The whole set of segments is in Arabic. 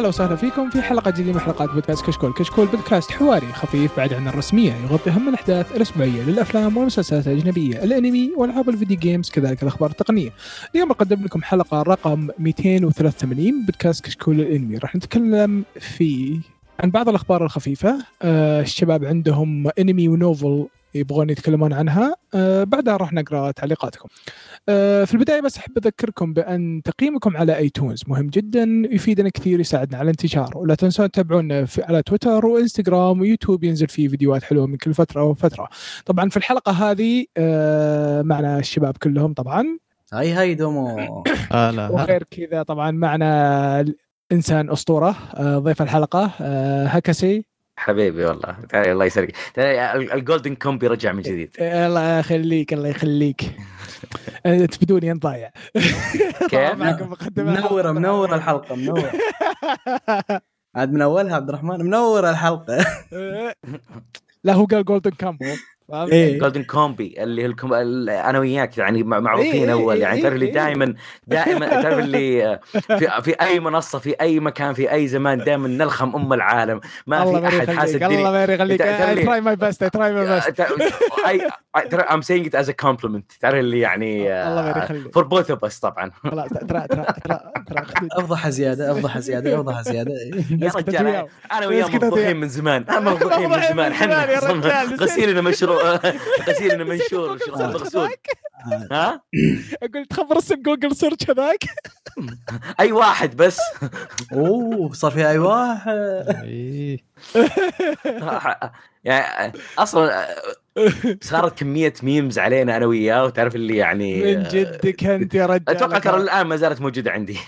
يا هلا وسهلا فيكم في حلقة جديدة من حلقات بودكاست كشكول، كشكول بودكاست حواري خفيف بعد عن الرسمية يغطي أهم الأحداث الأسبوعية للأفلام والمسلسلات الأجنبية، الأنمي وألعاب الفيديو games كذلك الأخبار التقنية. اليوم بقدم لكم حلقة رقم 283 بودكاست كشكول الأنمي، راح نتكلم في عن بعض الأخبار الخفيفة، آه الشباب عندهم أنمي و novel يبغون يتكلمون عنها. آه بعدها راح نقرأ تعليقاتكم. آه في البداية بس أحب أذكركم بأن تقييمكم على ايتونز مهم جدا يفيدنا كثير يساعدنا على الانتشار. ولا تنسون تتابعونا على تويتر وإنستغرام ويوتيوب ينزل فيه فيديوهات حلوة من كل فترة وفترة. طبعا في الحلقة هذه آه معنا الشباب كلهم طبعا. هاي هاي دومو. هلا وغير كذا طبعا معنا إنسان أسطورة آه ضيف الحلقة آه هكسي. حبيبي والله. تعالى الله يسلمك. تعالى ال golden كومبي رجع من جديد. الله يخليك الله يخليك. أنت بدوني انت ضايع. كيف؟ منورة منورة الحلقة منورة. عاد من أولها عبد الرحمن منورة الحلقة. لا هو قال جولدن كامبو إيه. جولدن كومبي اللي الكم... ال- أنا وياك يعني مع- معروفين إيه، إيه، أول. يعني إيه، تعرف اللي إيه. دائما دائما تعرف اللي في, في أي منصة في أي مكان في أي زمان دائما نلخم أم العالم. ما في أحد حاسس يخليك الله ما يخليك. لي- تراي ماي بيست تراي ماي بيست اي ترى I'm saying it as a compliment. تعرف اللي يعني الله ما يخليك. for both of us طبعا. ترى ترى ترى أفضح زيادة أفضح زيادة أفضح زيادة. يا رجال. أنا وياه وياه. مفضوحين من زمان. أنا مفضوحين من زمان. إحنا. غسيلنا مشروع. غسيلنا نسيت منشور مغسول. ها؟ أقول تخبر اسم جوجل search هذاك؟ أي واحد بس. أوه صار في أي واحد. إيه. يعني أصلا صارت كمية memes علينا أنا وياه وتعرف اللي يعني من جدك أنت يا رجال. أتوقع ترى الآن ما زالت موجودة عندي.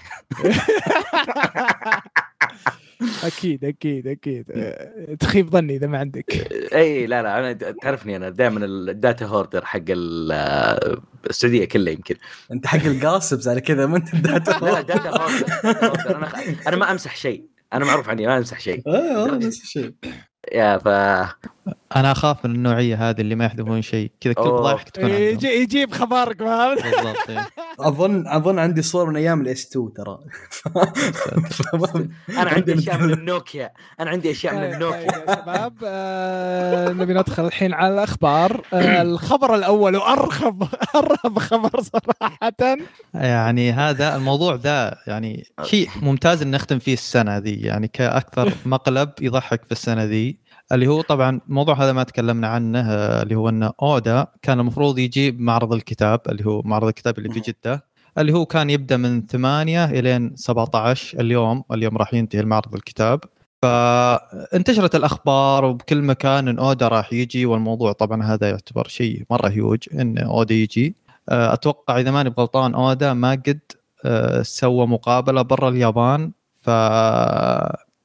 أكيد أكيد أكيد. أه، تخيب ظني إذا ما عندك. إي لا لا أنا تعرفني أنا دائما ال data hoarder حق ال- السعودية كلها يمكن. أنت حق القاصبز على كذا ما أنت لا لا ال data data hoarder أنا أنا ما أمسح شيء. أنا معروف عني ما أمسح شيء. أيوه نفس الشيء يا ف أنا أخاف من النوعية هذه اللي ما يحذفون شيء. كذا كل. فضايحك تكون يجي يجيب خبرك فهمت؟ بالضبط إيه. اظن أظن عندي صور من أيام ال S 2 ترى. أنا عندي أشياء من النوكيا. أنا عندي أشياء من طيب، النوكيا. يا شباب آه، نبي ندخل الحين على الأخبار. آه، الخبر الأول وارخب ارهب خبر صراحة. يعني هذا الموضوع ذا يعني شيء ممتاز إن نختم فيه السنة ذي. يعني كأكثر مقلب يضحك في السنة ذي. اللي هو طبعا الموضوع هذا ما تكلمنا عنه اللي هو إن أودا كان المفروض يجيب معرض الكتاب اللي هو معرض الكتاب اللي في جدة اللي هو كان يبدأ من 8 إلين 17 اليوم اليوم راح ينتهي المعرض الكتاب. فانتشرت الأخبار وبكل مكان إن أودا راح يجي والموضوع طبعا هذا يعتبر شيء مرة هيوج إن أودا يجي. أتوقع إذا ماني بغلطان أودا ما قد آه، سوى مقابلة برا اليابان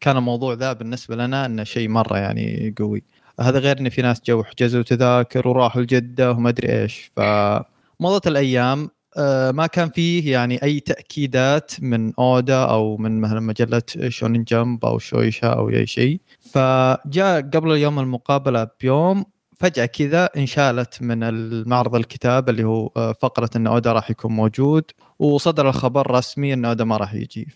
فكان الموضوع ذا بالنسبة لنا إنه شيء مرة يعني قوي. هذا غير إن في ناس جو حجزوا تذاكر وراحوا لجده وما أدري إيش. فمضت الأيام آه، ما كان فيه يعني أي تأكيدات من أودا أو من مثلا مجلة شونين جمب أو شويشا أو أي شيء. فجاء قبل اليوم المقابلة بيوم فجأة كذا انشالت من المعرض الكتاب اللي هو آه، فقرة إن أودا راح يكون موجود وصدر الخبر رسمي إن أودا ما راح يجي.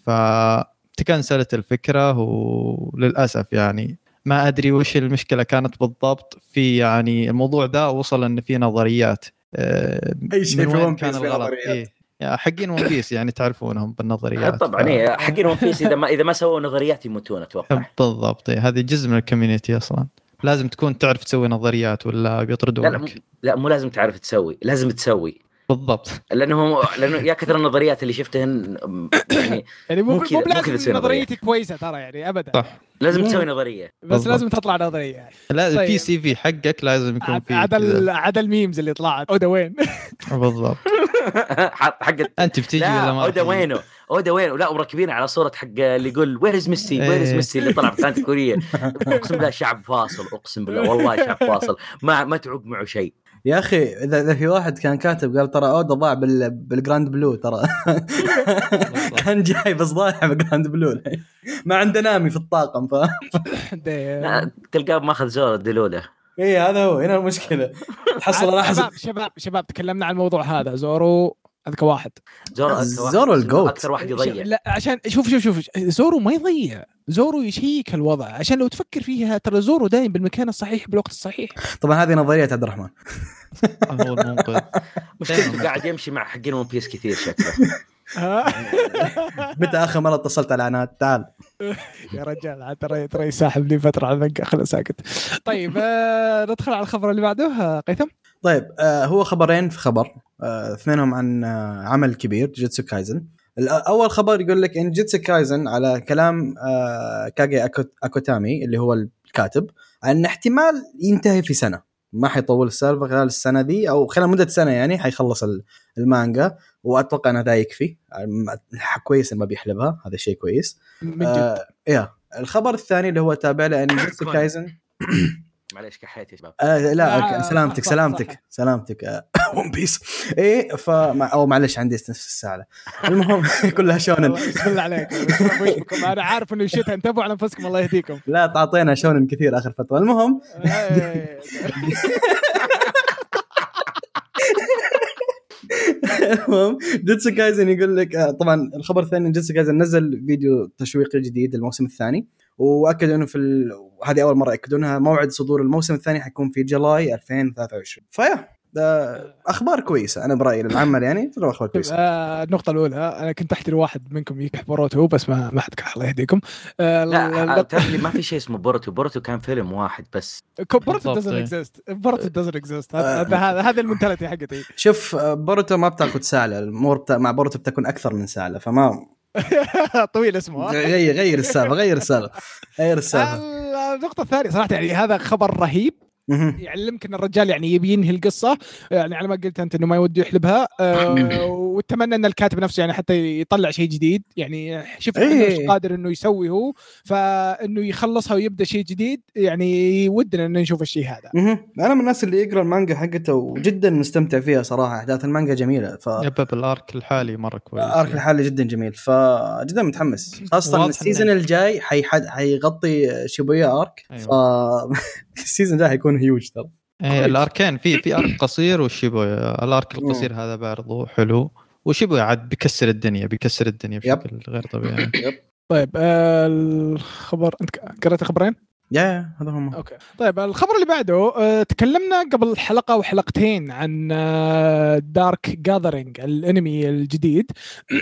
فتكنسلت الفكرة وللأسف يعني ما أدري وش المشكلة كانت بالضبط في يعني الموضوع ذا وصل إن في نظريات آه، أي شيء من في ون كان بيس نظريات. إيه. حقين ون بيس يعني تعرفونهم بالنظريات طبعا ف- إيه، حقين ون بيس إذا ما إذا ما سووا نظريات يموتون أتوقع بالضبط إيه. هذه جزء من ال community أصلا لازم تكون تعرف تسوي نظريات ولا لا لا, بيطردونك مو- لا مو لازم تعرف تسوي لازم تسوي بالضبط. لأنه لأنه يا كثر النظريات اللي شفتهن يعني يعني مو مو نظرية. نظريتي كويسة ترى يعني ابدا. صح. لازم تسوي نظرية. بس بالضبط. لازم تطلع نظرية. يعني لا طيب. البي سي في حقك لازم يكون كذا. ال- عاد ال memes اللي طلعت. أودا وين؟ بالضبط. حق أنت بتجي ولا لا ما أودا؟ وينه؟ أودا وينه؟ لا مركبين على صورة حق اللي يقول where is ميسي where is. ميسي اللي طلع في قناه كورية. أقسم بالله شعب فاصل أقسم بالله والله شعب فاصل. ما ما تعوق معه شيء. يا أخي إذا إذا في واحد كان كاتب قال ترى أودا ضاع بال... بالجراند بلو ترى كان جاي بس ضايع بالجراند بلو. ما عنده نامي في الطاقم ف تلقاه ماخذ زور الدلولة. اي هذا هو هنا المشكلة. تحصل شباب شباب شباب تكلمنا عن الموضوع هذا. زورو هذاك واحد زورو واحد زورو ال GOAT. أكثر واحد يضيع؟ لا عشان شوف شوف شوف زورو ما يضيع. زورو يشيك الوضع. عشان لو تفكر فيها ترى زورو دايم بالمكان الصحيح بالوقت الصحيح. طبعا هذه نظرية عبد الرحمن. هو المنقذ مشكلته قاعد يمشي مع حقين ون بيس كثير شكله. متى آخر مرة اتصلت على عناد؟ تعال. يا رجال عاد ترى ترى يساحب لي فترة على البنك. خله ساكت. طيب آه ندخل على الخبر اللي بعده. آه، قيثم؟ طيب آه هو خبرين في خبر آه اثنينهم عن آه عمل كبير جيتسو كايزن. الأ- أول خبر يقول لك إن جيتسو كايزن على كلام آه كاجي أكوتامي اللي هو الكاتب ان احتمال ينتهي في سنة. ما حيطول السالفة خلال السنة دي أو خلال مدة سنة يعني حيخلص ال- المانجا. وأتوقع ان ده يكفي آه، كويس ما بيحلبها. هذا شيء كويس. من جد. آه يا. الخبر الثاني اللي هو تابع له إن جيتسو. كايزن معليش كحيت يا شباب. آه لا لا، أوكي، سلامتك سلامتك صح. سلامتك ون بيس إيه ف أو معلش عندي نفس الساعة المهم كلها شونن. الله بسم الله بكم؟ أنا عارف انه شتاء انتبهوا على أنفسكم الله يهديكم. لا تعطينا شونن كثير آخر فترة. المهم. المهم جيتسو كايزن يقول لك آه، طبعا الخبر الثاني جيتسو كايزن نزل فيديو تشويقي جديد للموسم الثاني. واكدوا إنه في ال... هذه أول مرة ياكدونها موعد صدور الموسم الثاني حيكون في July 2023 فيا أخبار كويسة أنا برأيي للعمل يعني ترى أخبار كويسة آه، النقطة الأولى أنا كنت أحتري واحد منكم يكح بوروتو بس ما ما حد كح الله يهديكم آه، لا تعرف لي ما في شيء اسمه بوروتو بوروتو كان فيلم واحد بس بوروتو doesn't. exist بوروتو doesn't exist آه. هذا ال mentality حقتي شوف آه، بوروتو ما بتاخذ ساعه الأمور. مع بوروتو بتكون أكثر من ساعه فما طويل اسمه؟ غير غير السالفة غير السالفة غير السالفة النقطة الثانية صراحة يعني هذا خبر رهيب. يعلمك إن الرجال يعني يبي ينهي القصة يعني على ما قلت أنت إنه ما يودي يحلبها آه واتمنى إن الكاتب نفسه يعني حتى يطلع شيء جديد. يعني شوف إيه. إنه إيش قادر إنه يسوي هو. فإنه يخلصها ويبدأ شيء جديد يعني ودنا إنه نشوف الشيء هذا. مهم. أنا من الناس اللي يقرأ المانجا حقته وجدا مستمتع فيها صراحة. أحداث المانجا جميلة. ف yep ال arc الحالي مرة كويس. arc الحالي جدا جميل. فجدا متحمس. خاصة ال season إنه- الجاي حيحد حيغطي شيبويا arc. أيوة. ف ال season الجاي حيكون هيوج ترى. إيه الأركين في في arc قصير وشيبويا. ال arc القصير هذا برضو حلو. وشيبويا عاد بيكسر الدنيا بيكسر الدنيا yep. بشكل غير طبيعي. طيب آه الخبر انت قرأت خبرين؟ يا هذا هم. okay. طيب الخبر اللي بعده آه، تكلمنا قبل حلقة وحلقتين عن آه، Dark Gathering الانمي الجديد.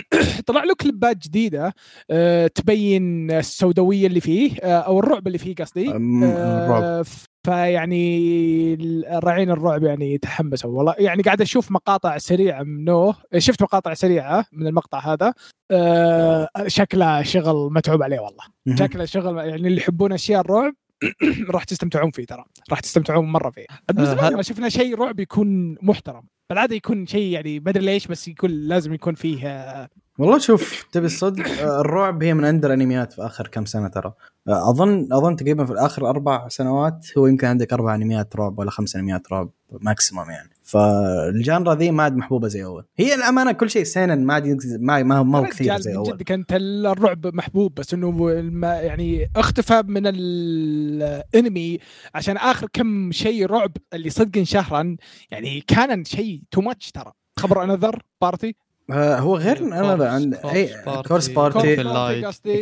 طلع له كليبات جديدة آه، تبين السوداوية اللي فيه آه، أو الرعب اللي فيه قصدي. الرعب. آه، فيعني الراعين الرعب يعني تحمسوا والله يعني قاعد أشوف مقاطع سريعة منه شفت مقاطع سريعة من المقطع هذا. آه، شكله شغل متعوب عليه والله. شكله شغل يعني اللي يحبون أشياء الرعب راح تستمتعون فيه ترى. راح تستمتعون مرة فيه. من زمان ما شفنا شيء رعب يكون محترم. بالعادة يكون شيء يعني ما أدري ليش بس يكون لازم يكون فيه والله شوف تبي الصدق آه، الرعب هي من أندر أنميات في آخر كم سنة ترى. آه، أظن أظن تقريبا في اخر أربع سنوات هو يمكن عندك أربع أنميات رعب ولا خمس أنميات رعب ماكسيموم يعني. فالجانرا ذي ما عاد محبوبة زي أول. هي الأمانة كل شيء سينن ما عاد ما ما ما هو كثير زي أول. جد كانت الرعب محبوب بس إنه يعني اختفى من الأنمي عشان آخر كم شيء رعب اللي صدق شهرا يعني كان شيء تو ماتش ترى. خبر انذر بارتي هو غير أنا لا عند اي كورس بارتي.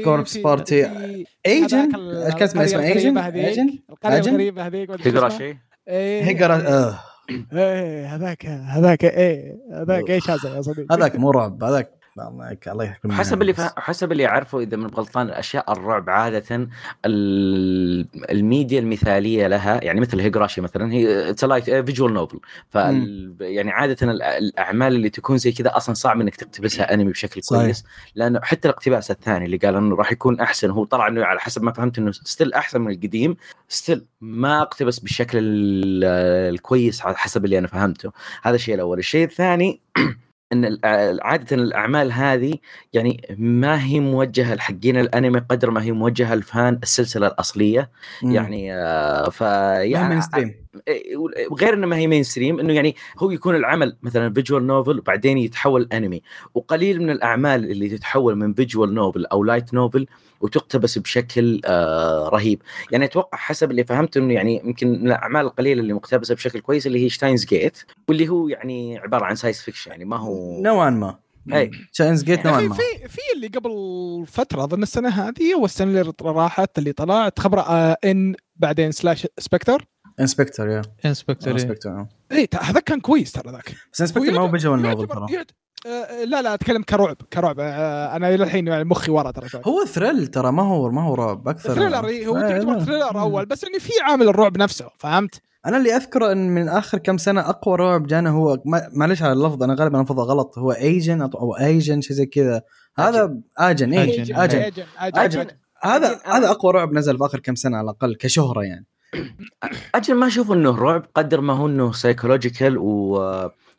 كوربس بارتي. ايجن كانت اسمها ايجن ايجن القرية؟ الغريبة هذيك ما. شيء إيه. هيجر آه. إيه هذاك هذاك إيه هذاك إيش هذا يا صديقي هذاك مو رعب هذاك الله يك- الله يحكم حسب اللي فا... حسب اللي اعرفه إذا من غلطان الأشياء الرعب عادة ال... الميديا المثالية لها يعني مثل هيجراشي مثلا هي visual novel ف يعني عادة ال- الأعمال اللي تكون زي كذا أصلا صعب إنك تقتبسها أنمي بشكل صحيح. كويس لأنه حتى الاقتباس الثاني اللي قال إنه راح يكون أحسن هو طلع إنه على حسب ما فهمت إنه still أحسن من القديم still ما اقتبس بالشكل ال- الكويس على حسب اللي أنا فهمته. هذا الشيء الأول. الشيء الثاني إن ال- عاده الأعمال هذه يعني ما هي موجهة لحقين الأنمي قدر ما هي موجهة ل fan السلسلة الأصلية. مم. يعني آه ف ما يعني mainstream إيه، غير إنه ما هي mainstream إنه يعني هو يكون العمل مثلا visual novel وبعدين يتحول أنمي. وقليل من الأعمال اللي تتحول من visual novel أو light novel وتقتبس بشكل آه رهيب. يعني أتوقع حسب اللي فهمته إنه يعني يمكن من الأعمال القليلة اللي مقتبسة بشكل كويس اللي هي Steins Gate واللي هو يعني عبارة عن science fiction يعني ما هو نوعا ما. اي Steins Gate نوعا ما. في في اللي قبل فترة أظن السنة هذه والسنة اللي راحت اللي طلعت خبر آه In بعدين slash Spectre InSpectre yeah InSpectre إيه. InSpectre اي هذا كان كويس ترى ذاك. بس InSpectre ما هو visual novel ترى. لا لا أتكلم كرعب كرعب آه، أنا إلى الحين يعني مخي ورا ترى. هو thrill ترى ما هو ما هو رعب أكثر thriller إيه، هو يعتبر لا. thriller أول بس اني في عامل الرعب نفسه فهمت؟ أنا اللي أذكره إن من آخر كم سنة أقوى رعب جانا هو ما- معلش على اللفظ أنا غالبا الفظه غلط هو Ajin أو Ajin شيء زي كذا هذا Ajin اي Ajin. Ajin Ajin Ajin. هذا. هذا أقوى رعب نزل في آخر كم سنة على الأقل كشهرة يعني أجل ما أشوف إنه رعب قدر ما هو إنه psychological و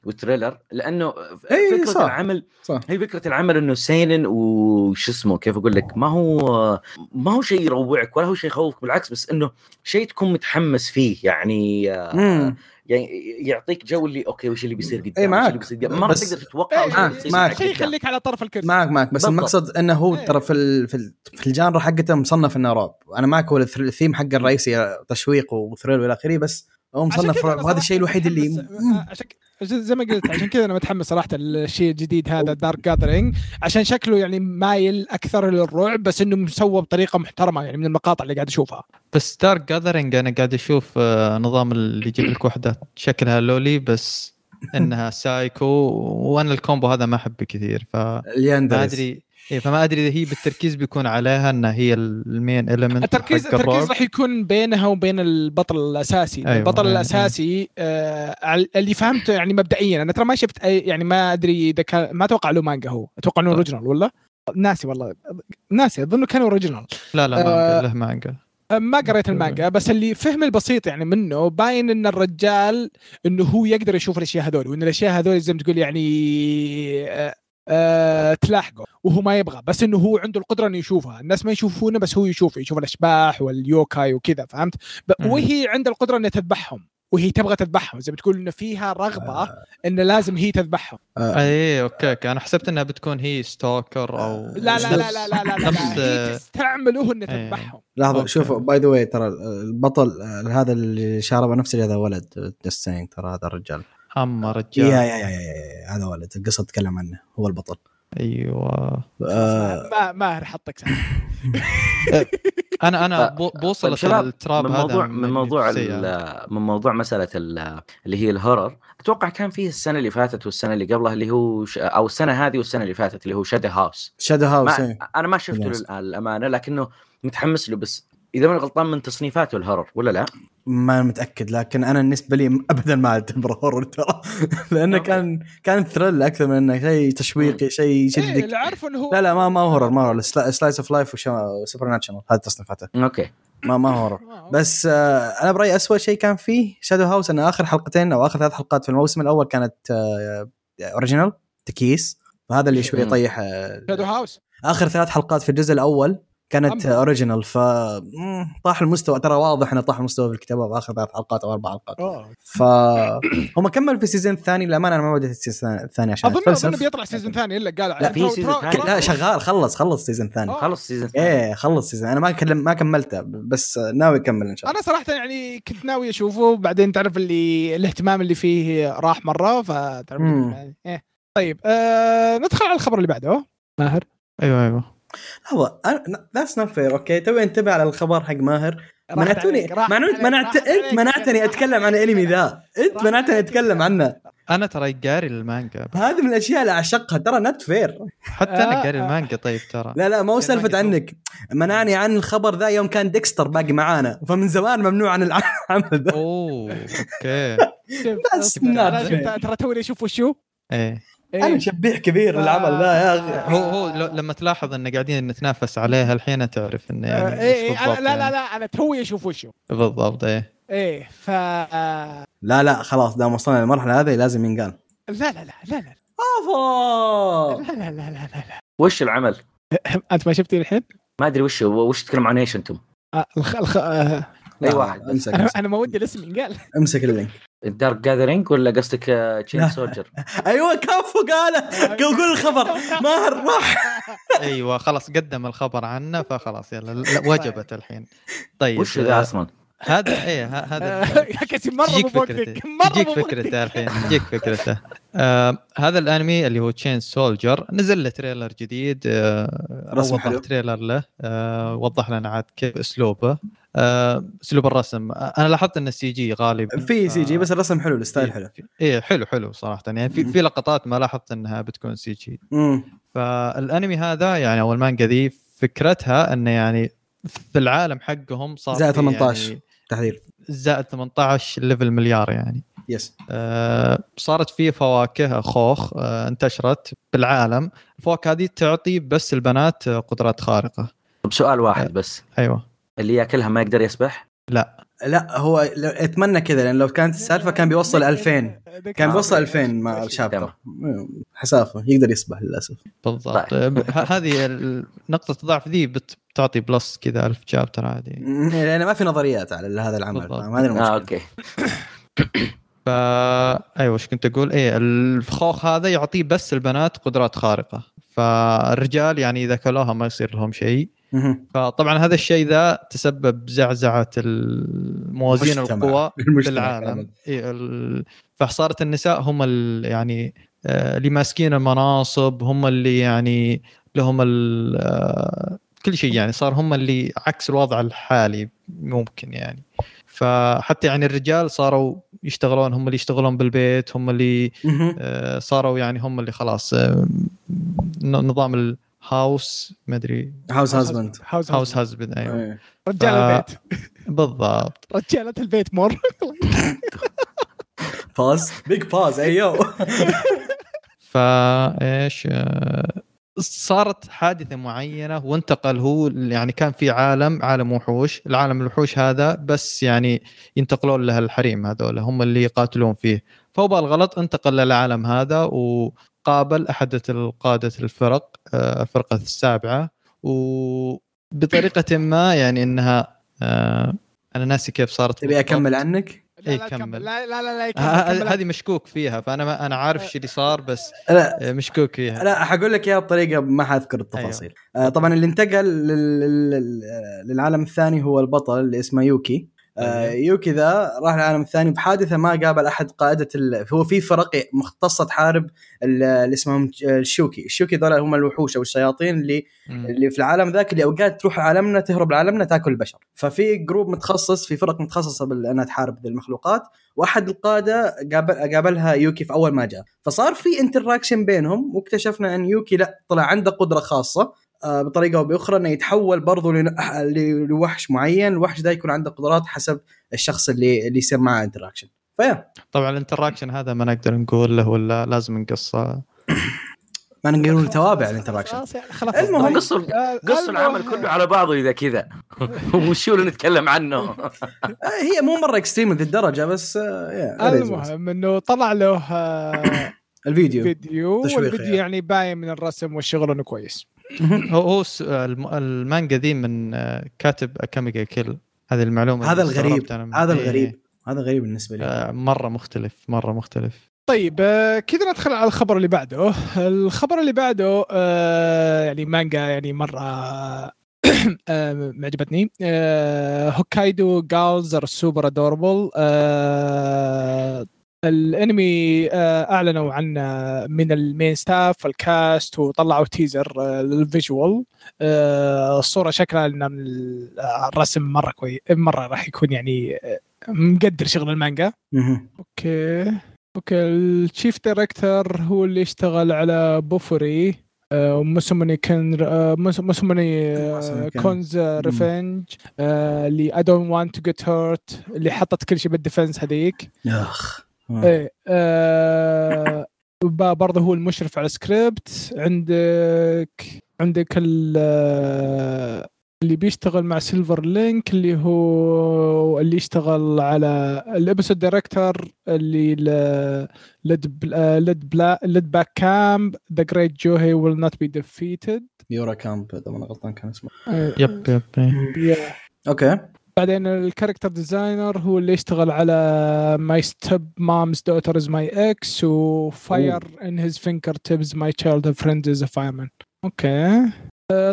و thriller لأنه إي، فكرة صح. العمل صح هي فكرة العمل إنه سينن وش اسمه كيف أقول لك ما هو ما هو شيء يروعك ولا هو شيء يخوفك بالعكس بس إنه شيء تكون متحمس فيه يعني آه، يعني يعطيك جو اللي okay وش اللي بيصير قدام إي، وش معك. اللي بيصير قدام ما تقدر تتوقع إيه، بيصير معك. معك شيء قدام. يخليك على طرف الكرسي معك معك بس بالضبط. المقصد إنه هو إيه. ترى في ال في, ال في ال genre حقته مصنف إنه رعب أنا معك هو الثيم حقه الرئيسي تشويق و thrill والى آخره بس هو مصنف رعب وهذا الشيء الوحيد اللي آه، عشان عشان زي ما قلت عشان كذا أنا متحمس صراحة الشيء الجديد هذا Dark Gathering عشان شكله يعني مايل أكثر للرعب بس إنه مسوى بطريقة محترمة يعني من المقاطع اللي قاعد أشوفها. بس Dark Gathering أنا قاعد أشوف آه، نظام اللي يجيب لك وحدة شكلها loli بس إنها سايكو وأنا ال combo هذا ما أحبه كثير فما ال yanderes أدري إيه فما أدري إذا هي بالتركيز بيكون عليها انها هي ال main element التركيز التركيز راح يكون بينها وبين البطل الأساسي. أيوة، البطل أيوة. الأساسي آه على- اللي فهمته يعني مبدئيا أنا ترى ما شفت أي يعني ما أدري إذا كان ما أتوقع له مانجا هو. أتوقع إنه طيب. original ولا؟ ناسي والله. ناسي اظنه كان original لا لا آه، مانجا له مانجا ما قريت المانجا بس اللي فهم البسيط يعني منه باين إن الرجال إنه هو يقدر يشوف الأشياء هذول وإن الأشياء هذول زي ما تقول يعني آه آه تلاحقه وهو ما يبغى بس إنه هو عنده القدرة إنه يشوفها الناس ما يشوفونه بس هو يشوف يشوف الأشباح واليوكاي وكذا فهمت. وهي عندها القدرة إنها تذبحهم وهي تبغى تذبحهم زي ما تقول إنه فيها رغبة إنه لازم هي تذبحهم آه. اي okay okay أنا حسبت إنها بتكون هي stalker أو لا لا لا لا لا لا, لا, نفس لا. هي تستعمله انها إيه. تذبحهم لحظة. شوف by the way ترى البطل آه، هذا اللي شارب نفسه هذا ولد ترى هذا الرجال اما رجال. yeah yeah yeah, yeah هذا ولد القصة تتكلم عنه هو البطل. أيوه. آه. ما ماهر حطك. أنا أنا بو- بوصل طيب التراب من هذا موضوع من موضوع ال- من موضوع مسألة ال- اللي هي ال horror أتوقع كان فيه السنة اللي فاتت والسنة اللي قبلها اللي هو ش... أو السنة هذه والسنة اللي فاتت اللي هو Shadows House. Shadows House ما... أنا ما شفته الامانه لكنه متحمس له بس إذا ما غلطان من تصنيفاته ال horror ولا لا؟ ما متأكد لكن أنا بالنسبة لي ابدا ما اعتبره horror ترى. لأنه. كان كان thrill أكثر من إنه شيء تشويقي شيء إيه يشدك اللي عارفه إنه هو لا لا ما ما هو horror ما هو slice of life و supernatural هذه تصنيفاته. okay. ما ما هو horror بس آه أنا برأيي اسوء شيء كان فيه Shadows House إنه آخر حلقتين أو آخر ثلاث حلقات في الموسم الأول كانت آه original تكيس وهذا اللي شوي. يطيح آه Shadows House آخر ثلاث حلقات في الجزء الأول كانت. original ف طاح المستوى ترى واضح إنه طاح المستوى في الكتابه في اخر ثلاث حلقات أو أربع حلقات أوه. ف هم كمل في ال season الثاني للأمانة أنا ما بديت ال season الثاني عشان أظن. أظن بيطلع season ثاني إلا قال لا، في season ثاني. لا شغال خلص خلص season ثاني آه. خلص season ثاني إيه خلص season أنا ما كلم ما كملته بس ناوي أكمل إن شاء الله أنا صراحة يعني كنت ناوي أشوفه بعدين تعرف اللي الاهتمام اللي فيه راح مرة فتعرف. يعني إيه طيب آه ندخل على الخبر اللي بعده ماهر أيوه أيوه لحظه that's not fair okay؟ توي انتبه على الخبر حق ماهر. منعتوني منعت منعت انت. منعتني أتكلم عن الأنمي ذا. انت منعتني. أتكلم عنه. أنا ترى قاري المانجا. هذه من الأشياء اللي أعشقها ترى not fair حتى أنا آه، قاري آه. المانجا طيب ترى. لا لا ما هو سالفة عنك. منعني عن الخبر ذا يوم كان ديكستر باقي معانا. فمن زمان ممنوع عن العمل ذا. أوه okay. ترى توني أشوف وشو إيه. إيه. أنا شبيح كبير للعمل ذا يا أخي هو هو لو- لما تلاحظ إن قاعدين نتنافس عليها الحين تعرف إنه آه، يعني إيه وش إيه، أنا بالضبط لا لا يعني. لا أنا توي أشوف وشو بالضبط إيه إيه ف آه، لا لا خلاص دام وصلنا للمرحلة هذه لازم ينقال لا لا لا لا لا أفا لا لا لا لا لا وش العمل؟ أنت ما شفتي الحين؟ ما أدري وش هو وش تتكلم عن إيش أنتم؟ آه، الخ... الخ... آه، أي لا، واحد. أمسك أنا ما ودي الاسم ينقال. أمسك ال link. Dark Gathering ولا قصدك. Chained Soldier؟ أيوه كفو قاله قول الخبر. ماهر راح أيوه خلاص قدم الخبر عنه فخلاص يلا. لا وجبت الحين. طيب وش ذا آه، أصلا؟ هذا إيه هذا يا كاسي مرة تجيك مو فكرته. تجيك. فكرته الحين تجيك فكرته. آه هذا الأنمي اللي هو Chained Soldier نزل له trailer جديد آه رسم وضح حلو. trailer له آه وضح لنا عاد كيف أسلوبه. آه أسلوب الرسم. آه أنا لاحظت إن ال CG غالبا في CG آه، بس الرسم حلو ال style حلو. إيه حلو حلو صراحة. يعني في في لقطات ما لاحظت إنها بتكون CG. امم فالأنمي هذا يعني أو المانجا ذي فكرتها انه يعني في العالم حقهم صار زائد في 18. يعني تحذير زائد 18 level مليار يعني. yes آه، صارت في فواكه خوخ آه، انتشرت بالعالم. الفواكه هذه تعطي بس البنات آه، قدرات خارقة. طب سؤال واحد بس. أيوه. اللي ياكلها ما يقدر يسبح؟ لا لا هو أتمنى كذا لأن لو كانت السالفة كان بيوصل 2000 كان آه. بيوصل 2000 مع ال chapter حسافة يقدر يسبح للأسف بالضبط طيب. آه، هذه نقطه الضعف ذي بت- بتعطي plus كذا 1000 chapter عادي لأن ما في نظريات على هذا العمل؟ هذه آه المشكلة okay فا أيوه إيش كنت أقول؟ إيه الخوخ هذا يعطيه بس البنات قدرات خارقة فالرجال يعني إذا كلوها ما يصير لهم شيء. فطبعا هذا الشيء ذا تسبب زعزعة الموازين. القوى المجتمع بالعالم كامل. إيه ال... فصارت النساء هم. يعني آه، اللي ماسكين المناصب هم اللي يعني لهم. آه، كل شيء يعني صار هم اللي عكس الوضع الحالي ممكن يعني فحتى يعني الرجال صاروا يشتغلون هم اللي يشتغلون بالبيت هم اللي. آه، صاروا يعني هم اللي خلاص نظام الهاوس ما أدري. هاوس هازبند هاوس هاوس هازبند أيوه. إيه. رجال البيت. بالضبط. رجالة البيت مر باز بيج باز ايو فايش صارت حادثة معينة وانتقل هو يعني كان في عالم عالم وحوش. العالم الوحوش هذا بس يعني ينتقلون له الحريم هذول هم اللي يقاتلون فيه. فهو بالغلط انتقل للعالم هذا وقابل احد القادة الفرق آه، الفرقه السابعة وبطريقة ما يعني إنها آه، أنا ناسي كيف صارت تبي أكمل. عنك؟ لا إيه، لا كمل. كمل. لا لا لا لا كمل، ه- كمل. ه- هذه مشكوك فيها فأنا ما أنا عارف إيش اللي صار بس لا آه، مشكوك فيها لا حقول لك إياها بطريقة ما حأذكر التفاصيل أيوه. آه طبعا اللي انتقل لل... لل... لل- للعالم الثاني هو البطل اللي اسمه يوكي آه أيوه. يوكي ذا راح العالم الثاني. بحادثة ما قابل أحد قاده ال... هو في فرق مختصة تحارب ال- اللي اسمهم الشوكي. الشوكي ذولا هم الوحوش أو الشياطين اللي مم. اللي في العالم ذاك اللي اوقات تروح عالمنا تهرب لعالمنا تاكل البشر. ففي group متخصص في فرق متخصصة بانها تحارب ذي المخلوقات. واحد القادة قابل قابلها يوكي في أول ما جاء. فصار في interaction بينهم واكتشفنا أن يوكي لا طلع عنده قدرة خاصة. آه، بطريقة أو بأخرى إنه يتحول برضه لوحش معين. الوحش ده يكون عنده قدرات حسب الشخص اللي اللي يصير معاه interaction فيا. طبعا ال interaction هذا ما نقدر نقول له ولا لازم نقصه. ما نقول توابع الانتراكشن خلاص يعني خلاص. المهم. قصوا آه، قصوا العمل المهم. كله على بعضه إذا كذا. وشو اللي نتكلم عنه؟ آه، هي مو مرة extreme ذي الدرجه بس آه، المهم إنه طلع له آه، الفيديو. فيديو تشويق والفيديو يعني. يعني باين من الرسم والشغل إنه كويس. هو المانجا ذي من آه، كاتب Akame ga Kill. هذه المعلومة هذا الغريب. هذا إيه، الغريب. هذا غريب بالنسبة لي. آه، مرة مختلف مرة مختلف. طيب آه، كذا ندخل على الخبر اللي بعده. الخبر اللي بعده يعني مانجا يعني مرة معجبتني. Hokkaido Gals Are Super Adorable. الانمي آه، اعلنوا عنه من ال main staff ال cast وطلعوا teaser آه، لل visual آه، الصورة شكلها انها من ال- آه، الرسم مرة كويس مرة راح يكون يعني آه، مقدر شغل المانجا. okay okay ال chief director هو اللي اشتغل على Bofuri آه، ومسمني كان آه، مس- مسمني Masamune-kun. Kun's Revenge اللي I Don't Want to Get Hurt اللي حطت كل شيء بال defense هذيك اخ آه. إيه آه، برضه هو المشرف على السكريبت عندك عندك آه، اللي بيشتغل مع Silver Link اللي هو اللي يشتغل على ال episode director اللي L- Laid Ba- Laid Ba Laid Back Camp The Great Jahy Will Not Be Defeated Yuru Camp إذا ما غلطان كان اسمه. يب يب إيه. okay. بعدين ال character designer هو اللي يشتغل على My Stepmom's Daughter Is My Ex و Fire in His Fingertips My Child Friend Is Fireman أوكي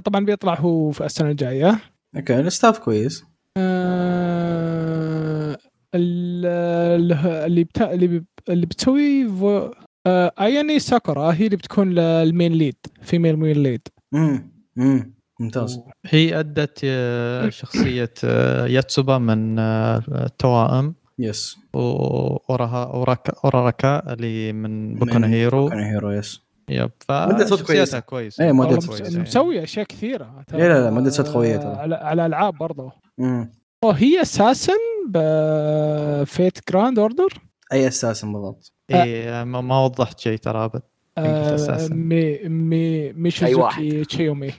طبعا بيطلع هو في السنة الجاية. okay ال staff كويس. آه، ال- اللي بتا... اللي اللي بتسوي vo... آه، أياني ساكورا هي اللي بتكون ال main lead female main lead امم امم ممتاز. هي أدت آه، شخصية آه، ياتسوبا من آه، التوائم yes. واوراها اوراكا اللي من Boku Hero. كان Hero yes. Yep مدة صوت كويسة. كويسة. إيه، مدة صوت. مسوي أشياء كثيرة. ترى. إيه، لا، لا، مدة صوت قوية ترى. على على العاب برضه امم وهي أساسا ب Fate Grand Order أي أساسا بالضبط. إيه ما ما وضحت شيء ترى أبد. أساساً. مي مي ميشيزوكي. تشيومي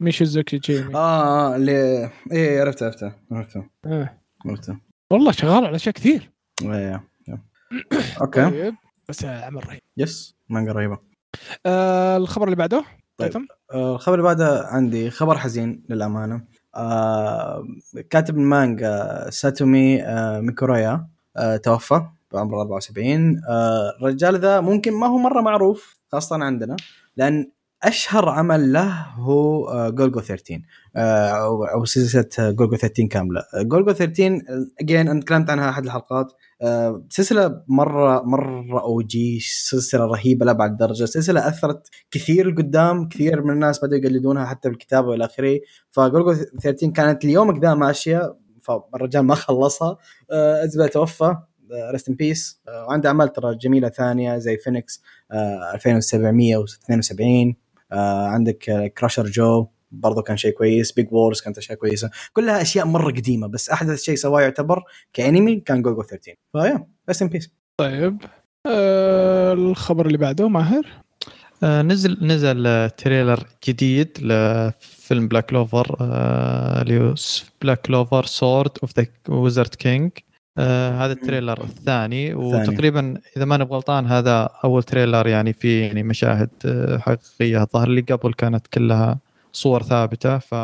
ميشيزوكي تشيومي آه آه اللي إيه عرفته عرفته عرفته آه. عرفته والله شغال على اشياء كثير إيه، إيه. okay طيب بس آه، عمل رهيب yes مانجا رهيبة آه الخبر اللي بعده طيب. طيب. آه، الخبر اللي بعده عندي خبر حزين للأمانة آه كاتب المانجا ساتومي آه ميكورويا آه توفى بعمر 74 آه الرجال ذا ممكن ما هو مرة معروف خاصة عندنا لأن أشهر عمل له هو آه جولجو 13 آه أو أو سلسلة جولجو 13 كاملة. جولجو 13 again أنا تكلمت عنها أحد الحلقات. آه، سلسلة مرة مرة OG سلسلة رهيبة لابعد درجة. سلسلة أثرت كثير قدام كثير من الناس بدأوا يقلدونها حتى بالكتابة وإلى آخره. فجولجو 13 كانت اليوم ذا ماشية فالرجال ما خلصها. آه، ازبل توفى. rest in peace وعنده أعمال ترى جميلة ثانية زي فينيكس آه، 2772 آه، عندك Crusher Joe برضو كان شيء كويس. Big Wars كانت أشياء كويسة. كلها أشياء مرة قديمة بس أحدث شيء سواه يعتبر كأنمي كان جوجو 13 ف yeah rest in peace طيب آه الخبر اللي بعده ماهر؟ آه، نزل نزل آه، trailer جديد لفيلم Black Clover اللي هو Black Clover Sword of the Wizard King هذا ال trailer الثاني وتقريبا إذا ما أنا غلطان هذا أول تريلر يعني فيه يعني مشاهد آه، حقيقية الظاهر اللي قبل كانت كلها صور ثابتة ف.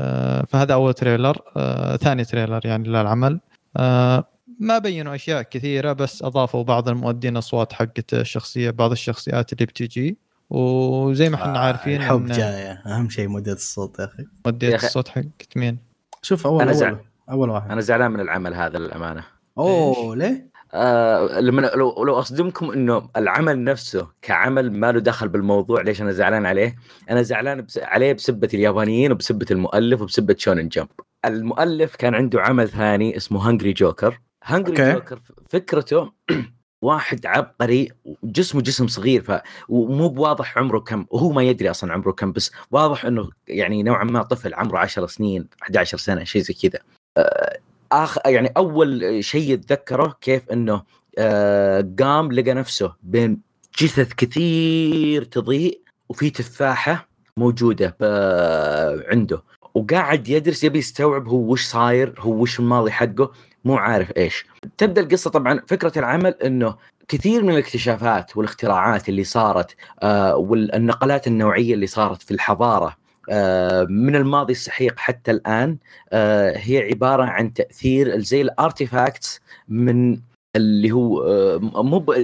آه، فهذا أول تريلر آه، ثاني تريلر يعني للعمل آه، ما بينوا أشياء كثيرة بس أضافوا بعض المؤدين أصوات حقت الشخصية بعض الشخصيات اللي بتجي وزي ما إحنا آه، عارفين الحب إن جاية أهم شيء مدة الصوت يا أخي مؤدية. الصوت حقت مين؟ شوف أول أنا أول زعل. أول واحد أنا زعلان من العمل هذا للأمانة أوه ليه؟ آه لما لو لو أصدمكم إنه العمل نفسه كعمل ما له دخل بالموضوع ليش أنا زعلان عليه؟ أنا زعلان بس عليه بسبة اليابانيين وبسبة المؤلف وبسبة شونن جمب. المؤلف كان عنده عمل ثاني اسمه هنجري جوكر. هنجري أوكي. جوكر فكرته واحد عبقري وجسمه جسم صغير ف ومو بواضح عمره كم وهو ما يدري أصلا عمره كم بس واضح إنه يعني نوعا ما طفل عمره 10 سنين 11 سنة شيء زي كذا اخ يعني أول شيء يتذكره كيف إنه آه قام لقى نفسه بين جثث كثير تضيء وفي تفاحة موجودة عنده. وقاعد يدرس يبي يستوعب هو وش صاير هو وش الماضي حقه مو عارف إيش. تبدأ القصة طبعا فكرة العمل إنه كثير من الاكتشافات والإختراعات اللي صارت آه والنقلات النوعية اللي صارت في الحضارة من الماضي السحيق حتى الآن آه هي عبارة عن تأثير زي الارتيفاكتس من اللي هو آه، مو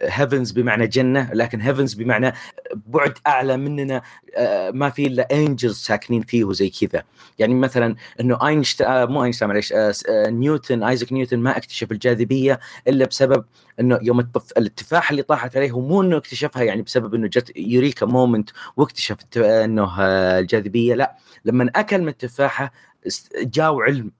heavens بمعنى جنة لكن heavens بمعنى بعد أعلى مننا آه، ما في إلا angels ساكنين فيه وزي كذا. يعني مثلا إنه اينشتاين مو اينشتاين معليش آه، آه، نيوتن ايزاك نيوتن ما اكتشف الجاذبية إلا بسبب إنه يوم التف... التفاحه اللي طاحت عليه مو إنه اكتشفها يعني بسبب إنه جت eureka moment واكتشف إنه آه، الجاذبية لا. لما أكل من التفاحة جاو علم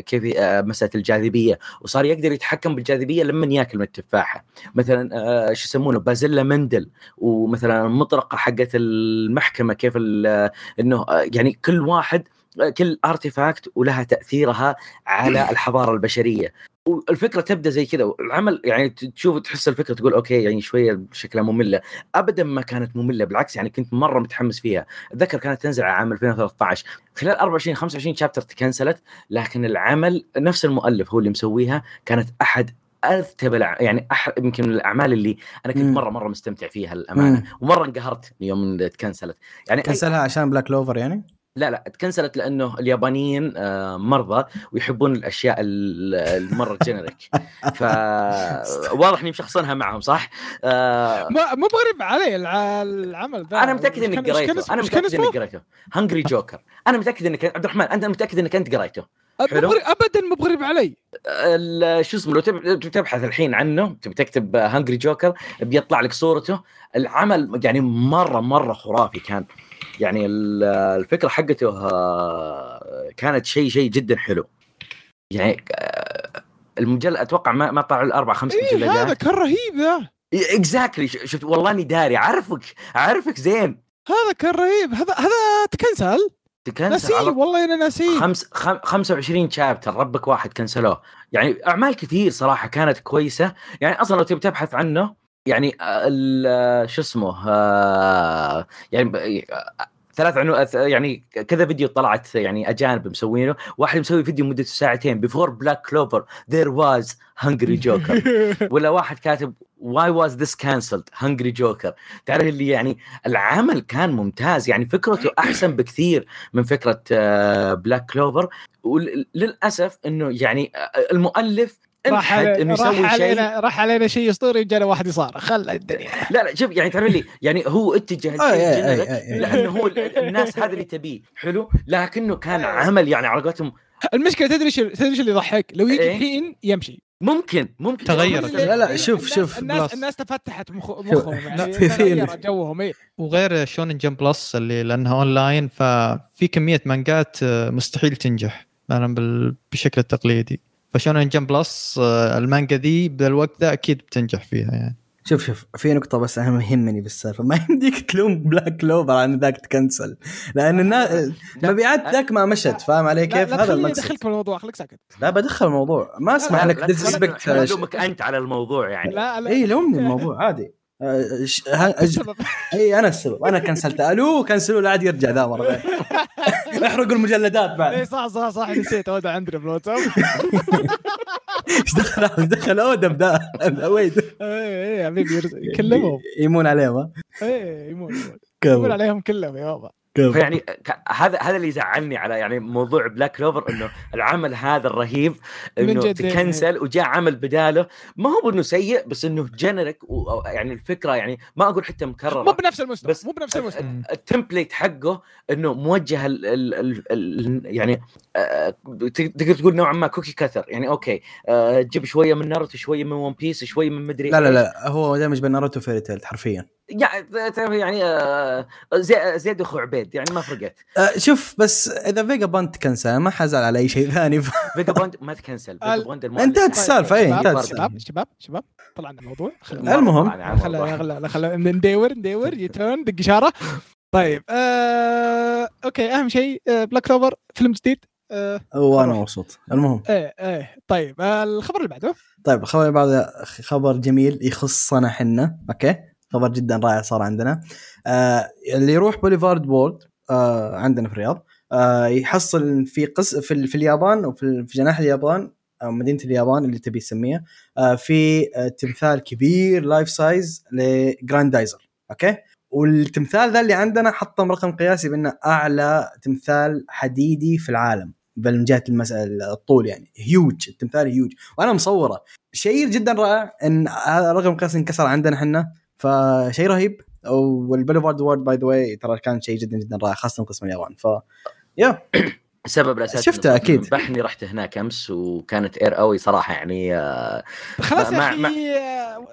كيف آه، مسألة الجاذبية وصار يقدر يتحكم بالجاذبية لما ياكل من التفاحة. مثلا آه، شو يسمونه؟ بازيلا مندل ومثلا المطرقة حقت المحكمة كيف ال- إنه آه، يعني كل واحد آه، كل artifact ولها تأثيرها على الحضارة البشرية. والفكرة تبدأ زي كذا العمل يعني تشوف تحس الفكرة تقول okay يعني شوية شكلها مملة ابدا ما كانت مملة بالعكس يعني كنت مرة متحمس فيها أتذكر كانت تنزل على عام 2013 خلال 24 25 chapter تكنسلت لكن العمل نفس المؤلف هو اللي مسويها كانت أحد ارتب يعني أح... يمكن من الأعمال اللي أنا كنت. مرة مرة مستمتع فيها للأمانة. ومرة انقهرت يوم تكنسلت يعني أي- كنسلها عشان Black Clover يعني؟ لا لا تكنسلت لأنه اليابانيين آه، مرضى ويحبون الأشياء ال- المرة generic فواضح إني مشخصنها معهم صح؟ آه، ما مو بغريب علي الع- العمل ذا. أنا متأكد إنك قريته. أنا متأكد؟ إنك قريته. هنجري جوكر أنا متأكد انك عبد الرحمن أنت متأكد إنك أنت قريته. ابدا مو بغريب علي. ال- شو اسمه لو تب- تبحث الحين عنه تبي تكتب هنجري جوكر بيطلع لك صورته. العمل يعني مرة مرة خرافي كان. يعني ال- الفكرة حقته آه، كانت شيء شيء جدا حلو. يعني آه، المجلد أتوقع ما ما طلعوا الاربع خمس هذا مجلدات. كان رهيب ذا. exactly شفت؟ والله أني داري. عارفك عارفك زين. هذا كان رهيب. هذا هذا تكنسل؟ تكنسل على والله أنا ناسيه. خمس خم 25 chapter ربك واحد كنسلوه. يعني أعمال كثير صراحة كانت كويسة. يعني أصلا لو تبي تبحث عنه يعني آه، ال- آه، شو اسمه آه، يعني ثلاث عنو يعني كذا فيديو طلعت يعني أجانب مسوينه. واحد مسوي فيديو مدته ساعتين before Black Clover there was Hungry Joker ولا واحد كاتب why was this cancelled Hungry Joker تعرف اللي يعني العمل كان ممتاز يعني فكرته أحسن بكثير من فكرة Black Clover وللاسف إنه يعني المؤلف راح إنه راح يسوي شيء؟ علينا راح علينا شيء اسطوري وجانا واحد يصارخ. خلى الدنيا. لا لا شوف يعني تعرف لي يعني هو اتجه آه، إيه، إيه، إيه. لأنه هو ال- الناس هذا اللي تبيه. حلو؟ لكنه كان عمل يعني على قولتهم المشكلة تدري شو تدري شو اللي يضحك؟ لو يجي إيه؟ الحين يمشي. ممكن ممكن. تغيرت. لا، لا، شوف، شوف، الناس بلس. الناس تفتحت مخ- مخهم يعني. في- تغير جوهم إيه. وغير Shonen Jump Plus اللي لأنها أونلاين ففي كمية مانجات آه، مستحيل تنجح مثلا بال- بالشكل التقليدي ف Shonen Jump Plus آه، المانجا ذي بالوقت ذا أكيد بتنجح فيها يعني. شوف شوف في نقطة بس أنا يهمني بالسالفة. ما يمديك تلوم Black Clover عن ذاك تكنسل. لأن الناس مبيعات ذاك ما مشت فاهم علي لا كيف؟ لا هذا تخليني المقصد. أدخلك في الموضوع خليك ساكت. لا بدخل الموضوع. ما أسمح لا، لك لا ديسبكت أنت على الموضوع يعني. لا لا. اي لومني الموضوع عادي. اي أنا السبب أنا كنسلت ألو كنسلوا لا عاد يرجع ذا مره. احرقوا المجلدات اي بعد صح صح صح نسيت اودا عندنا في الواتساب إيش دخل إيش دخل ذا ويد اي اي حبيبي كلمهم يمون عليهم ها اي يمون يمون عليهم كلهم يا بابا كفو فيعني هذا هذا اللي يزعلني على يعني موضوع Black Clover إنه العمل هذا الرهيب من إنه جد تكنسل وجاء عمل بداله. ما هو انه سيء بس إنه generic يعني الفكرة يعني ما أقول حتى مو مكرره بنفس المستوى بس- مو بنفس المستوى. ال template حقه إنه موجه ال ال ال ال يعني آه، تقدر تقول نوعا ما cookie cutter يعني okay آه، جيب شوية من ناروتو شوية من One Piece شوية من مدري لا لا. لا هو دامج بين ناروتو Fairy Tail حرفيا. يعني تعرف يعني آه، زي- زيد اخو عبيد يعني ما فرقت. آه، شوف بس إذا Vagabond تكنسل ما حزعل على أي شيء ثاني. ف... Vagabond ما تكنسل فيجا انتهت السالفه اي شباب انتهت شباب السالفه شباب شباب طلعنا الموضوع. المهم. خلا ندور ندور يتون دق إشارة. طيب آه، okay أهم شيء Black Clover فيلم جديد. آه، وأنا مبسوط. المهم. إيه إيه طيب آه، الخبر اللي بعده. طيب الخبر اللي بعده خبر جميل يخصنا حنا okay؟ خبر جدا رائع صار عندنا. آه اللي يروح Boulevard World آه عندنا في الرياض آه يحصل في قص في, في اليابان وفي في جناح اليابان أو مدينة اليابان اللي تبي تسميها آه في آه تمثال كبير life size لجراندايزر okay؟ والتمثال ذا اللي عندنا حطم رقم قياسي بأنه أعلى تمثال حديدي في العالم بل من جهة المسألة الطول يعني. هيوج التمثال هيوج وأنا مصوره. شيء جدا رائع إن هذا الرقم القياسي انكسر عندنا إحنا. فشيء رهيب. وال Boulevard World by the way ترى كان شيء جدا جدا رائع خاصة قسم اليابان. ف يا. السبب الاساسي شفته أكيد. بحني رحت هناك أمس وكانت اير قوي صراحة يعني آه، خلاص ما- يا ما- أخي آه،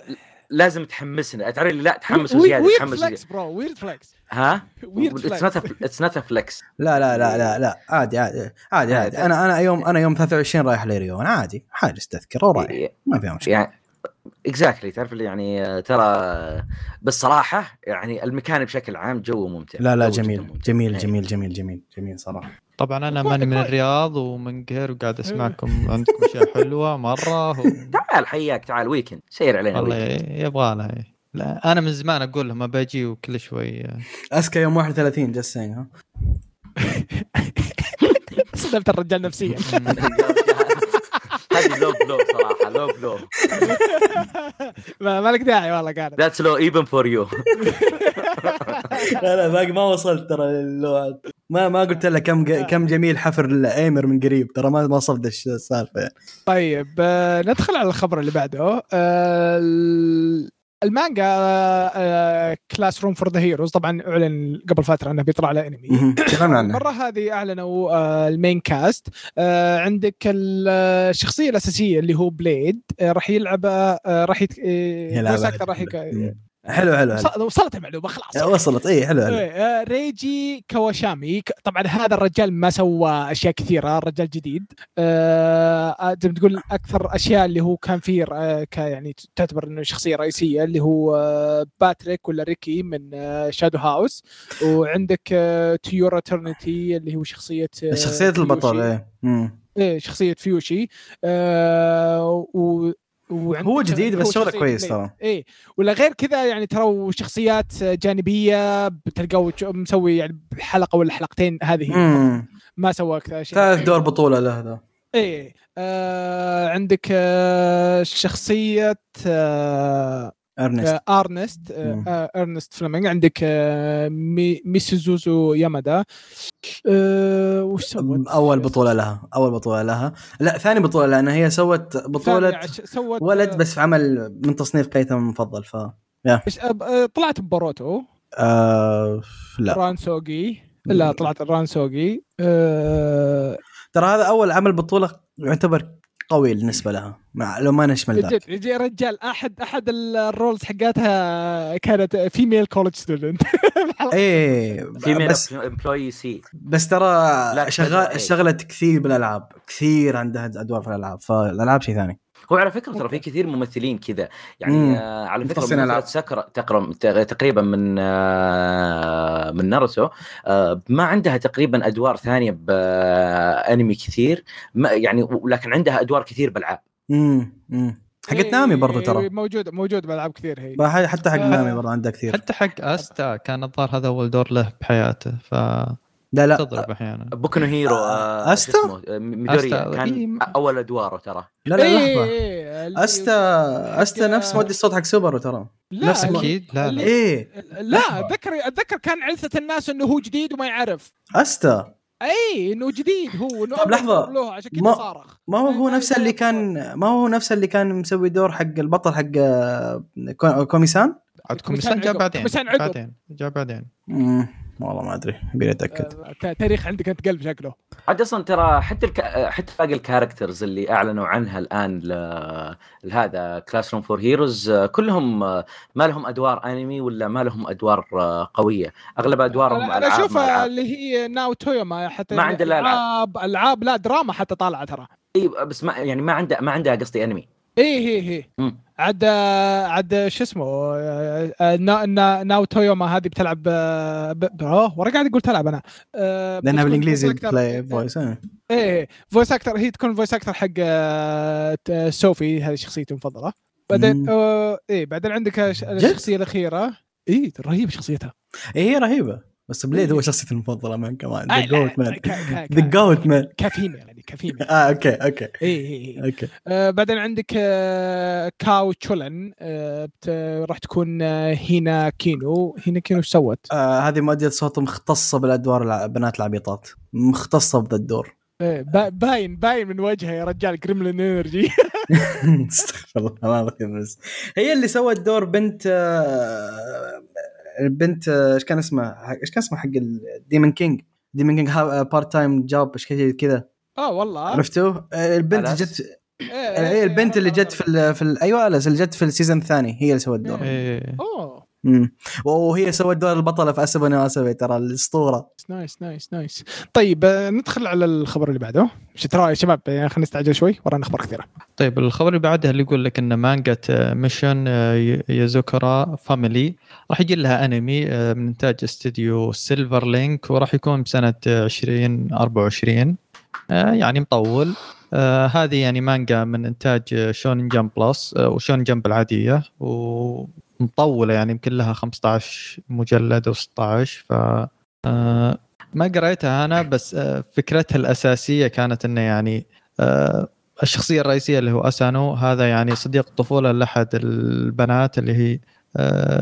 لازم تحمسنا. تعرف لا تحمس weird تحمس flex وزيادة. bro weird flex ها؟ weird not it's not flex لا لا لا لا لا. عادي عادي عادي عادي. أنا أنا يوم أنا يوم 23 رايح لريو أنا عادي. حاجز تذكره ورايح. ما فيها مشكلة. يعني exactly تعرف اللي يعني آه، ترى بالصراحة يعني المكان بشكل عام جو ممتع لا لا جميل ممتع. جميل إيه. جميل جميل جميل جميل صراحة طبعا أنا ماني من. الرياض ومن قهر وقاعد أسمعكم عندكم أشياء حلوة مرة و... تعال حياك تعال weekend سير علينا والله weekend. يبغى لها إيه. لا أنا من زمان أقول لهم باجي وكل شوي اسكا يوم 31 just saying ها صدمت الرجال نفسيا low blow صراحة low blow ما لك داعي والله كانت that's low even for you لا لا باقي ما وصلت ترى للوعد. ما ما قلت لك كم كم جميل حفر الايمر من قريب ترى ما ما وصلت الش- السالفه يعني. طيب آه، ندخل على الخبر اللي بعده. آه، المانجا Classroom for the Heroes طبعا أعلن قبل فترة إنه بيطلع على انمي المرة هذه أعلنوا آه، ال main cast آه، عندك آه، الشخصية الأساسية اللي هو Blade راح يلعب راح يت... آه، يلعب حلو حلو حلو. وص- وصلت المعلومة خلاص. وصلت. اي حلو حلو. إيه، آه، ريجي كواشامي. طبعا هذا الرجال ما سوى أشياء كثيرة الرجال جديد. آه، آه، زي ما تقول أكثر أشياء اللي هو كان فيه آه، يعني تعتبر إنه شخصية رئيسية اللي هو آه، باتريك ولا ريكي من آه، Shadow House وعندك آه، تيورا ترنتي اللي هو شخصية آه، شخصية البطل. إيه. إيه شخصية فيوشي آه، هو جديد بس شغله كويس. ترى. إيه. ولا غير كذا يعني ترى شخصيات جانبية بتلقاه مسوي يعني حلقة ولا حلقتين هذه. ما سوى أكثر شيء. ثالث دور بطولة له ذا إيه. آه عندك آه شخصية آه أرنست. آه أرنست آه. آه أرنست فليمنج عندك آه مي ميسوزوزو يامادا. آه وش سوت؟ أول بطولة لها أول بطولة لها. لا ثاني بطولة لأن هي سوت بطولة سوت ولد بس في عمل من تصنيف قيثم المفضل ف آه، طلعت ببوروتو آه لا. ران سوقي لا طلعت ران سوقي آه ترى هذا أول عمل بطولة يعتبر قوي بالنسبة لها مع لو ما نشمل ذاك. جد يجي رجال احد أحد ال roles حقاتها كانت female college student إيه في بس employee C بس ترى شغال إيه. اشتغلت كثير بالألعاب كثير عندها أدوار في الألعاب فالألعاب شيء ثاني. هو على فكرة ترى في كثير ممثلين كذا. يعني مم. آه على فكرة سكر تقرب تقريبا من آه من ناروتو. آه ما عندها تقريبا أدوار ثانية بانمي كثير. ما يعني ولكن عندها أدوار كثير بألعاب. امم امم حقت نامي برضو ترى. موجود موجود بألعاب كثير هي. حتى حق. نامي برضو عندها كثير. حتى حق أستا كان الظاهر هذا أول دور له بحياته فتضرب لا لا أحيانا. بوكو نو هيرو آه أستا؟ شو اسمه؟ آه، ميدوري كان إيه. أول أدواره ترى. لا لا إيه، لحظة. إيه، أستا أستا نفس مودي الصوت حق سوبرو ترى. لا نفس أكيد لا لا. إيه. لا أتذكر أتذكر كان عثة الناس إنه هو جديد وما يعرف. أستا. إي إنه جديد هو إنه طب لحظة. أول له عشان كذا ما- صارخ. ما هو هو نفسه اللي كان ما هو نفسه اللي كان مسوي دور حق البطل حق آه، كو- كوميسان؟ عاد كوميسان جاء. بعدين كوميسان عقب. بعدين جاء بعدين. والله ما أدري أبي أتأكد آه، تاريخ عندك أنت قلب شكله عاد أصلا ترى حتى الك... حتى باقي ال characters اللي أعلنوا عنها الآن ل... لهذا Classroom for Heroes كلهم آه، ما لهم أدوار انمي ولا ما لهم أدوار آه، قوية أغلب أدوارهم أنا أنا أشوفها. اللي هي ناو تويوما حتى ما عنده إلا ألعاب. العاب العاب لا دراما حتى طالعة ترى إي، بس ما يعني ما عنده ما عندها قصدي انمي هي هي مم. عاد عاد شو اسمه آه، آه، نا نا ناو تويوما هذه بتلعب آه، أوه ورا قاعد أقول تلعب أنا. لأنها بالإنجليزي play voice إيه. إيه voice actor هي تكون voice actor حق سوفي هذه شخصيتي المفضلة. بعدين إيه بعدين عندك الش- الشخصية الأخيرة. إيه رهيبة شخصيتها. إيه، هي رهيبة. بس بليد هو شخصيتي المفضلة مان كمان. ذا جوت مان ذا جوت مان كفيمه يعني كفيمه آه أوكي أوكي. إيه إيه إيه. أوكي. آه بعدين عندك آه كاو تشولن. آه راح تكون آه هينا كينو. هينا كينو إيش سوت؟ آه هذه مؤدية صوت مختصة بالأدوار الع- بنات العبيطات. مختصة بذا الدور. با- باين باين من وجهها يا رجال جريملين انرجي استغفر الله بس هي اللي سوت دور بنت آه، البنت إيش كان اسمها إيش كان اسمها حق ال demon king demon king part time job إيش كذا كذا. آه والله. عرفتوه آه، البنت؟ جت إيه، هي البنت اللي عرفت- جت في ال في ال أيوه اللي جت في ال season الثاني هي اللي سوت دور إيه. أوه. امم وهي سوت دور البطلة في اسبني واسبي ترى الأسطورة. nice nice nice. طيب آه، ندخل على الخبر اللي بعده. إيش ترى يا شباب يعني خلينا نستعجل شوي ورانا أخبار كثيرة. طيب الخبر اللي بعدها اللي يقول لك إن مانجا Mission يوزاكورا Family راح يجي لها أنمي آه، من إنتاج استديو سيلفر لينك وراح يكون بسنة 2024 آه، يعني مطول. آه، هذه يعني مانجا من إنتاج شونن جمب بلس آه، وشونن جمب العادية ومطوله يعني يمكن لها 15 مجلد أو 16 ف آه، ما قريتها أنا بس آه، فكرتها الأساسية كانت إنه يعني آه، الشخصية الرئيسية اللي هو أسانو هذا يعني صديق طفوله لأحد البنات اللي هي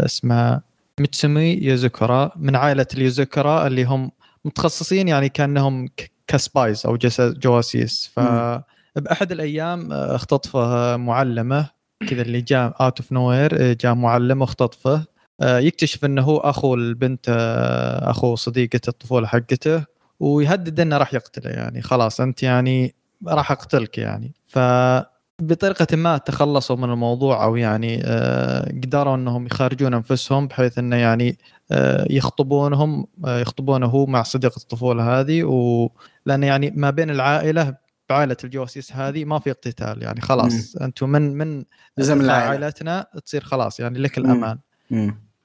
اسمها ميتسومي يوزوكورا من عائلة اليوزوكورا اللي هم متخصصين يعني كأنهم ك spies أو جواسيس فباحد الأيام آه، اختطفه معلمة كذا اللي جاء out of nowhere جاء معلم واختطفه آه، يكتشف إنه هو أخو البنت آه، أخو صديقة الطفولة حقته ويهدد إنه راح يقتله يعني. خلاص أنت يعني راح أقتلك يعني. ف بطريقة ما تخلصوا من الموضوع أو يعني آه، قدروا إنهم يخارجون أنفسهم بحيث إنه يعني يخطبونهم يخطبونه هو مع صديقة الطفولة هذه و لأن يعني ما بين العائلة بعائلة الجواسيس هذه ما في اقتتال يعني خلاص أنتم من من. عائلتنا تصير خلاص يعني لك. الأمان.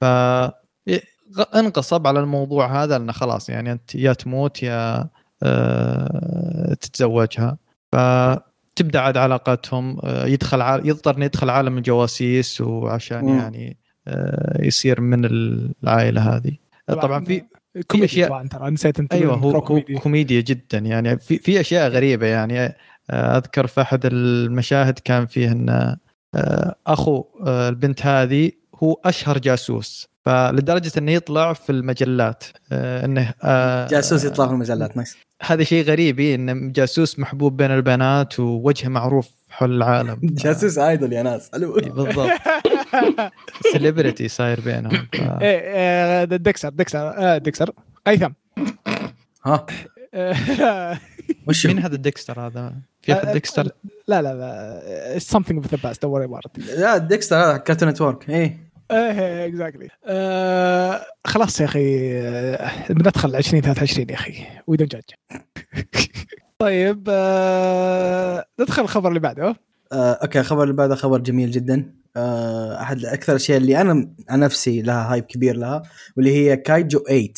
ف انقصب على الموضوع هذا انه خلاص يعني أنت يا تموت يا آه، تتزوجها فتبدا عاد علاقتهم آه، يدخل ع... يضطر انه يدخل عالم الجواسيس وعشان مم. يعني آه، يصير من العائلة هذه طبعا في كوميدي أشياء- طبعا ترى نسيت أنت أيوه هو, هو كوميدي كوميديا جدا. يعني في في أشياء غريبة يعني. آه، أذكر في أحد المشاهد كان فيه إن آه، أخو آه، البنت هذه هو أشهر جاسوس. فلدرجة إنه يطلع في المجلات. إنه جاسوس يطلع في المجلات nice هذا شيء غريب إيه، انه جاسوس محبوب بين البنات ووجهه معروف حول العالم. جاسوس idol يا ناس. حلو بالضبط. celebrity صاير بينهم ف... إيه آه، دكسر دكسر آه، دكسر قيثم. ها؟ آه، وش؟ مين هذا الديكستر هذا؟ في أحد آه، ديكستر؟ لا لا لا. Something with the past don't worry about it. لا ديكستر هذا كارتون نتورك إيه. إيه exactly خلاص يا أخي آه، بندخل 2023 يا أخي. we don't judge طيب آه، ندخل الخبر اللي بعده. آه، okay الخبر اللي بعده خبر جميل جدا. آه، أحد أكثر الاشياء اللي أنا عن نفسي لها hype كبير لها واللي هي كايجو 8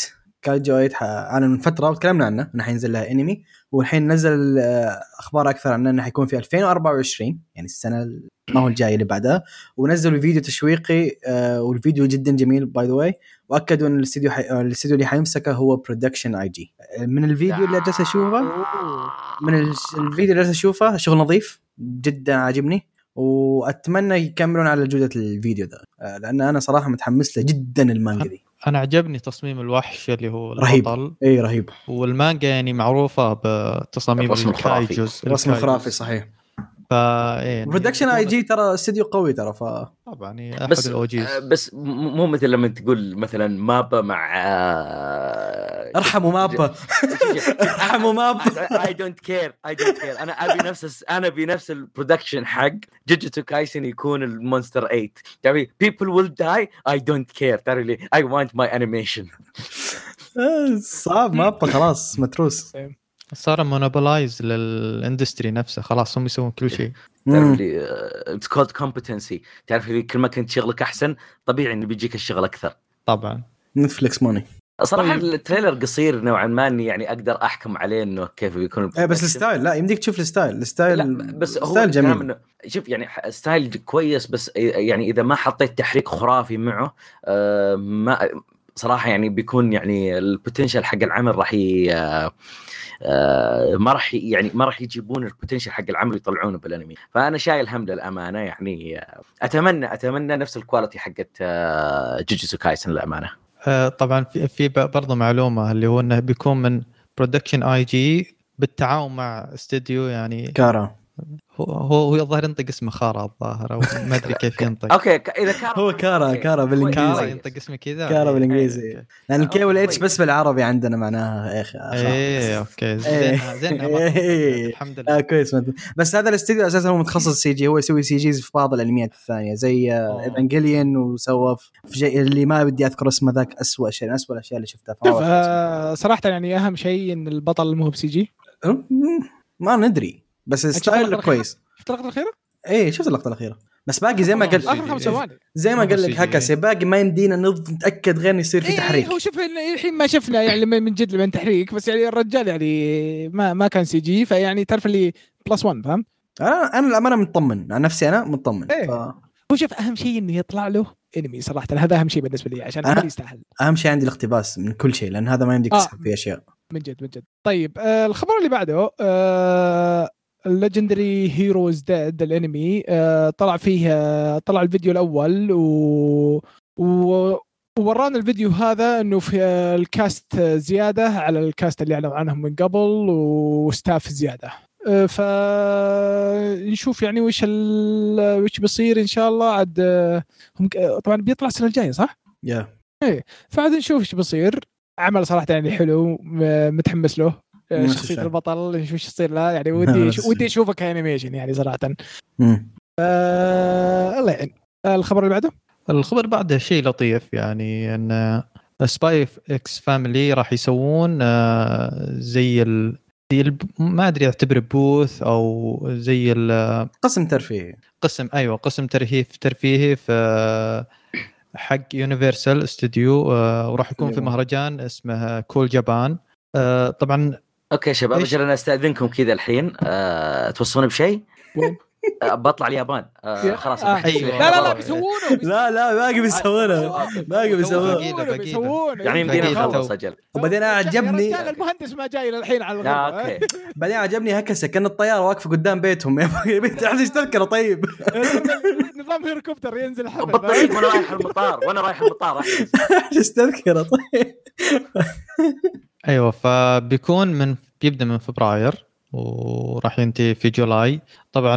كايجو 8 ح- أنا من فترة وتكلمنا عنه إنه حينزل لها انمي والحين نزل آه، أخبار أكثر عنه إنه حيكون في 2024 يعني السنة ال- ما هو الجاي اللي بعدها. ونزلوا فيديو تشويقي آه، والفيديو جدا جميل by the way وأكدوا إن الاستديو حي... آه، الاستديو اللي حيمسكه هو برودكشن اي جي من الفيديو اللي جالس أشوفه من الفيديو اللي جالس أشوفه شغل نظيف. جدا عاجبني وأتمنى يكملون على جودة الفيديو ذا آه، لأن أنا صراحة متحمس له جدا المانجا دي أنا عجبني تصميم الوحش اللي هو رهيب. البطل اي رهيب والمانجا يعني معروفة بتصاميم الرسم الخرافي. ال kaijus رسم ال kaijus. خرافي صحيح يعني برودكشن اي جي ترى استديو قوي ترى ف طبعا يعني احد بس ال OGs آه، بس مو مثل لما تقول مثلا مابا مع آه، ارحموا مابا. ارحموا مابا. I don't care I don't care أنا أبي نفس أنا أبي نفس ال production حق جوجوتسو كايسن يكون ال monster 8 تعرفي people will die I don't care. تعرفي لي I want my animation. آه، صعب مابا خلاص متروس. صار monopolize لل industry نفسه. خلاص هم يسوون كل شيء. تعرف. لي it's called competency تعرف لي كل ما كنت شغلك أحسن طبيعي إنه بيجيك الشغل أكثر. طبعا. نتفلكس money صراحة طيب. ال trailer قصير نوعا ما إني يعني أقدر أحكم عليه إنه كيف بيكون إيه بس. الستايل لا يمديك تشوف الستايل. الستايل لا بس هو الستايل جميل. شوف يعني style كويس بس يعني إذا ما حطيت تحريك خرافي معه آه، ما صراحة يعني بيكون يعني ال potential حق العمل راح ما راح يعني ما راح يجيبون ال potential حق العمل ويطلعونه بالانمي. فأنا شايل هم للأمانة يعني آه، أتمنى أتمنى نفس ال quality حقت آه، Jujutsu Kaisen للأمانة. آه، طبعا في في برضه معلومة اللي هو إنه بيكون من Production I.G بالتعاون مع استديو يعني كارا. هو هو هو الظاهر ينطق اسمه خارا الظاهر أو ما أدري كيف ينطق أوكي إذا كان هو كارا كارا بالانجليزي كارا ينطق اسمه كذا كارا بالانجليزي إيه. لأن ال K وال H. بس بالعربي عندنا معناها يا أخي إيه أوكي إيه. زين زين إيه. الحمد لله آه كويس. بس هذا الاستديو أساسا هو متخصص CG هو يسوي CGs في بعض الأنميات الثانية زي. Evangelion وسوى في اللي ما بدي أذكر اسمه ذاك اسوء شيء اسوء الأشياء اللي شفتها آه، صراحة يعني أهم شيء إن البطل مو ب CG ما ندري بس ال style كويس. شفت اللقطة الأخيرة؟ إيه شفت اللقطة الأخيرة. بس باقي زي ما قلت آخر خمس ثواني. زي ما قال لك CG. هكاسي باقي ما يمدينا نتأكد غير يصير في إيه، تحريك. هو شوف الحين ما شفنا يعني من من جد من تحريك بس يعني الرجال يعني ما ما كان CG فيعني تعرف اللي plus 1 فاهم؟ أنا أنا الامانه مطمن. عن نفسي أنا مطمن. إيه. ف- هو شوف أهم شيء إنه يطلع له انمي صراحة. هذا أهم شيء بالنسبة لي عشان أنا- هذا يستاهل. أهم شيء عندي الاقتباس من كل شيء لأن هذا ما يمديك آه. تسحب فيه أشياء. من جد من جد. طيب آه الخبر اللي بعده آه ال Legendary Hero Is Dead الانمي طلع فيه آه، طلع الفيديو الأول و, و... وورانا الفيديو هذا إنه في آه، ال cast زيادة على ال cast اللي اعلنوا عنهم من قبل و staff زيادة. آه، فنشوف يعني وش ال... وش بيصير إن شاء الله. عاد هم طبعا بيطلع السنة الجاية صح؟ يا فعاد نشوف إيش بيصير. عمل صراحة يعني حلو متحمس له. شخصية الشيء. البطل نشوف إيش يصير له يعني ودي ودي. اشوفه ك animation يعني صراحة. آه الله يعين آه، الخبر اللي بعده الخبر بعده شيء لطيف يعني إن Spy x Family راح يسوون آه، زي ال... زي. ما أدري أعتبره booth أو زي ال... قسم ترفيهي قسم أيوه قسم ترهيف ترفيهي في حق Universal Studio وراح يكون في اليابان. مهرجان اسمه Cool Japan طبعا أوكي شباب إيش؟ أجل أنا أستأذنكم كذا الحين أه توصوني بشيء؟ وين؟ أه بطلع اليابان أه يا- خلاص آه. أيوة. لا لا لا. بيسوونه لا لا باقي بيسوونها باقي بقية. بيسوونه يعني يمدينا نخلص. أجل وبعدين عجبني يا المهندس ما جاي للحين على لا الغرفة أوكي بعدين عجبني هكسه كان الطيارة واقفة قدام بيتهم يبي تحجز تذكرة طيب نظام هيليكوبتر ينزل حمل بالطريق وأنا رايح المطار وأنا رايح المطار. احجز تذكرة طيب أيوه فبيكون من بيبدأ من فبراير وراح ينتهي في July طبعا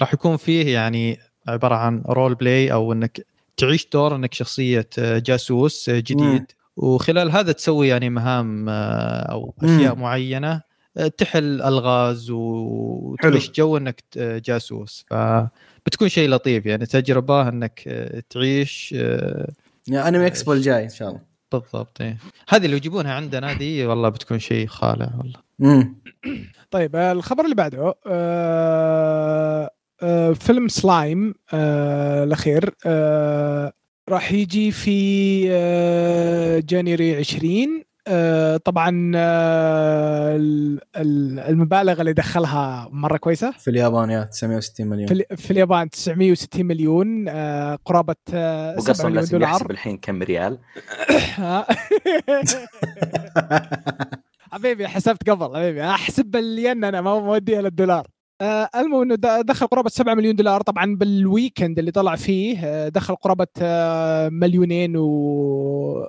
راح يكون فيه يعني عبارة عن role play أو إنك تعيش دور إنك شخصية جاسوس جديد مم. وخلال هذا تسوي يعني مهام آه، أو أشياء مم. معينة آه، تحل ألغاز وتعيش. جو إنك جاسوس فبتكون شيء لطيف يعني تجربة إنك آه، تعيش آه، يا Anime Expo الجاي إن شاء الله بالضبط إيه. هذه اللي يجيبونها عندنا دي والله بتكون شيء خالع والله. امم طيب الخبر اللي بعده آه، آه، فيلم سلايم آه، الأخير آه، راح يجي في آه، جانيوري 20 آه، طبعا آه، ال- ال- المبالغ اللي دخلها مرة كويسة. في اليابان يا 960 مليون. في, ال- في اليابان 960 مليون آه، قرابة آه، 7 وقسم مليون لازم دولار. يحسب الحين كم ريال؟ حبيبي حسبت قبل حبيبي. أحسب بالين أنا ما موديها للدولار آه المهم إنه د- دخل قرابة 7 مليون دولار. طبعا بال weekend اللي طلع فيه آه دخل قرابة آه مليونين و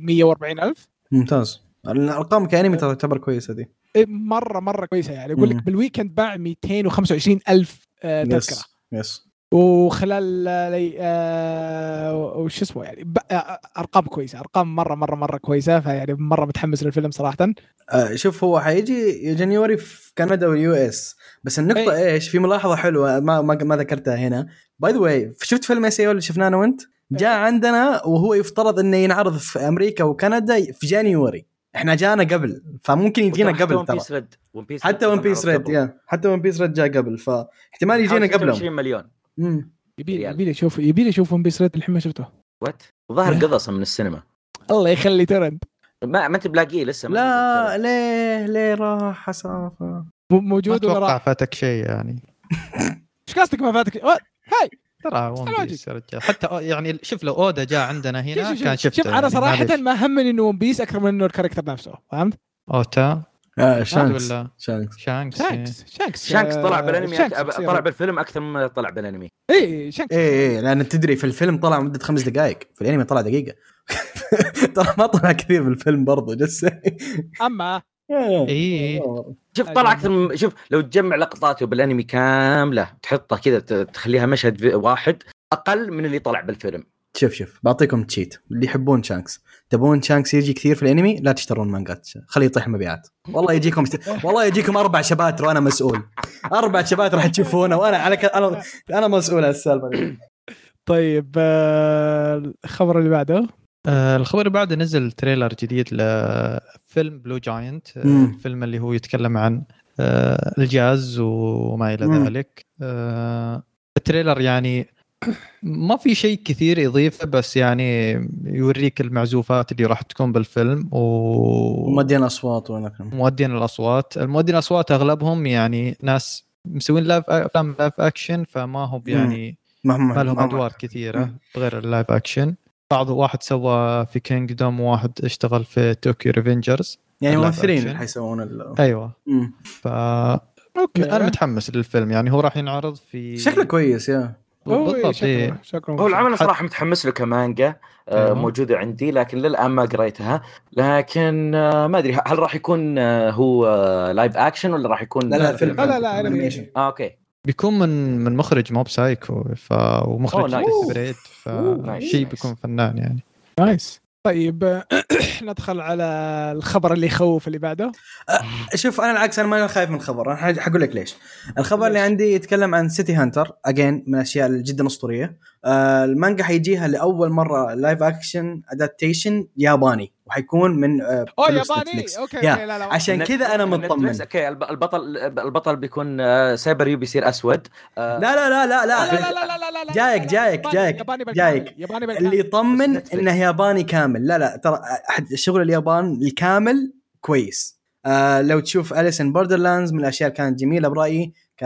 140 ألف. ممتاز. الأرقام كأنمي ترى تعتبر كويسة دي. إيه، مره مرة كويسة يعني. يقول مم. لك بال weekend باع 225 ألف آه تذكرة. yes وخلال آه، لي- آه وش اسمه يعني أرقام كويسة. أرقام مره مره مرة كويسة. فيعني مرة متحمس للفيلم صراحة. آه شوف هو حيجي January في كندا وال US بس النقطة إيه. إيش في ملاحظة حلوة ما ما, ما ذكرتها هنا. by the way شفت فيلم اس اللي شفناه أنا وأنت؟ جاء عندنا وهو يفترض إنه ينعرض في أمريكا وكندا في January. إحنا جانا قبل فممكن يجينا حتى قبل One ترى. Piece Red One Piece حتى One Piece Red يا. حتى One Piece Red جاء قبل فاحتمال يجينا قبلهم. 20 مليون. مم. يبي لي أشوف يبي لي أشوف One Piece Red الحين ما شفته. what وظهر. قضصه من السينما. الله يخلي ترند. ما ما أنت بلاقيه لسه ما لا ليه ليه راح ما موجود ولا أتوقع راح. فاتك شيء يعني. إيش قصدك ما فاتك؟ هاي! ترى ون. بيس يا رجال. حتى يعني شوف لو أودا جاء عندنا هنا شوف- شوف- كان شفته. شوف أنا يعني، صراحة. ما همني إنه ون بيس أكثر من إنه الكاركتر نفسه فهمت؟ أوتا. آه شانكس شانكس شانكس. شانكس شانكس شانكس طلع بالأنمي. شانكس طلع بالفيلم أكثر مما طلع بالأنمي. اي شانكس إيه إيه لأن تدري في الفيلم طلع مدة خمس دقائق في الأنمي طلع دقيقة. ترى ما طلع كثير بالفيلم برضه جس. أما اي شوف طلع أكثر من شوف لو تجمع لقطاته بالأنمي كاملة تحطها كذا تخليها مشهد واحد أقل من اللي طلع بالفيلم. شوف شوف بعطيكم cheat اللي يحبون شانكس تبون شانكس يجي كثير في الأنمي لا تشترون مانجات. خليه يطيح المبيعات والله يجيكم والله يجيكم أربع شباتر وأنا مسؤول. أربع chapters راح تشوفونه وأنا على ك... أنا أنا مسؤول عن السالفة. طيب آه، الخبر اللي بعده. آه الخبر اللي بعده نزل trailer جديد لفيلم Blue Giant. الفيلم اللي هو يتكلم عن آه الجاز وما إلى. ذلك. آه التريلر يعني ما في شيء كثير يضيفه بس يعني يوريك المعزوفات اللي راح تكون بالفيلم و... ومدين أصوات وأنا مؤدين الأصوات. المؤدين الأصوات أغلبهم يعني ناس مسوين live أفلام live action فما هو يعني ما لهم أدوار كثيرة غير ال live action بعض واحد سوى في Kingdom وواحد اشتغل في Tokyo Revengers يعني ممثلين حيسوون ال... أيوه. مم. ف okay أنا متحمس للفيلم. يعني هو راح ينعرض في شكله كويس yeah. بالضبط شكله إيه. شكله هو العمل صراحة متحمس له كمانجا آه، أيوه. موجوده عندي لكن للآن ما قريتها. لكن آه، ما أدري هل راح يكون آه، هو آه، live action ولا راح يكون لا لا فيلم. لا، لا، لا، animation آه okay. بيكون من من مخرج Mob Psycho ف ومخرج. بريد فشيء. بيكون فنان يعني nice طيب ندخل على الخبر اللي يخوف اللي بعده شوف أنا العكس أنا ما خايف من الخبر أنا حق- حقول لك ليش الخبر اللي؟ عندي يتكلم عن City Hunter again من الاشياء جدا أسطورية آه المانجا حيجيها لاول مره live action adaptation ياباني وحيكون من آه اوه ياباني Netflix. okay yeah، okay لا لا عشان كذا أنا مطمن okay الب- البطل البطل بيكون آه، سايبر يو بيصير اسود آه، لا لا لا لا لا لا لا, لا لا لا جايك- جايك- جايك- جايك. اللي يطمن. انه ياباني كامل لا لا ترى شغل اليابان الكامل كويس آه لو تشوف Alice in Borderlands من الاشياء اللي كانت جميله برايي ك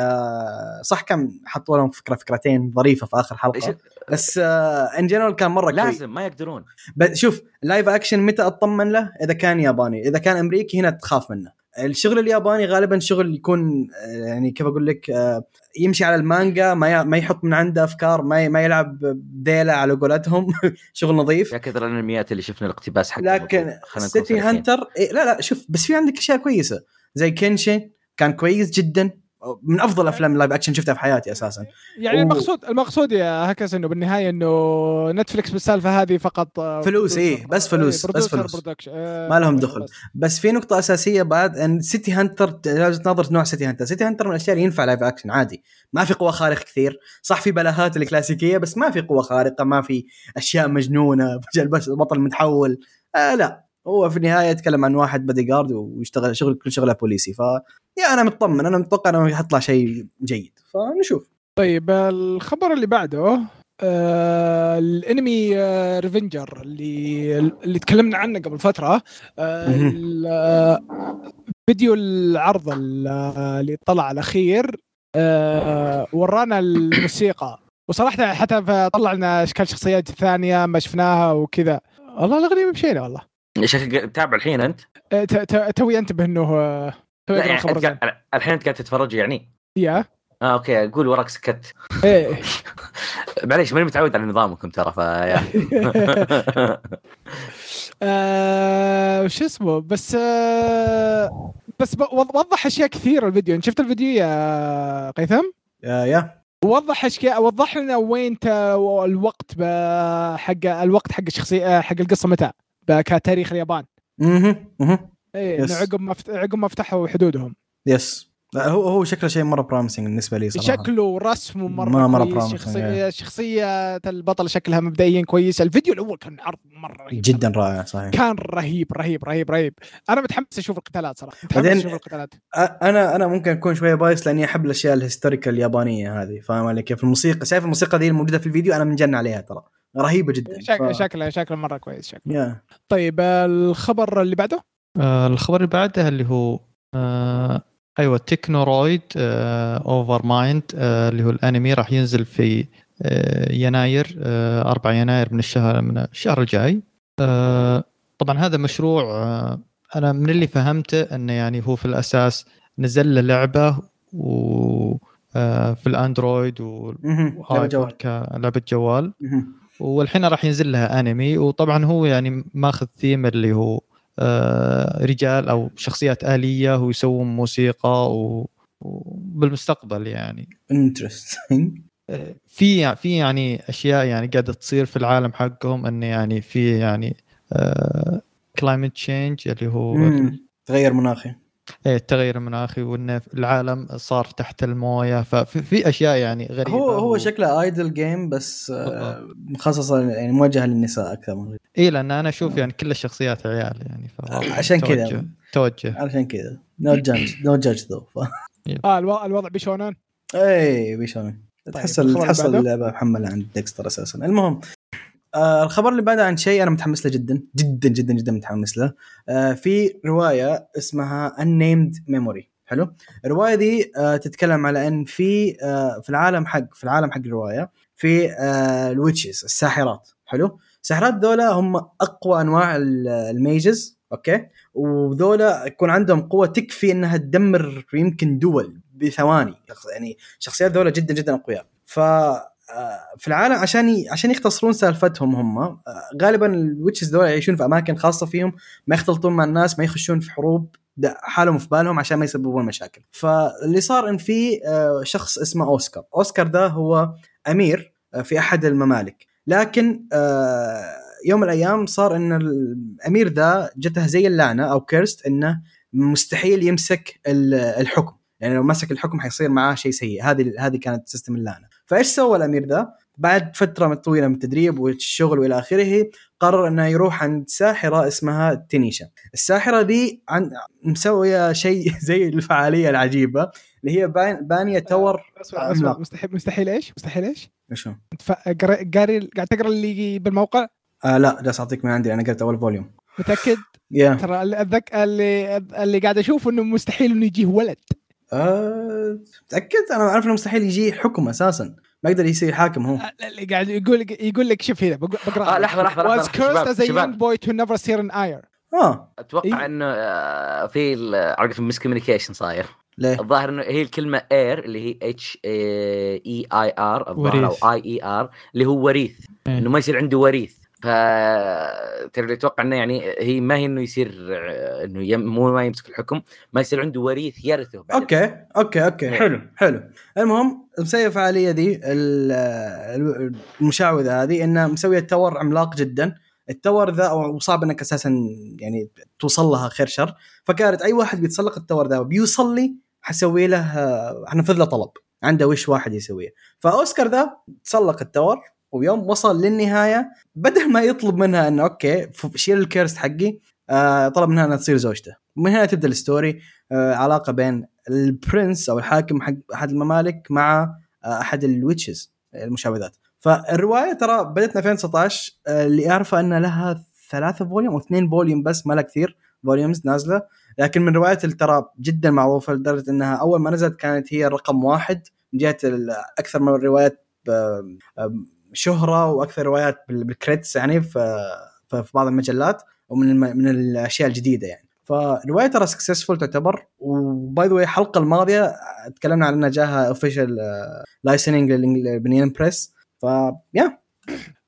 صح كم حطوا لهم فكرة فكرتين ظريفة في آخر حلقة. بس آه in general كان مرة لازم ما يقدرون. شوف live action متى أطمن له؟ إذا كان ياباني. إذا كان أمريكي هنا تخاف منه. الشغل الياباني غالبا شغل يكون آه، يعني كيف أقول لك آه، يمشي على المانجا ما ما يحط من عنده أفكار ما ما يلعب بذيله على قولتهم. شغل نظيف. يا كثر الأنميات اللي شفنا الاقتباس حقه لكن City. Hunter إيه لا لا شوف بس في عندك أشياء كويسة. زي Kenshin كان كويس جدا. من أفضل أفلام ال live action شفتها في حياتي أساسا يعني و- المقصود المقصود يا هكس إنه بالنهاية إنه Netflix بالسالفة هذه فقط آه، فلوس، producer. بس فلوس، إيه، بس فلوس. آه، ما لهم دخل. بس. بس في نقطة أساسية بعد أن City Hunter لازم تناظر نوع City Hunter، City Hunter من الأشياء اللي ينفع live action عادي، ما في قوة خارقة كثير، صح في بلاهات الكلاسيكية بس ما في قوة خارقة، ما في أشياء مجنونة، فجأة البس- البطل متحول، آه لا هو في النهاية يتكلم عن واحد بدي جارد ويشتغل شغل كل شغلة بوليسي، ف yeah أنا مطمن. أنا متوقع إنه حيطلع شيء جيد، فنشوف. طيب الخبر اللي بعده آه الانمي آه Revenger اللي اللي تكلمنا عنه قبل فترة آه آه فيديو العرض ال- آه، اللي طلع الأخير آه ورانا الموسيقى. وصراحة حتى طلع لنا أشكال شخصيات ثانية ما شفناها وكذا. والله الأغنية مشينا والله. شكلك تتابع الحين أنت؟ ت- ت- توي انتبه انه آه، لا يعني. قاعد- الحين أنت قاعد تتفرج يعني؟ يا. آه أوكي قول وراك سكت. إيه. معليش ماني متعود على نظامكم ترى فيا آه، شو اسمه بس بس وضح أشياء كثيرة الفيديو. أنت شفت الفيديو يا قيثم؟ يا يا. وضح أشياء وضح لنا وين الوقت ب- حق الوقت حق الشخصية حق القصة متى. كتاريخ اليابان. أها أها. إنه عقب ما عقب ما فتحوا حدودهم. yes لا هو هو شكله شيء مرة promising بالنسبة لي صراحة. شكله ورسمه مرة ما- مرة كويس promising، شخصية إيه. شخصية البطل شكلها مبدئيا كويس. الفيديو الأول كان عرض مرة رهيب جدا رائع صحيح. كان رهيب رهيب رهيب رهيب. أنا متحمس أشوف القتالات صراحة. متحمس بعدين- أشوف القتالات. أنا أنا ممكن أكون شوية bias لأني أحب الأشياء ال historical اليابانية هذه فاهم علي كيف؟ الموسيقى شايف الموسيقى ذي الموجودة في الفيديو أنا مجنن عليها ترى. رهيبة جدا. شك... ف... شكله شكله مرة كويس شكله يا. طيب الخبر اللي بعده؟ آه الخبر اللي بعده اللي هو آه أيوه Technoroid آه Overmind آه اللي هو الأنمي راح ينزل في آه يناير آه 4 يناير من الشهر من الشهر الجاي. آه طبعا هذا مشروع آه أنا من اللي فهمته إنه يعني هو في الأساس نزل له لعبة و آه في ال Android و. لعبة جوال. كلعبه جوال. والحين راح ينزل لها انمي وطبعا هو يعني ماخذ ثيم اللي هو آه، رجال أو شخصيات آلية ويسوون موسيقى و- وبالمستقبل يعني. interesting آه، في في يعني أشياء يعني قاعدة تصير في العالم حقهم انه يعني في يعني climate change اللي هو تغير مناخي. إيه، التغير المناخي وإن العالم صار تحت الموية. ففي في أشياء يعني غريبة هو هو و- شكله ايدل جيم بس آه، مخصصه يعني موجهه للنساء أكثر من اي لأن أنا أشوف يعني كل الشخصيات عيال يعني فواضح عشان كذا. توجه- علشان كذا. نو جادج نو جادج ذو آه ألو... الوضع بشونان اي بيشون تحس تحصل بعده؟ اللعبه محملة عند ديكستر أساسا. المهم آه الخبر اللي بعده عن شيء أنا متحمس له جدا جدا جدا جدا متحمس له. آه في رواية اسمها Unnamed Memory. حلو؟ الرواية دي آه تتكلم على إن في آه في العالم حق في العالم حق الرواية في آه ال witches الساحرات. حلو؟ الساحرات ذولا هم أقوى أنواع ال- ال mages okay؟ وذولا يكون عندهم قوة تكفي إنها تدمر يمكن دول بثواني. يعني شخصيات ذولا جدا جدا أقوياء. ف في العالم عشان. عشان يختصرون سالفتهم هم. آه، غالبا ال witches ذولا يعيشون في أماكن خاصة فيهم ما يختلطون مع الناس ما يخشون في حروب حالهم في بالهم عشان ما يسببون مشاكل. فاللي صار إن في آه، شخص اسمه أوسكار. أوسكار ده هو أمير آه، في أحد الممالك. لكن آه، يوم من الأيام صار إن الأمير ذا جته زي اللعنة أو cursed إنه مستحيل يمسك ال- الحكم. يعني لو مسك الحكم حيصير معاه شيء سيء. هذه هذه كانت system اللعنة. فايش سوى الأمير ذا بعد فترة طويله من التدريب والشغل وإلى آخره قرر إنه يروح عند ساحرة اسمها تينيشا الساحرة ذي عن مسوية شيء زي الفعالية العجيبة اللي هي بان- بانية تور أسمع مستحيل مستحيل إيش؟ مستحيل إيش؟ شو أنت قاري قاعد تقرأ اللي بالموقع؟ آه لا جالس أعطيك من عندي أنا قلت أول فوليوم متأكد؟ يا ترى. اللي اللي قاعد أشوف إنه مستحيل إنه يجيه ولد آه، متاكد أنا أعرف إنه مستحيل يجي حكم أساسا ما يقدر يصير حاكم هو اللي قاعد يقول يقول لك شوف هنا بق- بقرأ آه، لحظة، لحظة، لحظة، was cursed شباب، as a شباب. young boy to never see an heir آه أتوقع إيه. إنه آه، في عرفت ال miscommunication صاير ليه؟ الظاهر إنه هي الكلمة اير اللي هي اتش اي اي ار الظاهر أو. E I R اللي هو وريث إيه. إنه ما يصير عنده وريث ف أتوقع إنه يعني هي ما هي إنه يصير آه، إنه يم... مو ما يمسك الحكم ما يصير عنده وريث يرثه بعد. okay okay okay إيه. حلو حلو. المهم مسوي الفعالية دي ال- ال- المشعوذه هذه إنها مسوية tower عملاق جدا. ال tower ذا وصعب إنك أساسا يعني توصل لها خير شر. فكانت أي واحد بيتسلق ال tower ذا وبيوصل لي حسوي له آه، حنفذ له طلب. عنده وش واحد يسويه. فأوسكار ذا تسلق ال tower ويوم وصل للنهاية بدل ما يطلب منها إنه okay شيل ال curse حقي آه طلب منها إنها تصير زوجته. من هنا تبدأ ال story آه علاقة بين ال prince أو الحاكم حق أحد الممالك مع آه أحد ال witches المشعوذات فالرواية ترى بدأت من 2019 آه اللي اعرفه ان لها ثلاثة volume أو اثنين volume بس ما لها كثير volumes نازلة. لكن من روايات ترى جدا معروفة لدرجة إنها أول ما نزلت كانت هي رقم واحد من جهة أكثر من الروايات شهرة وأكثر روايات بال- بال credits يعني في في بعض المجلات ومن الم- من الأشياء الجديدة يعني. فروايه ترى successful تعتبر و by the way الحلقة الماضية تكلمنا عن أنها جاها official licensing لل Yen Press ف يا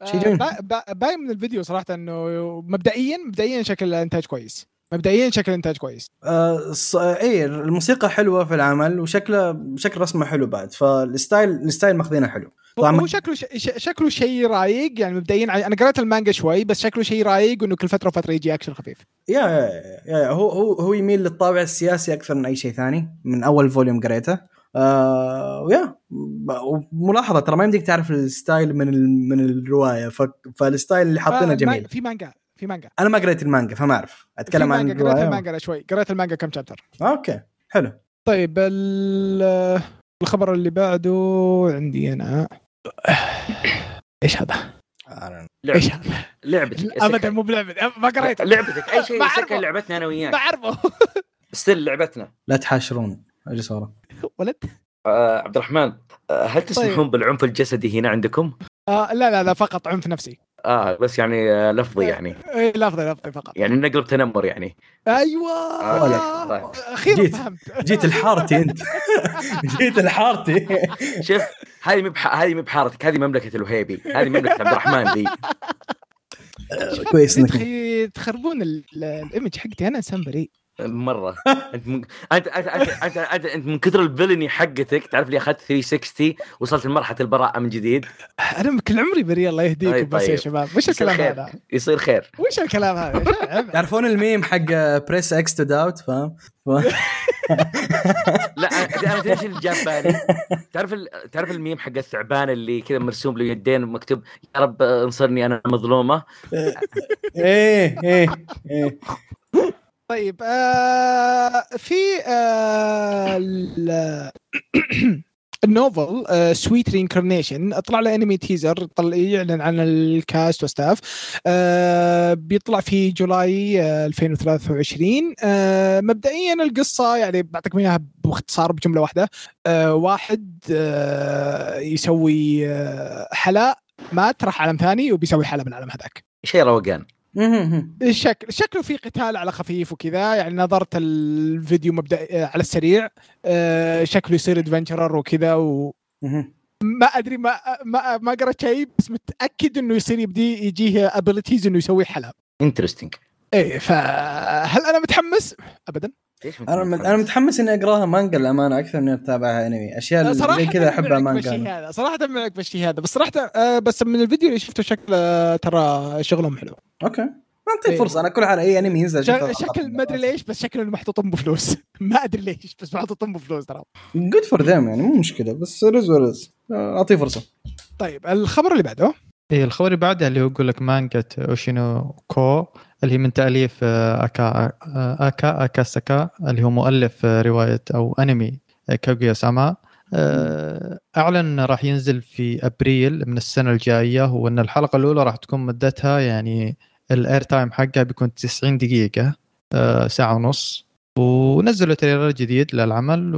شيء جميل. با- با- باين من الفيديو صراحة إنه مبدئيا مبدئيا شكل الانتاج كويس. مبدئيا شكل الانتاج كويس. آه ص- إيه الموسيقى حلوة في العمل وشكله شكل رسمه حلو بعد. فال style ال style ماخذينه حلو. طبعاً- هو شكله ش... شكله شيء رايق يعني مبدئيا أنا قرأت المانجا شوي بس شكله شيء رايق وانه كل فترة وفترة يجي أكشن خفيف. yeah yeah, yeah هو هو هو يميل للطابع السياسي أكثر من أي شيء ثاني من أول volume قريته. آه و yeah وملاحظة ترى ما يمديك تعرف ال style من ال- من الرواية ف... فال style اللي حاطينه فالما- جميل. في مانجا في مانجا. أنا ما قريت المانجا فما أعرف. أتكلم عن الرواية. المانجا أنا شوي. قرأت المانجا كم chapter okay حلو. طيب ال- الخبر اللي بعده عندي أنا. إيش هذا؟ إيش لعبتك. هذا؟ لعبتك ابدا مو بلعبه ما قريت. لعبتك أي شيء ما أعرفه. لعبتنا أنا ما وياك. اعرفه ستيل لعبتنا. لا تحاشرون اجلس ورا ولد؟ آه عبد الرحمن آه هل تسمحون طيب. بالعنف الجسدي هنا عندكم؟ آه لا لا لا فقط عنف نفسي. آه بس يعني آه لفظي يعني. إيه، لفظي لفظي فقط. يعني نقلب تنمر يعني. أيوه. آه، طيب. أخيرا جيت. فهمت. جيت الحارتي أنت. جيت الحارتي. شوف هذه مو بح- هذه مو بحارتك هذه مملكة الوهيبي هذه مملكة عبد الرحمن ذي كويس إنك تخربون ال- ال- الإيمج حقتي أنا انسان بريء مرة. أنت من... انت انت انت انت, انت, من كثر الفيلني حقتك تعرف لي أخذت 360 وصلت لمرحلة البراءة من جديد. أنا كل عمري بريء الله يهديكم طيب، بس يا طيب. شباب. وش الكلام خير. هذا؟ يصير خير. وش الكلام هذا؟ تعرفون الميم حق press X to doubt فاهم؟ لا أنا تدري إيش اللي جاب بالي تعرف ال... تعرف الميم حق الثعبان اللي كذا مرسوم له يدين ومكتوب يا رب انصرني أنا مظلومة. إيه إيه إيه. طيب آه في آه ال- ال novel Sweet Reincarnation طلع له انمي teaser يعلن عن ال cast و staff آه بيطلع في جولاي آه 2023 آه مبدئيا القصة يعني بعطيكم إياها باختصار بجملة واحدة. آه واحد آه يسوي آه حلا مات راح عالم ثاني وبيسوي حلا بالعالم هذاك. شيء روقان. الشكل شكله في قتال على خفيف وكذا يعني نظرت الفيديو مبدأ آه، على السريع آه، شكله يصير adventurer وكذا وما مهم. أدري ما ما ما قرأت شيء بس متأكد إنه يصير يبدي يجيه abilities إنه يسوي حلا interesting إيه فهل أنا متحمس؟ ابدا ليش أنا أنا متحمس إني أقراها مانجا للامانه أكثر من أتابعها انمي أشياء اللي زي كذا أحبها مانجا هذا. صراحة معك بالشيء هذا. بس صراحة آه، بس من الفيديو اللي شفته شكل آه، ترى شغلهم حلو. okay. نعطيه إيه. فرصة. أنا كل حال أي انمي ينزل أشوفه شك- شكل ما أدري ليش بس شكله محطوطين بفلوس ما أدري ليش بس محطوطين بفلوس ترى. good for them يعني مو مشكلة. بس worth worth أعطيه فرصة. طيب الخبر اللي بعده. اي الخبر اللي بعده اللي هو يقول لك مانجا اوشينو كو اللي هي من تأليف آه، أكا آه، اكا أكا ساكا اللي هو مؤلف آه، رواية أو أنمي آه، كاغويا ساما. آه، أعلن راح ينزل في أبريل من السنة الجاية وإن الحلقة الأولى راح تكون مدتها يعني ال air time حقها بيكون 90 دقيقة آه، ساعة ونص. ونزلوا trailer جديد للعمل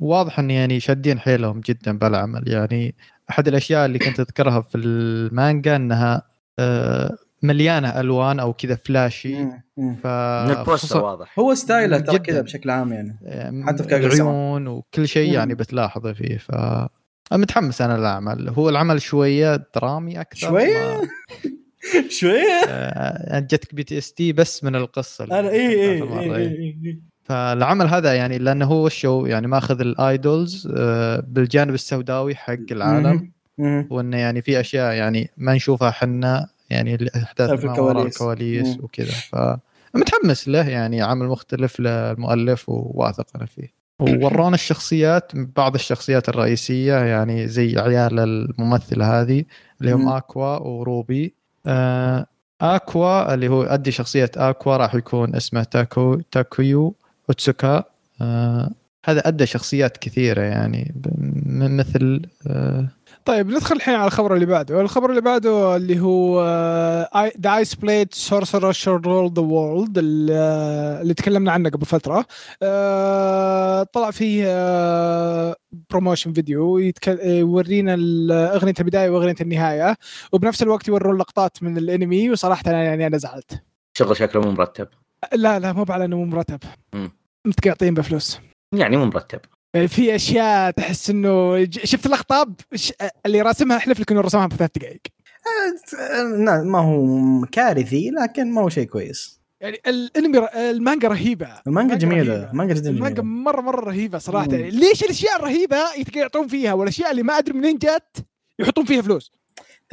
وواضح إن يعني شادين حيلهم جدا بالعمل. يعني أحد الأشياء اللي كنت أذكرها في المانجا إنها آه، مليانة ألوان أو كذا flashy. ف من ال poster واضح هو style ه ترى. كذا بشكل عام يعني يعني حتى في كاغويا-ساما. العيون وكل شيء يعني. بتلاحظه فيه ف متحمس أنا للعمل هو العمل شوية درامي أكثر شوية؟ ما- شوية آه، جتك بي تي إس تي بس من القصة اللي أنا اي اي اي إيه. اي اي فالعمل هذا يعني لأنه هو الشو يعني ماخذ الإيدولز آه، بالجانب السوداوي حق العالم. وإنه يعني في أشياء يعني ما نشوفها حنا يعني الأحداث ما وراء الكواليس. وكذا. ف متحمس له يعني عمل مختلف للمؤلف وواثق أنا فيه. وورونا الشخصيات بعض الشخصيات الرئيسية يعني زي عيال الممثلة هذه اللي هم. أكوا وروبي. آه أكوا اللي هو أدي شخصية أكوا راح يكون اسمه تاكو تاكويو أوتسوكا. آه هذا أدى شخصيات كثيرة يعني مثل آه طيب ندخل الحين على الخبر اللي بعده. الخبر اللي بعده اللي هو آه، The Iceblade Sorcerer Shall Rule the World اللي تكلمنا عنه قبل فترة. آه، طلع فيه promotion video يتك- يورينا أغنية البداية وأغنية النهاية. وبنفس الوقت يورون لقطات من الانمي وصراحة أنا يعني أنا زعلت. شغل شكله مو مرتب. لا لا مو على إنه مو مرتب. مم. متقاطين بفلوس. يعني مو مرتب. في أشياء تحس إنه شفت الاخطاء ش- اللي راسمها احلف لك انه رسمها بثلاث دقائق لا، ما هو كارثي لكن ما هو شيء كويس. يعني الانمي المانجا رهيبة. المانجا جميلة. المانجا جدا المانجا جميلة. مرة مرة رهيبة صراحة. مم. ليش الأشياء الرهيبة يتقاطعون فيها والأشياء اللي ما أدري منين جت يحطون فيها فلوس؟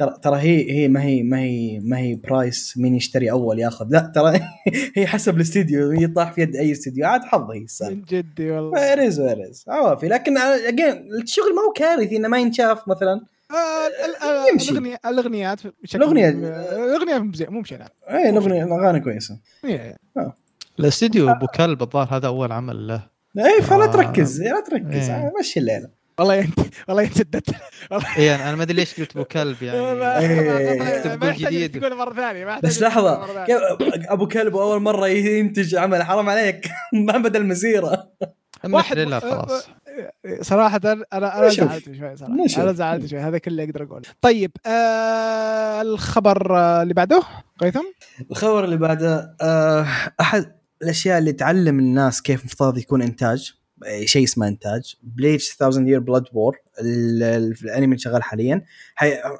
ترى ترى هي هي ما هي ما هي ما هي برايس مين يشتري أول ياخذ. لا ترى هي حسب الاستديو هي طاح في يد أي استديو عاد حظ هي السالفه من جدي والله. ويرز ويرز عوافي. لكن اجين الشغل ما هو كارثي إنه ما ينشاف مثلا. آه، آه، يمشي. الاغنيه الأغنيات بشكل الأغنية- آه، الأغنية مو مشينا اي الاغنيه الأغاني كويسة. إيه. الاستديو أبو كلب الظاهر هذا أول عمل له. اي فلا آه. تركز لا تركز إيه. مشي الليلة. والله انت والله انت سددت. اي أنا أنا ما أدري ليش قلت أبو كلب يعني. إيه. ما يحتاج جديد. تقول مرة ثانية ما بس لحظة. كيف- أبو كلب أول مرة ينتج عمل؟ حرام عليك. ما بدا المسيره واحد- خلاص. صراحة أنا أنا. زعلت شوي صراحة. نشوف. أنا زعلت شوي. هذا كله أقدر أقول طيب آه الخبر اللي بعده قيثم؟ الخبر اللي بعده آه، أحد الأشياء اللي تعلم الناس كيف مفترض يكون إنتاج. آه، شيء اسمه إنتاج. Bleach 1000 Year Blood War الأنمي شغال حاليا.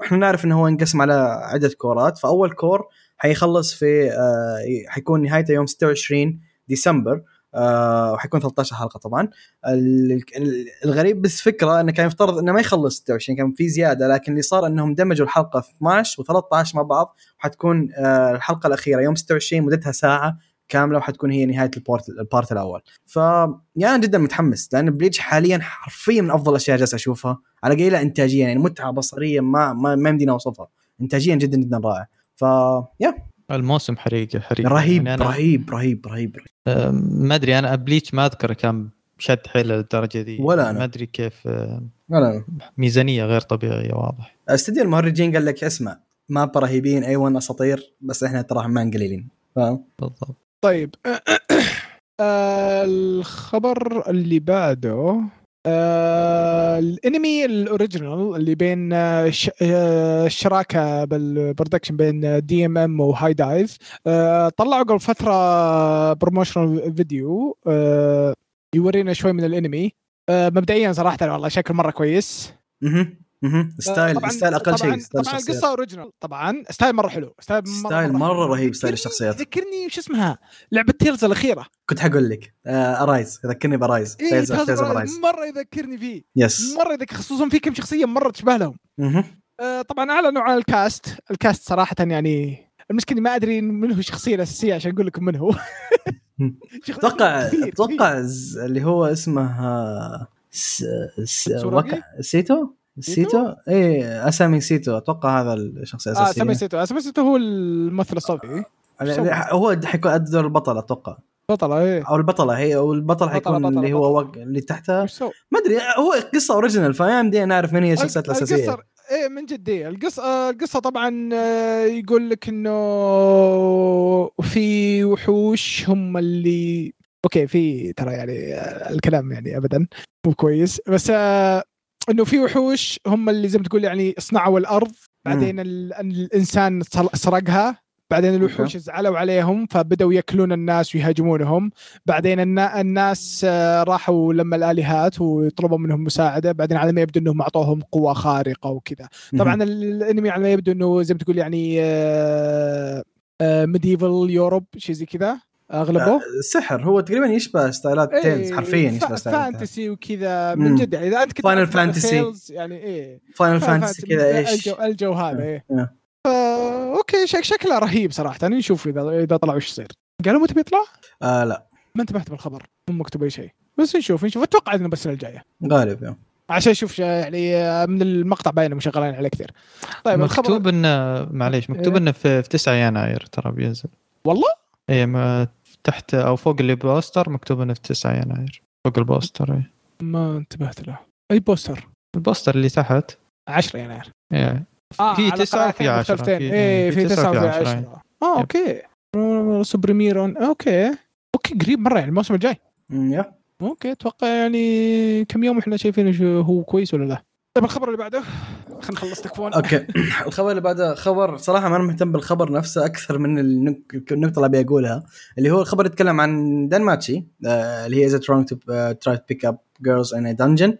إحنا نعرف إنه هو انقسم على عدة كورات. فأول cour حيخلص في آه، حيكون نهايته يوم 26 ديسمبر. آه وحيكون 13 حلقة طبعا. ال- ال- الغريب بس فكرة إنه كان يفترض إنه ما يخلص 26 كان في زيادة. لكن اللي صار إنهم دمجوا الحلقة 12 و13 مع بعض. وحتكون آه الحلقة الأخيرة يوم 26 مدتها ساعة. كاملة وحتكون هي نهاية البورت ال part الأول. ف يعني أنا جدا متحمس لأن Bleach حاليا حرفيا من أفضل الأشياء جالس أشوفها على قليله انتاجيا يعني متعة بصريا ما ما, ما يمدينا أوصفها. انتاجيا جدا جدا رائع. ف يا. الموسم حريقه حريقه رهيب يعني أنا رهيب رهيب رهيب آه، ما أدري أنا Bleach ما اذكر كان شد حيله للدرجة دي. ولا أنا. ما أدري كيف آه، لا ميزانية غير طبيعية واضح. استديو المهرجين قال لك اسمع ما رهيبين A-1 أساطير بس إحنا ترى ما قليلين فاهم بالضبط. طيب. آه الخبر اللي بعده آه الانمي ال original اللي بين آه ش- آه الشراكه بال production بين DMM و HIDIVE آه طلعوا قبل فترة promotional video آه يورينا شوي من الانمي. آه مبدئيا صراحة والله شكل مرة كويس. آه، style طبعاً- style أقل طبعاً- شيء طبعا الشخصيات. القصة original طبعا style مرة حلو. style مرة, style مرة حلو. رهيب style الشخصيات. يذكرني شو اسمها؟ لعبة Tales الأخيرة. كنت حقول لك Arise يذكرني ب Arise إيه Tales ب Arise مرة يذكرني فيه. yes مرة يذكر خصوصا في كم شخصية مرة تشبه لهم. آه، طبعا أعلنوا عن ال cast ال cast صراحة يعني المشكلة ما أدري من هو الشخصية الأساسية عشان أقول لكم من هو. أتوقع أتوقع اللي هو اسمه آه، س... س... سيتو؟ سيتو؟ إيه أسامي سيتو. أتوقع هذا الشخصيه آه الاساسيه سامي سيتو. سامي سيتو هو الممثل الصوتي هو حيكون ادور البطل أتوقع. بطلة إيه. أو البطلة هي أو البطل حيكون بطلة- اللي هو. وق... اللي تحتها؟ ما أدري هو قصة original فما يمدينا نعرف من هي الشخصيات الأساسية. القصة إيه من جد إيه. القصة آه، القصة طبعا آه، يقول لك إنه في وحوش هم اللي أوكي في ترى يعني آه، الكلام يعني ابدا مو كويس. بس آه، إنه في وحوش هم اللي زي ما تقول يعني صنعوا الأرض بعدين ال- الإنسان سرقها بعدين الوحوش زعلوا عليهم فبدأوا يأكلون الناس ويهاجمونهم. بعدين النا- الناس آه، راحوا لما الآلهات وطلبوا منهم مساعدة بعدين على ما يبدو إنهم أعطوهم قوة خارقة وكذا. طبعا الأنمي على ما يبدو إنه زي ما تقول يعني Medieval Europe شيء زي كذا. أغلبه؟ آه، سحر. هو تقريبا يشبه ستايلات Tales حرفيا يشبه ستايلات Fantasy وكذا. من. جد يعني إذا انت كنت Fantasy. Tales يعني إيه. Final Fantasy كذا إيش؟ الجو, الجو هذا إيه. آه. فا okay شك شكله رهيب صراحة. يعني نشوف اذا إذا طلع وش يصير. قالوا متى بيطلع؟ آه لا. ما انتبهت بالخبر. مو مكتوب أي شيء. بس نشوف نشوف. أتوقع إنه بس الجايه غالب يعني. عشان أشوف يعني من المقطع باين إنهم شغالين عليه كثير. طيب الخبر مكتوب انه معليش مكتوب إيه. إنه في, في 9 يناير ترى بينزل. والله؟ اي ما تحت أو فوق اللي poster مكتوب إنه في 9 يناير. فوق ال poster اي ما انتبهت له. أي poster؟ ال poster اللي تحت. 10 يناير. إيه. آه في على تسعة وفي قناتين عشرة. مختلفتين. في- إيه في في تسعة 9 وفي وفي عشرة. 10 آه. okay. سوبريميرون okay. okay قريب مرة يعني الموسم الجاي. okay أتوقع يعني كم يوم إحنا شايفين هو كويس ولا لا. طيب الخبر اللي بعده خلينا نخلص تكفون. okay. الخبر اللي بعده خبر صراحة ما أنا مهتم بالخبر نفسه أكثر من النقطة اللي أبي أقولها اللي هو الخبر يتكلم عن DanMachi آه اللي هي is trying to try to pick up girls in dungeon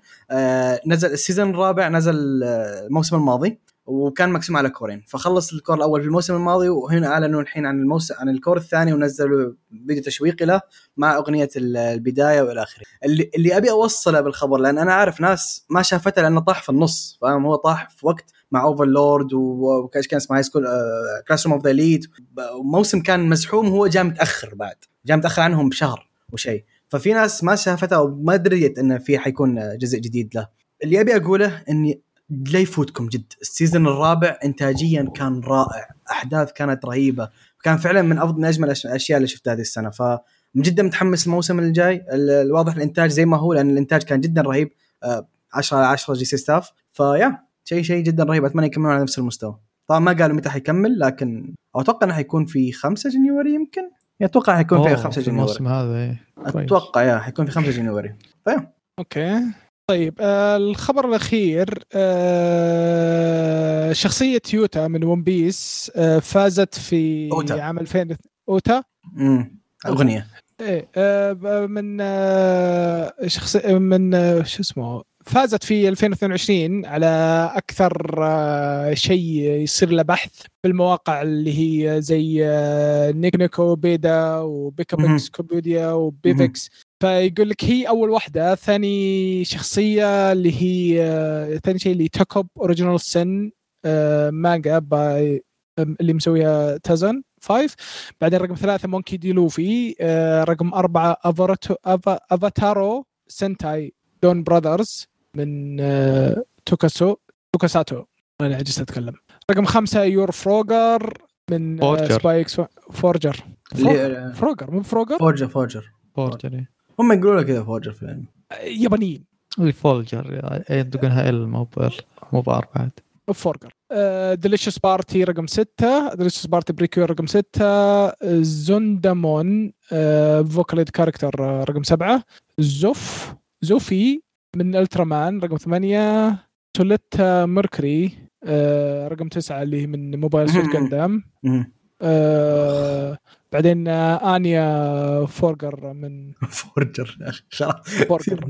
نزل ال season الرابع نزل آه، الموسم الماضي. وكان مقسوم على كورين. فخلص ال cour الأول في الموسم الماضي وهنا أعلنوا الحين عن الموسم عن ال cour الثاني ونزلوا فيديو تشويقي له مع أغنية ال- البداية وإلى آخره. اللي, اللي أبي أوصله بالخبر لأن أنا عارف ناس ما شافته لأنه طاح في النص فاهم؟ هو طاح في وقت مع Overlord وكاش كان اسمه High School Classroom of the Elite وموسم كان مزحوم وهو جاء متأخر بعد جاء متأخر عنهم بشهر وشيء ففي ناس ما شافتها أو ما دريت إنه في حيكون جزء جديد له. اللي أبي أقوله إني لا يفوتكم جد. ال season الرابع انتاجيا كان رائع. أحداث كانت رهيبة. كان فعلا من افضل من أجمل الأشياء اللي شفتها هذه السنة. ف من جدا متحمس الموسم الجاي. ال- الواضح الإنتاج زي ما هو لأن الإنتاج كان جدا رهيب. آه، 10 على 10 J.C.Staff فيا شيء شيء جدا رهيب. أتمنى يكملون على نفس المستوى. طبعا ما قالوا متى حيكمل لكن أتوقع إنه حيكون في 5 January يمكن. أتوقع حيكون في أوه، 5 في الموسم January هذا إيه. أتوقع يا حيكون في 5 January. okay. طيب آه الخبر الأخير آه شخصية يوتا من One Piece آه فازت في أوتا. عام 2000 أوتا؟ امم اغنيه إيه من شخص من شو اسمه؟ فازت في 2022 على أكثر آه شيء يصير له بحث بالمواقع اللي هي زي آه نيك نيكو بيدا وبيكابكس كوبوديا وبيفكس. فيقول لك هي أول واحدة ثاني شخصية اللي هي آه ثاني شيء اللي توكوب أوريجينال سن مانجا باي اللي مسويها تازن 5 بعدين رقم ثلاثة مونكي دي لوفي رقم أفا أفاتارو سنتاي. دون براذرز من آه توكاسو توكاساتو. أنا عجزت أتكلم. رقم خمسة يور فروجر من آه فورجر. سبايكس فورجر. فروجر, اللي- فروجر مو فروجر فورجر فورجر. فولجر إيه. هم يقولوا كذا فورجر في الأنمي. آه، يابانيين. الفولجر إيه، ينطقونها إل مو مو بار بعد. فورجر. Delicious Party رقم ستة. Delicious Party Precure رقم ستة. زوندامون Vocaloid character رقم سبعة. زوف زوفي من Ultraman رقم ثمانية سوليتا ميركوري آه رقم تسعة اللي هي من Mobile Suit Gundam مم. آه بعدين آه آنيا فورجر من فورجر يا أخي، خلاص فورجر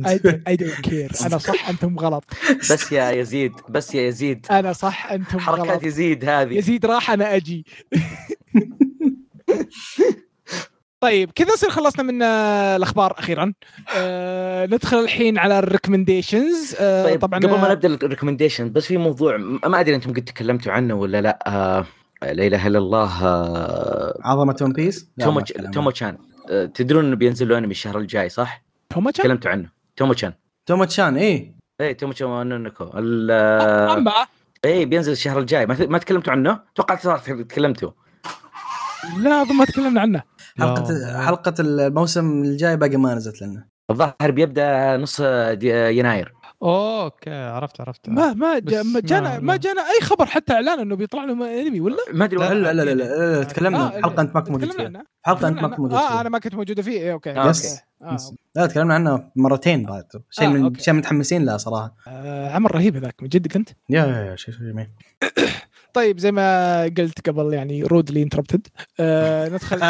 I don't care أنا صح أنتم غلط. بس يا يزيد بس يا يزيد. أنا صح أنتم حركات غلط. يزيد هذه. يزيد راح أنا أجي. طيب كذا نصير خلصنا من آه، الأخبار أخيرا. آه ندخل الحين على ال recommendations آه طيب طبعا قبل ما نبدأ ال recommendation بس في موضوع ما أدري أنتم قد تكلمتوا عنه ولا لا. آه لا إله إلا الله آه عظمة One Piece لا، تومو ما أتكلم. تومو تشان. آه تدرون إنه بينزل له أنمي الشهر الجاي صح؟ توما تشان؟ تكلمتوا عنه. تومو تشان. تومو تشان إيه. إيه تومو تشان ال- آه، إيه بينزل الشهر الجاي. ما, ما تكلمتوا عنه؟ توقعت صار تكلمتوا. لا اظن ما تكلمنا عنه. حلقه لا. حلقة الموسم الجاي باقي ما نزلت لنا الظاهر بيبدأ نص يناير اوه okay عرفت عرفت ما ما جانا ما- جانا أي خبر حتى إعلان إنه بيطلع له أنمي ولا؟ ما أدري لا، لا. لا لا لا, لا, لا تكلمنا آه، حلقة أنت ما كنت موجود فيها. حلقة أنت ما كنت. موجود آه فيها أنا ما كنت موجودة فيه إيه، okay آه، yes. okay. آه. yes. لا تكلمنا عنه مرتين بعد شيء آه، من. شيء متحمسين له صراحة آه عمل رهيب هذاك من جد كنت يا يا شيء جميل طيب زي ما قلت قبل يعني rudely interrupted آه ندخل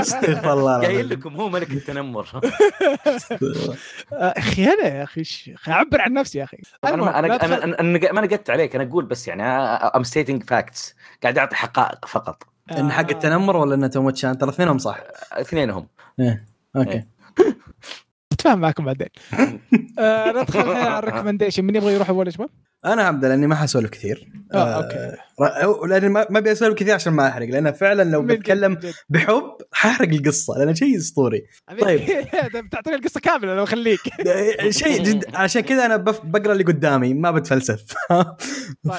استغفر الله قايل. لكم هو ملك التنمر. آه، أخي أنا يا أخي أعبر عن نفسي يا أخي. أنا المهم، أنا ما نقدت عليك أنا أقول بس يعني I'm stating facts قاعد أعطي حقائق فقط. إن حق آه، التنمر ولا انه تومو تشان؟ ترى اثنينهم صح. اثنينهم. أوكي. اتفاهم معكم بعدين. آه ندخل على ال recommendation. من يبغى يروح أول شباب؟ أنا هبدا لأني ما حسولف كثير. آه okay. ر- لأني ما ما أبي أسولف كثير عشان ما أحرق لأن فعلا لو بتكلم. بحب ححرق القصة لأنه شيء أسطوري. طيب. بتعطيني القصة كاملة لو خليك شيء جد عشان كذا أنا بف- بقرأ اللي قدامي ما بتفلسف.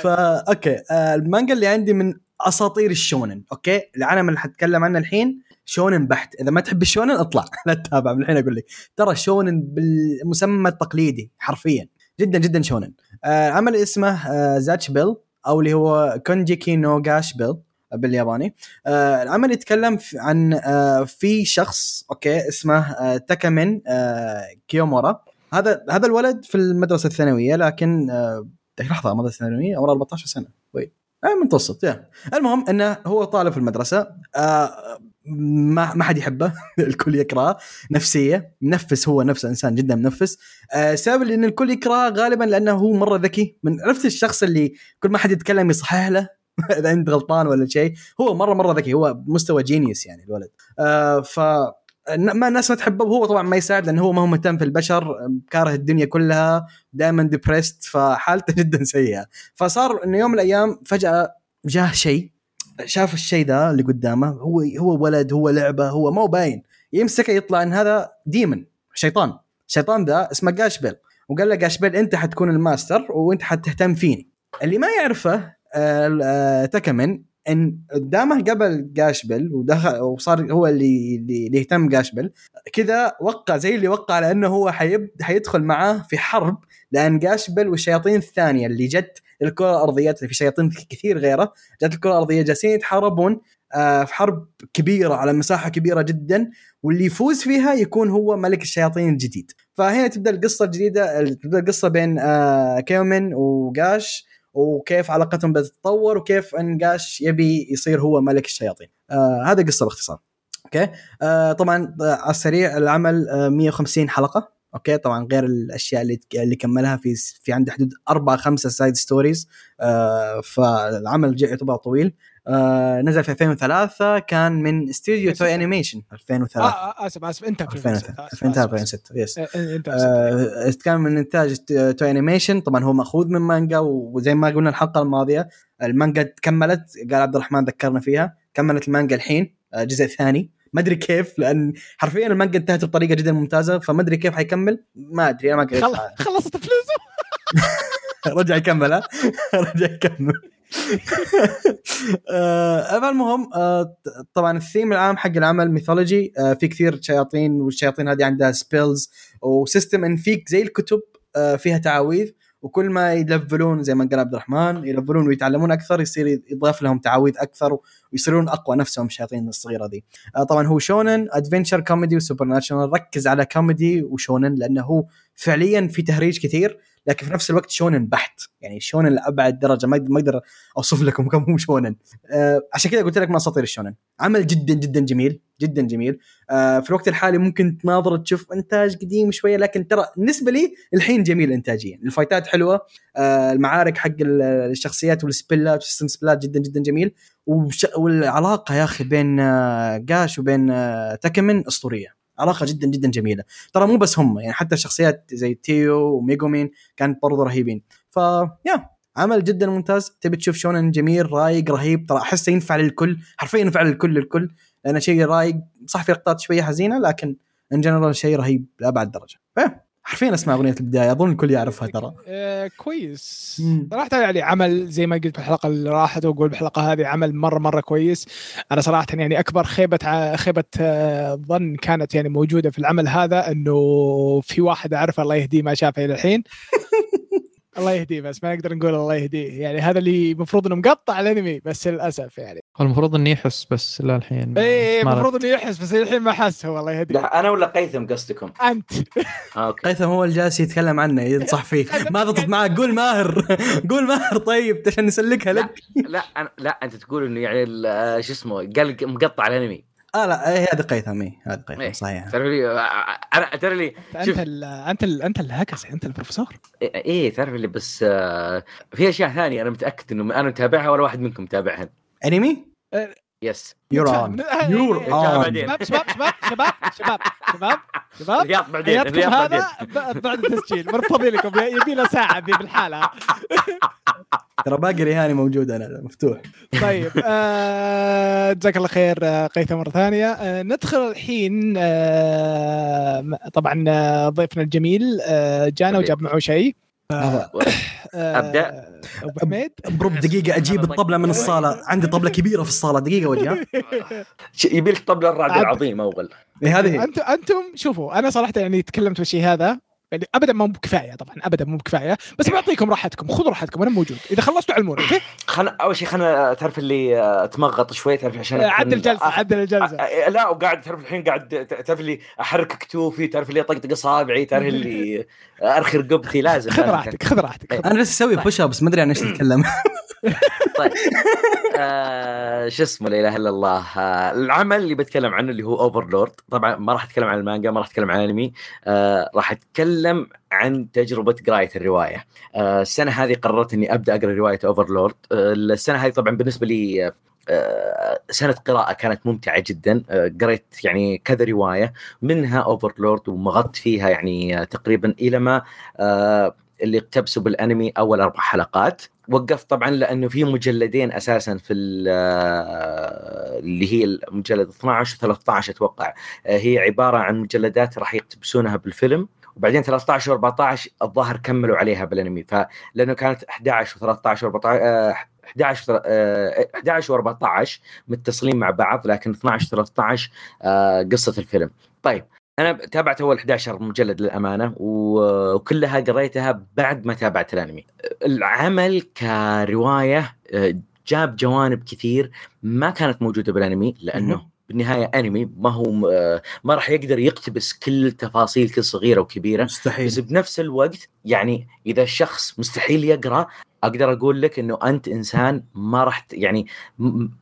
فا okay. آه، المانجا اللي عندي من أساطير الشونن okay؟ العالم اللي حتكلم عنه الحين شونن بحت. إذا ما تحب الشونن اطلع. لا تتابع من الحين أقول لك. ترى شونن بالمسمى التقليدي حرفيا. جدا جدا شونن. آه عمل اسمه آه Zatch Bell أو اللي هو كونجيكي نو جاش بيل بالياباني. آه العمل يتكلم عن آه في شخص okay اسمه آه تاكامين آه كيومورا هذا هذا الولد في المدرسة الثانوية لكن آه لحظة مدرسه ثانويه عمره 14 سنة. وي. آه متوسط يا. المهم إنه هو طالب في المدرسة. آه ما ما حد يحبه الكل يكرهه نفسية منفس هو نفسه إنسان جدا منفس. آه سبب لأن الكل يكرهه غالبا لأنه هو مرة ذكي. من عرفت الشخص اللي كل ما حد يتكلم يصحح له؟ إذا أنت غلطان ولا شيء. هو مرة مرة ذكي هو مستوى genius يعني الولد. آه ف ما الناس ما تحبه. وهو طبعا ما يساعد لأنه هو ما هو مهتم في البشر كاره الدنيا كلها دائما depressed فحالته جدا سيئة. فصار إنه يوم من الأيام فجأة جاه شيء. شاف الشيء ذا اللي قدامه هو هو ولد هو لعبة هو ما هو باين. يمسكه يطلع إن هذا demon شيطان. الشيطان ذا اسمه جاشبيل. وقال له جاشبيل أنت حتكون الماستر وأنت حتهتم فيني. اللي ما يعرفه آه، آه، تكمن إن قدامه قبل جاشبل ودخل وصار هو اللي اللي يهتم جاشبل كذا وقع زي اللي وقع على انه هو حيب حيدخل معاه في حرب لأن جاشبل والشياطين الثانية اللي جت الكرة الأرضية في شياطين كثير غيره. جت الكرة الأرضية جالسين يتحاربون آه، في حرب كبيرة على مساحة كبيرة جدا. واللي يفوز فيها يكون هو ملك الشياطين الجديد. فهنا تبدأ القصة الجديدة تبدأ القصة بين آه، كيومن وجاش وكيف علاقتهم بتتطور وكيف أن جاش يبي يصير هو ملك الشياطين. آه هذا قصة باختصار. okay؟ طبعا على السريع العمل آه 150 حلقة. okay طبعا غير الأشياء اللي اللي كملها في في عنده حدود أربع خمسة side stories آه فالعمل جاء يعتبر طويل. آه نزل في 2003 كان من استوديو Toei Animation 2003 آه آسف آسف انت في 2003 آسف، 2003 آسف، آسف. 2006 yes كان من إنتاج Toei Animation طبعا هو مأخوذ من مانجا وزي ما قلنا الحلقة الماضية المانجا كملت قال عبد الرحمن ذكرنا فيها كملت المانجا الحين آه، جزء ثاني. ما أدري كيف لأن حرفيا المانجا انتهت بطريقة جدا ممتازة فما أدري كيف حيكمل. ما أدري أنا ما قريت خل- خلصت فلوسه. رجع يكمل ها؟ رجع يكمل. آه المهم آه طبعا الثيم العام حق العمل mythology. آه في كثير شياطين والشياطين هذه عندها spells و system ان فيك زي الكتب آه فيها تعاويذ. وكل ما يلفلون زي ما قال عبد الرحمن يلفلون ويتعلمون أكثر يصير يضاف لهم تعاويذ أكثر ويصيرون أقوى نفسهم الشياطين الصغيرة ذي. آه طبعا هو شونن adventure comedy و supernatural ركز على كوميدي وشونن لأنه هو فعليا في تهريج كثير لكن في نفس الوقت شونن بحت. يعني شونن لأبعد درجة. ما ما أقدر أوصف لكم كم هو شونن. آه عشان كذا قلت لك من أساطير الشونن. عمل جدا جدا جميل. جدا جميل. آه في الوقت الحالي ممكن تناظر تشوف إنتاج قديم شوية لكن ترى بالنسبة لي الحين جميل انتاجيا. الفايتات حلوة. آه المعارك حق ال- الشخصيات والسبلات وال system سبلات جدا جدا جميل. والعلاقة يا أخي بين آه جاش وبين آه تاكمن أسطورية. علاقة جدا جدا جميلة. ترى مو بس هم يعني حتى الشخصيات زي تيو وميجومين كانت برضو رهيبين. ف يا عمل جدا ممتاز. تبي تشوف شونن جميل رايق رهيب. ترى احسه ينفع للكل. حرفيا ينفع للكل للكل. لأنه شيء رايق صح في لقطات شوية حزينة لكن in general شيء رهيب لأبعد درجة. ف حرفيا أسمع أغنية البداية أظن الكل يعرفها ترى. آه كويس. صراحة يعني عمل زي ما قلت بالحلقة اللي راحت وأقول بالحلقة هذه عمل مرة مرة كويس. أنا صراحة يعني أكبر خيبة ع- خيبة آه، ظن كانت يعني موجودة في العمل هذا إنه في واحد أعرفه الله يهديه ما شافه إلى الحين. الله يهديه بس ما نقدر نقول الله يهديه. يعني هذا اللي المفروض إنه مقطع الأنمي بس للأسف يعني. هو المفروض إنه يحس بس للحين إيه ما المفروض إنه يحس بس الحين ما حس هو الله يهديه. لا أنا ولا قيثم قصدكم؟ أنت. أوكي. قيثم هو الجالس يتكلم عنه ينصح فيه ما ضبط معك قول ماهر. قول ماهر طيب عشان نسلكها لا لك. لا أنا لا أنت تقول إنه يعني ال- شو اسمه قال مقطع الأنمي. آه لا إيه، هذا قيثم اي هذا قيثم إيه. صحيح. تعرف لي آه، أنا تعرف لي أنت شوف. ال أنت ال أنت الهكس أنت البروفيسور. إيه تعرف لي بس آه، في أشياء ثانية أنا متأكد إنه أنا متابعها ولا واحد منكم متابعها. أنمي؟ يس. يور اون يور اون بعدين. شباب شباب شباب شباب شباب شباب. شباب. الرياض بعدين الرياض بعدين. بعد التسجيل. مرفضي لكم يبي له ساعة ذي بالحالة. ترى باقي ريهاني موجود أنا مفتوح. طيب آه، جزاك الله خير آه، قيثم مرة ثانية. آه، ندخل الحين طبعا ضيفنا الجميل جانا وجاب معه شيء. آه، أبدأ؟ أبو حميد. brb دقيقة أجيب الطبلة من الصالة. عندي طبلة كبيرة في الصالة. دقيقة وجه يبي لك طبل الرعد. العظيم أول. إيه هذه. أنتم أنتم شوفوا أنا صراحة يعني تكلمت بالشيء هذا. يعني ابدا مو بكفاية طبعا ابدا مو بكفاية بس بعطيكم راحتكم خذوا راحتكم أنا موجود. إذا خلصتوا علموني okay؟ خلنا أول شيء خلنا تعرف اللي آه، اتمغط شوي تعرف عشان آه، عدل أكون- جلسة آه، عدل الجلسه آه، لا وقاعد تعرف الحين قاعد تعرف اللي احرك كتوفي تعرف اللي أطقطق أصابعي تعرف اللي ارخي رقبتي لازم خذ. راحتك خذ راحتك أنا لسه أسوي push ups ما أدري عن إيش تتكلم طيب. آه شو اسمه لا إله إلا الله. آه العمل اللي بتكلم عنه اللي هو Overlord طبعا ما راح أتكلم عن المانجا ما راح أتكلم عن الانمي آه راح أتكلم عن تجربة قراية الرواية. آه السنة هذه قررت إني أبدأ أقرأ رواية Overlord آه السنة هذه طبعا بالنسبة لي آه، سنة قراءة كانت ممتعة جدا. قريت يعني كذا رواية منها Overlord ومغطت فيها يعني تقريبا إلى ما اللي اقتبسوا بالأنمي أول أربع حلقات. وقفت طبعا لأنه في مجلدين أساسا في ال- اللي هي المجلد 12 و 13 أتوقع هي عبارة عن مجلدات راح يقتبسونها بالفيلم. وبعدين 13 و 14 الظاهر كملوا عليها بالانمي. فلانه كانت 11 و 13 و 14 11 و 11 و 14 متصلين مع بعض لكن 12 و 13 آه، قصة الفيلم. طيب أنا تابعت أول 11 مجلد للأمانة وكلها قريتها بعد ما تابعت الأنمي. العمل كرواية آه، جاب جوانب كثير ما كانت موجودة بالأنمي لأنه. بالنهاية أنمي ما هو آه، ما راح يقدر يقتبس كل تفاصيل كل صغيرة وكبيرة بس مستحيل بنفس الوقت يعني إذا الشخص مستحيل يقرأ أقدر أقول لك إنه أنت إنسان ما راح يعني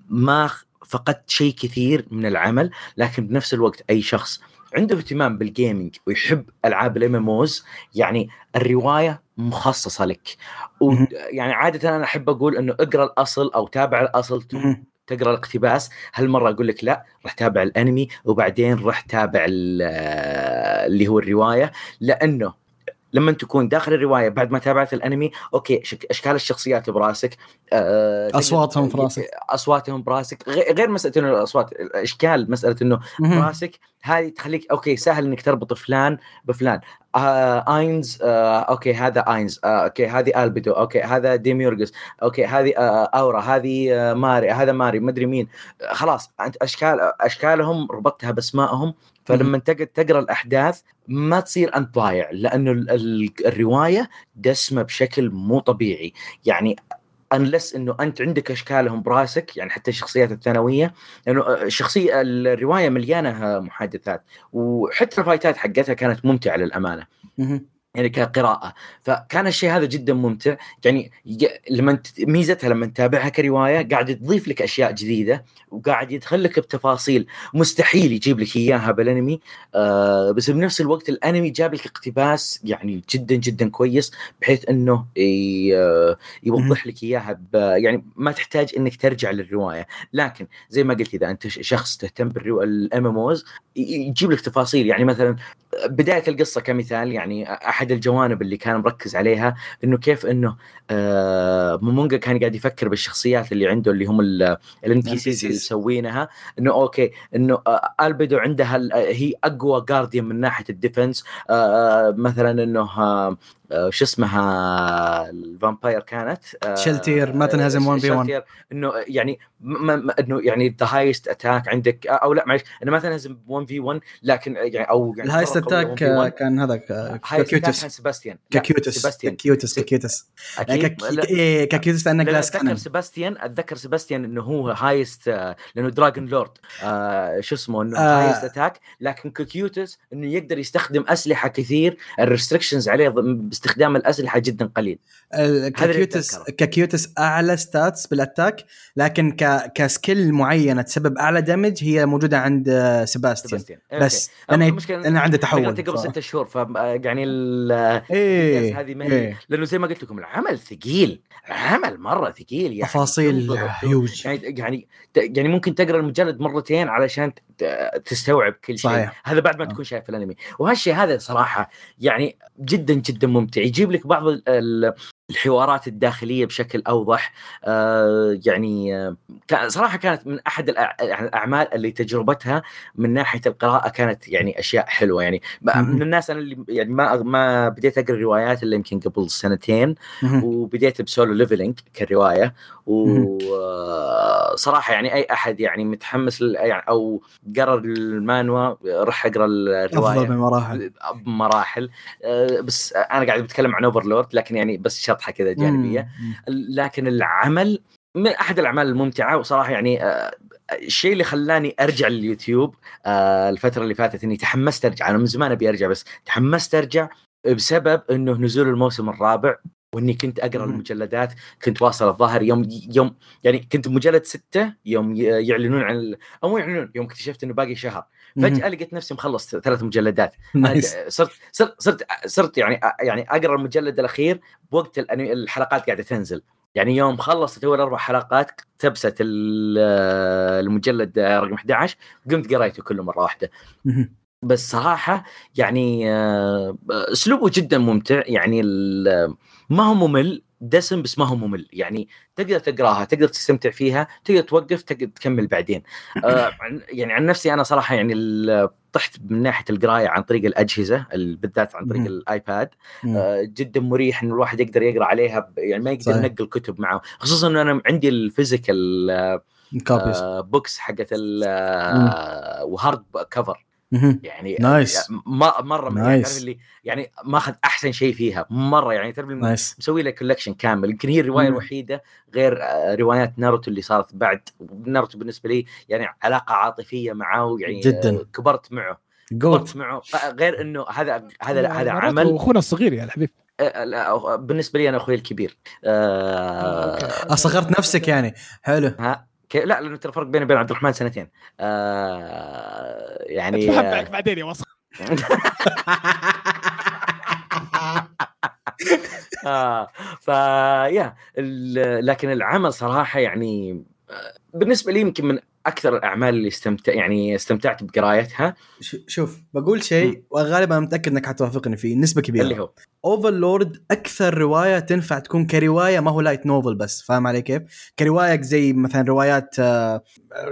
ما فقدت شيء كثير من العمل لكن بنفس الوقت أي شخص عنده اهتمام بال gaming ويحب ألعاب ال MMOs يعني الرواية مخصصة لك. ويعني عادة أنا أحب أقول إنه اقرأ الأصل أو تابع الأصل. تقرأ الاقتباس هالمرة أقول لك لا راح تابع الأنمي وبعدين راح تابع ال- اللي هو الرواية لأنه لما تكون داخل الرواية بعد ما تابعت الأنمي okay شك أشكال الشخصيات براسك آه، تقدر- أصواتهم في راسك. أصواتهم براسك غير مسألة إنه الأصوات الأشكال مسألة إنه. براسك هذه تخليك okay سهل إنك تربط فلان بفلان آه آينز آه okay هذا آينز آه okay هذه ألبيدو okay هذا ديميورجس okay هذه آه أورا هذه آه ماري هذا ماري مدري مين آه خلاص أنت اشكال أشكالهم ربطتها بأسمائهم فلما تقعد تقرا الأحداث ما تصير انت ضايع لأنه ال- ال- الرواية دسمة بشكل مو طبيعي. يعني unless إنه أنت عندك أشكالهم براسك يعني حتى الشخصيات الثانوية لأنه الشخصيه الرواية مليانة محادثات. وحتى الفايتات حقتها كانت ممتعة للأمانة. يعني كقراءة. فكان الشيء هذا جدا ممتع. يعني لما ميزتها لما تتابعها كرواية قاعد تضيف لك أشياء جديدة وقاعد يدخل لك بتفاصيل مستحيل يجيب لك إياها بالأنمي. آه بس بنفس الوقت الأنمي جاب لك اقتباس يعني جدا جدا كويس بحيث أنه آه، يوضح لك إياها يعني ما تحتاج أنك ترجع للرواية. لكن زي ما قلت إذا أنت شخص تهتم بالام ام يجيب لك تفاصيل. يعني مثلا بداية القصة كمثال يعني احد الجوانب اللي كان مركز عليها إنه كيف إنه آه مومونجا كان قاعد يفكر بالشخصيات اللي عنده اللي هم ال NPCs اللي. مسوينها إنه okay إنه آه البيدو عندها ال- هي أقوى guardian من ناحية ال defense آه مثلا إنه آه آه، شو اسمها ال vampire كانت؟ آه، شلتير ما تنهزم 1 في 1 شلتير. إنه يعني إنه يعني the highest attack عندك. أو لا معلش إنه ما تنهزم 1 في 1 لكن يعني أو يعني ال highest attack 1v1. آه، كان هذاك آه، كاكيوتس. كان سيباستيان لا، كاكيوتس سيباستيان كاكيوتس كاكيوتس. لا- إيه، كاكيوتس لأنه لا، لا، خلاص أتذكر كانن سيباستيان أتذكر سيباستيان إنه هو highest آه، لأنه dragon lord آه شو اسمه إنه آه. highest attack لكن كوكيوتس إنه يقدر يستخدم أسلحة كثير ال restrictions عليه باستخدام الأسلحة جدا قليل. أتذكره. كاكيوتس أعلى stats بال attack لكن ك ك skill معينة تسبب أعلى damage هي موجودة عند آه، سيباستيان سيباستيان بس. أنا أنا عنده تحول قبل ست شهور ف يعني ال- إيه هذه ما هي إيه. لأنه زي ما قلت لكم العمل ثقيل. العمل مرة ثقيل يعني تفاصيل هيوج يعني يعني يعني ممكن تقرأ المجلد مرتين علشان تستوعب كل شيء صحيح. هذا بعد ما آه. تكون شايف الانمي وهالشيء هذا صراحة يعني جدا جدا ممتع يجيب لك بعض الحوارات الداخلية بشكل أوضح آه يعني آه، صراحة كانت من أحد يعني الأعمال اللي تجربتها من ناحية القراءة كانت يعني أشياء حلوة يعني. من الناس أنا اللي يعني ما ما بديت أقرأ روايات إلا يمكن قبل سنتين. وبديت بسولو ليفلينج كرواية. وصراحه يعني أي أحد يعني متحمس يعني أو قرا المانوا راح أقرأ الرواية أفضل بمراحل بمراحل آه، بس أنا قاعد بتكلم عن اوفرلورد لكن يعني بس شطحه كذا جانبية. لكن العمل من أحد الأعمال الممتعة وصراحة يعني آه، الشيء اللي خلاني أرجع لليوتيوب آه، الفترة اللي فاتت إني تحمست أرجع أنا من زمان أبي أرجع بس تحمست أرجع بسبب إنه نزول الموسم الرابع وإني كنت أقرأ. المجلدات كنت واصل الظاهر يوم يوم يعني كنت بمجلد ستة يوم يعلنون عن أو مو يعلنون يوم اكتشفت إنه باقي شهر. فجأة لقيت نفسي مخلص ثلاث مجلدات. صرت صرت صرت صرت يعني يعني أقرأ المجلد الأخير بوقت الحلقات قاعدة تنزل. يعني يوم خلصت أول أربع حلقات اقتبست ال- المجلد رقم 11 قمت قريته كله مرة واحدة. بس صراحة يعني آه، أسلوبه جدا ممتع يعني ما هو ممل دسم بس ما هو ممل يعني تقدر تقراها تقدر تستمتع فيها تقدر توقف تقدر تكمل بعدين آه، عن- يعني عن نفسي أنا صراحة يعني طحت من ناحية القراية عن طريق الأجهزة ال- بالذات عن طريق. الآيباد. آه، جدا مريح إن الواحد يقدر يقرأ عليها يعني ما يقدر. ينقل كتب معه خصوصا انه أنا عندي ال physical آه، books حقت و hard cover. يعني nice. ما مرة من يعني nice. تعرف اللي يعني ماخذ أحسن شيء فيها مرة يعني تعرف nice. مسوي له collection كامل. يمكن هي الرواية. الوحيدة غير آه، روايات ناروتو اللي صارت بعد. ناروتو بالنسبة لي يعني علاقة عاطفية معاه يعني جداً. آه، كبرت معه. كبرت معه. آه، غير إنه هذا هذا هذا عمل. أخونا الصغير يا الحبيب. آه، لا، بالنسبة لي أنا أخوي الكبير. آه أصغرت نفسك يعني. حلو. ها؟ كي- لا لأنه ترى الفرق بيني وبين عبد الرحمن سنتين. آه يعني اتفهم معك بعدين يا وصل. آه فيا لكن العمل صراحة يعني آه، بالنسبة لي يمكن من أكثر الأعمال اللي استمتع يعني استمتعت بقرايتها. شوف بقول شيء وغالبا متأكد إنك حتوافقني فيه نسبة كبيرة. اللي هو؟ اوفرلورد أكثر رواية تنفع تكون كرواية ما هو light novel بس فاهم علي كيف؟ كرواية زي مثلا روايات آه،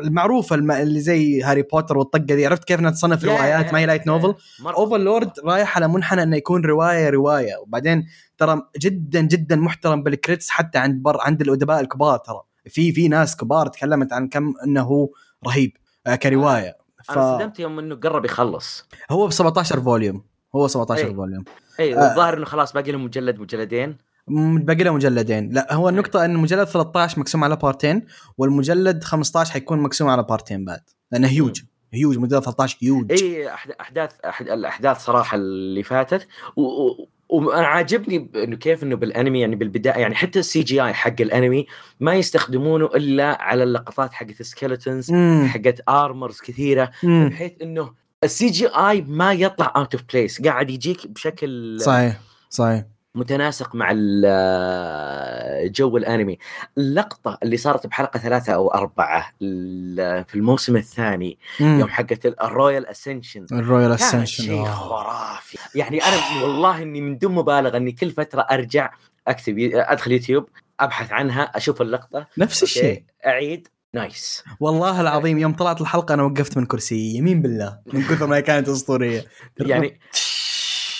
المعروفة الم- اللي زي هاري بوتر والطقة دي عرفت كيف إنها تصنف يا- روايات يا- ما هي light novel؟ اوفرلورد رايح على منحنى إنه يكون رواية رواية. وبعدين ترى جدا جدا محترم بال critics حتى عند بر عند الأدباء الكبار ترى. في في ناس كبار تكلمت عن كم إنه رهيب آه، كرواية. أنا صدمت يوم إنه قرب يخلص. هو ب 17 volume هو 17 إيه. volume. اي آه. الظاهر إنه خلاص باقي له مجلد مجلدين. باقي له مجلدين. لا هو النقطة إن المجلد 13 مقسوم على بارتين والمجلد 15 حيكون مقسوم على بارتين بعد لأنه هيوج هيوج مجلد 13 هيوج اي أحداث أحد الأحداث صراحة اللي فاتت. و- و- وأنا عاجبني إنه كيف إنه بالأنمي يعني بالبداية يعني حتى ال CGI حق الأنمي ما يستخدمونه إلا على اللقطات حقت ال skeletons مم. حقت armors كثيرة مم. بحيث إنه ال CGI ما يطلع out of place قاعد يجيك بشكل صحيح صحيح متناسق مع ال- جو الانمي. اللقطة اللي صارت بحلقة ثلاثة أو أربعة ال- في الموسم الثاني مم. يوم حقت ال royal ascension ال royal كان ascension شيء خرافي. يعني أنا والله إني من دون مبالغة إني كل فترة أرجع أكتب أدخل يوتيوب أبحث عنها أشوف اللقطة نفس الشيء. أعيد. nice. والله العظيم يوم طلعت الحلقة أنا وقفت من كرسي يمين بالله من كثر ما كانت أسطورية. يعني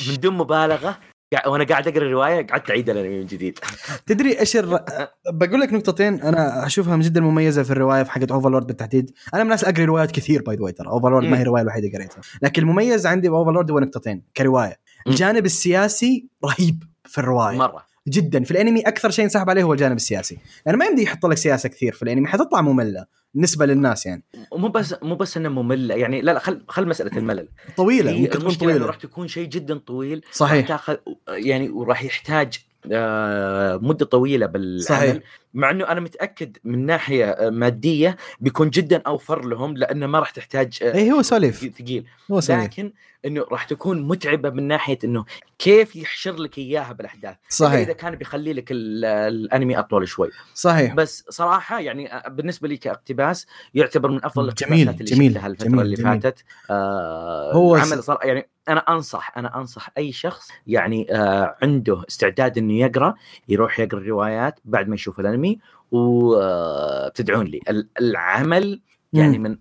من دون مبالغة وأنا قاعد أقرأ الروايه قعدت أعيد الانمي من جديد. تدري إيش الر... بقول لك نقطتين أنا أشوفها جدا مميزة في الرواية في حقت اوفرلورد بالتحديد. أنا من الناس أقرأ روايات كثير by the ترى. اوفرلورد ما هي. الروايه الوحيدة قريتها. لكن المميز عندي بأوفرلورد هو نقطتين كرواية. الجانب السياسي رهيب في الرواية. مرة. جدا. في الأنمي أكثر شيء انسحب عليه هو الجانب السياسي. لأنه ما يمدي يحط لك سياسة كثير في الأنمي حتطلع مملة بالنسبة للناس يعني. مو بس مو بس إنه مملة يعني لا لا خل خل مسألة الملل. طويلة ممكن تكون طويلة. راح تكون شيء جدا طويل صحيح. تاخذ يعني وراح يحتاج آه، مدة طويلة بالعمل. صحيح. مع إنه أنا متأكد من ناحية آه، مادية بيكون جدا أوفر لهم لأنه ما راح تحتاج آه، اي هو سواليف. ثقيل. هو سواليف. لكن إنه راح تكون متعبة من ناحية إنه كيف يحشر لك إياها بالأحداث. اذا صحيح. كان بيخلي لك ال- الأنمي أطول شوي. صحيح. بس صراحة يعني آه، بالنسبة لي كاقتباس يعتبر من أفضل جميل، الاقتباسات اللي جميل، شفتها الفترة جميل، اللي جميل. فاتت. آه هو عمل صراحة يعني أنا أنصح أنا أنصح أي شخص يعني آه عنده استعداد إنه يقرأ يروح يقرأ الروايات بعد ما يشوف الأنمي. وتدعون لي. ال- العمل يعني من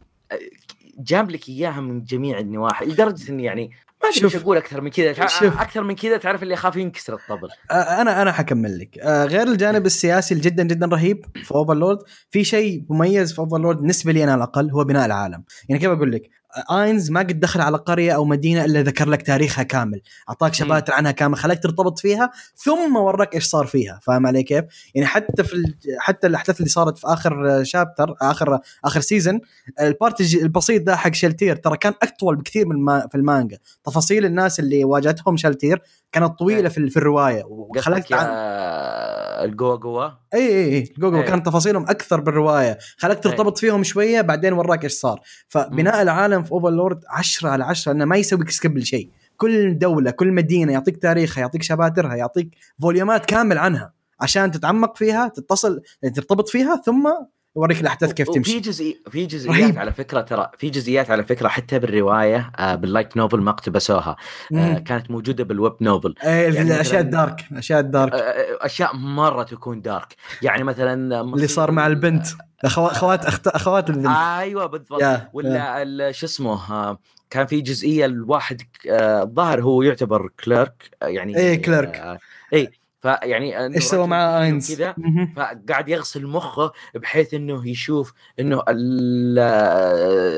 جاب لك إياها من جميع النواحي لدرجة إني يعني ما أدري. إيش أقول أكثر من كذا. أكثر من كذا تعرف اللي اخاف ينكسر الطبل. أنا أنا حكمل لك. غير الجانب السياسي جدا جدا رهيب في اوفرلورد في شيء مميز في اوفرلورد بالنسبة لي أنا على الأقل هو بناء العالم. يعني كيف أقول لك؟ آينز ما قد دخل على قرية أو مدينة إلا ذكر لك تاريخها كامل. أعطاك شباتر عنها كامل. خلاك ترتبط فيها ثم وراك إيش صار فيها. فاهم علي كيف؟ يعني حتى في ال... حتى الأحداث اللي صارت في آخر chapter آخر آخر season ال part البسيط ده حق شلتير ترى كان أطول بكثير من ما في المانجا. تفاصيل الناس اللي واجهتهم شلتير كانت طويلة في, في الرواية وخلاك قصدك يا الجوا جوا اي اي اي إيه. كانت تفاصيلهم أكثر بالرواية. خلاك ترتبط فيهم شوية بعدين وراك إيش صار. فبناء العالم في Overlord 10 على 10 إنه ما يسوي skip لشيء. كل دولة كل مدينة يعطيك تاريخها يعطيك chapters ها يعطيك volume ات كامل عنها عشان تتعمق فيها تتصل ترتبط فيها ثم يوريك الأحداث كيف تمشي. جزئي في جزئيات رهيب. على فكرة ترى في جزئيات على فكرة حتى بالرواية آه بال light novel ما اقتبسوها. آه. كانت موجودة بال web novel. إيه، يعني الأشياء ال dark الأشياء ال dark. آه أشياء مرة تكون dark. يعني مثلا اللي صار مع البنت. أخوات أخت... أخوات البنت. أيوه بالضبط. Yeah. ولا شو اسمه آه كان في جزئية الواحد آه، الظاهر هو يعتبر cleric آه، يعني إيه، cleric. آه اي فيعني إيش سوى مع Ainz؟ مهم. فقاعد يغسل مخه بحيث إنه يشوف إنه ال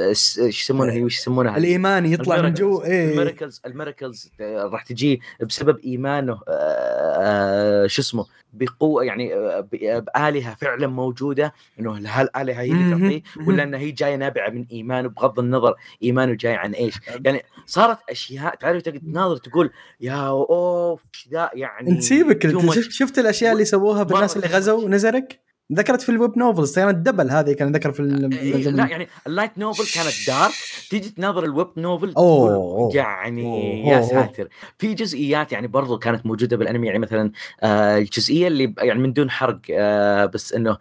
إيش يسمونها هي وش يسمونها الإيمان يطلع من جو إيه. ال miracles ال miracles راح تجي بسبب إيمانه آه، آه، شو اسمه؟ بقوة يعني آه، ب- بآلهة فعلا موجودة إنه هل الالهه هي اللي. تعطيه. ولا إنها هي جاية نابعة من ايمانه بغض النظر ايمانه جاي عن إيش يعني صارت أشياء تعرف تناظر تقول يا أوف ذا يعني أنت سيبك too انت. شفت, شفت الأشياء اللي سووها بالناس اللي غزوا نزرك ذكرت في الويب نوفلز كانت دبل هذه كان ذكر في ال- إيه، لا يعني اللايت نوفل كانت دارك تيجي تناظر الويب نوفل أوه،. يعني أوه، يا. ساتر. في جزئيات يعني برضو كانت موجودة بالانمي يعني مثلا آه الجزئية اللي يعني من دون حرق آه بس إنه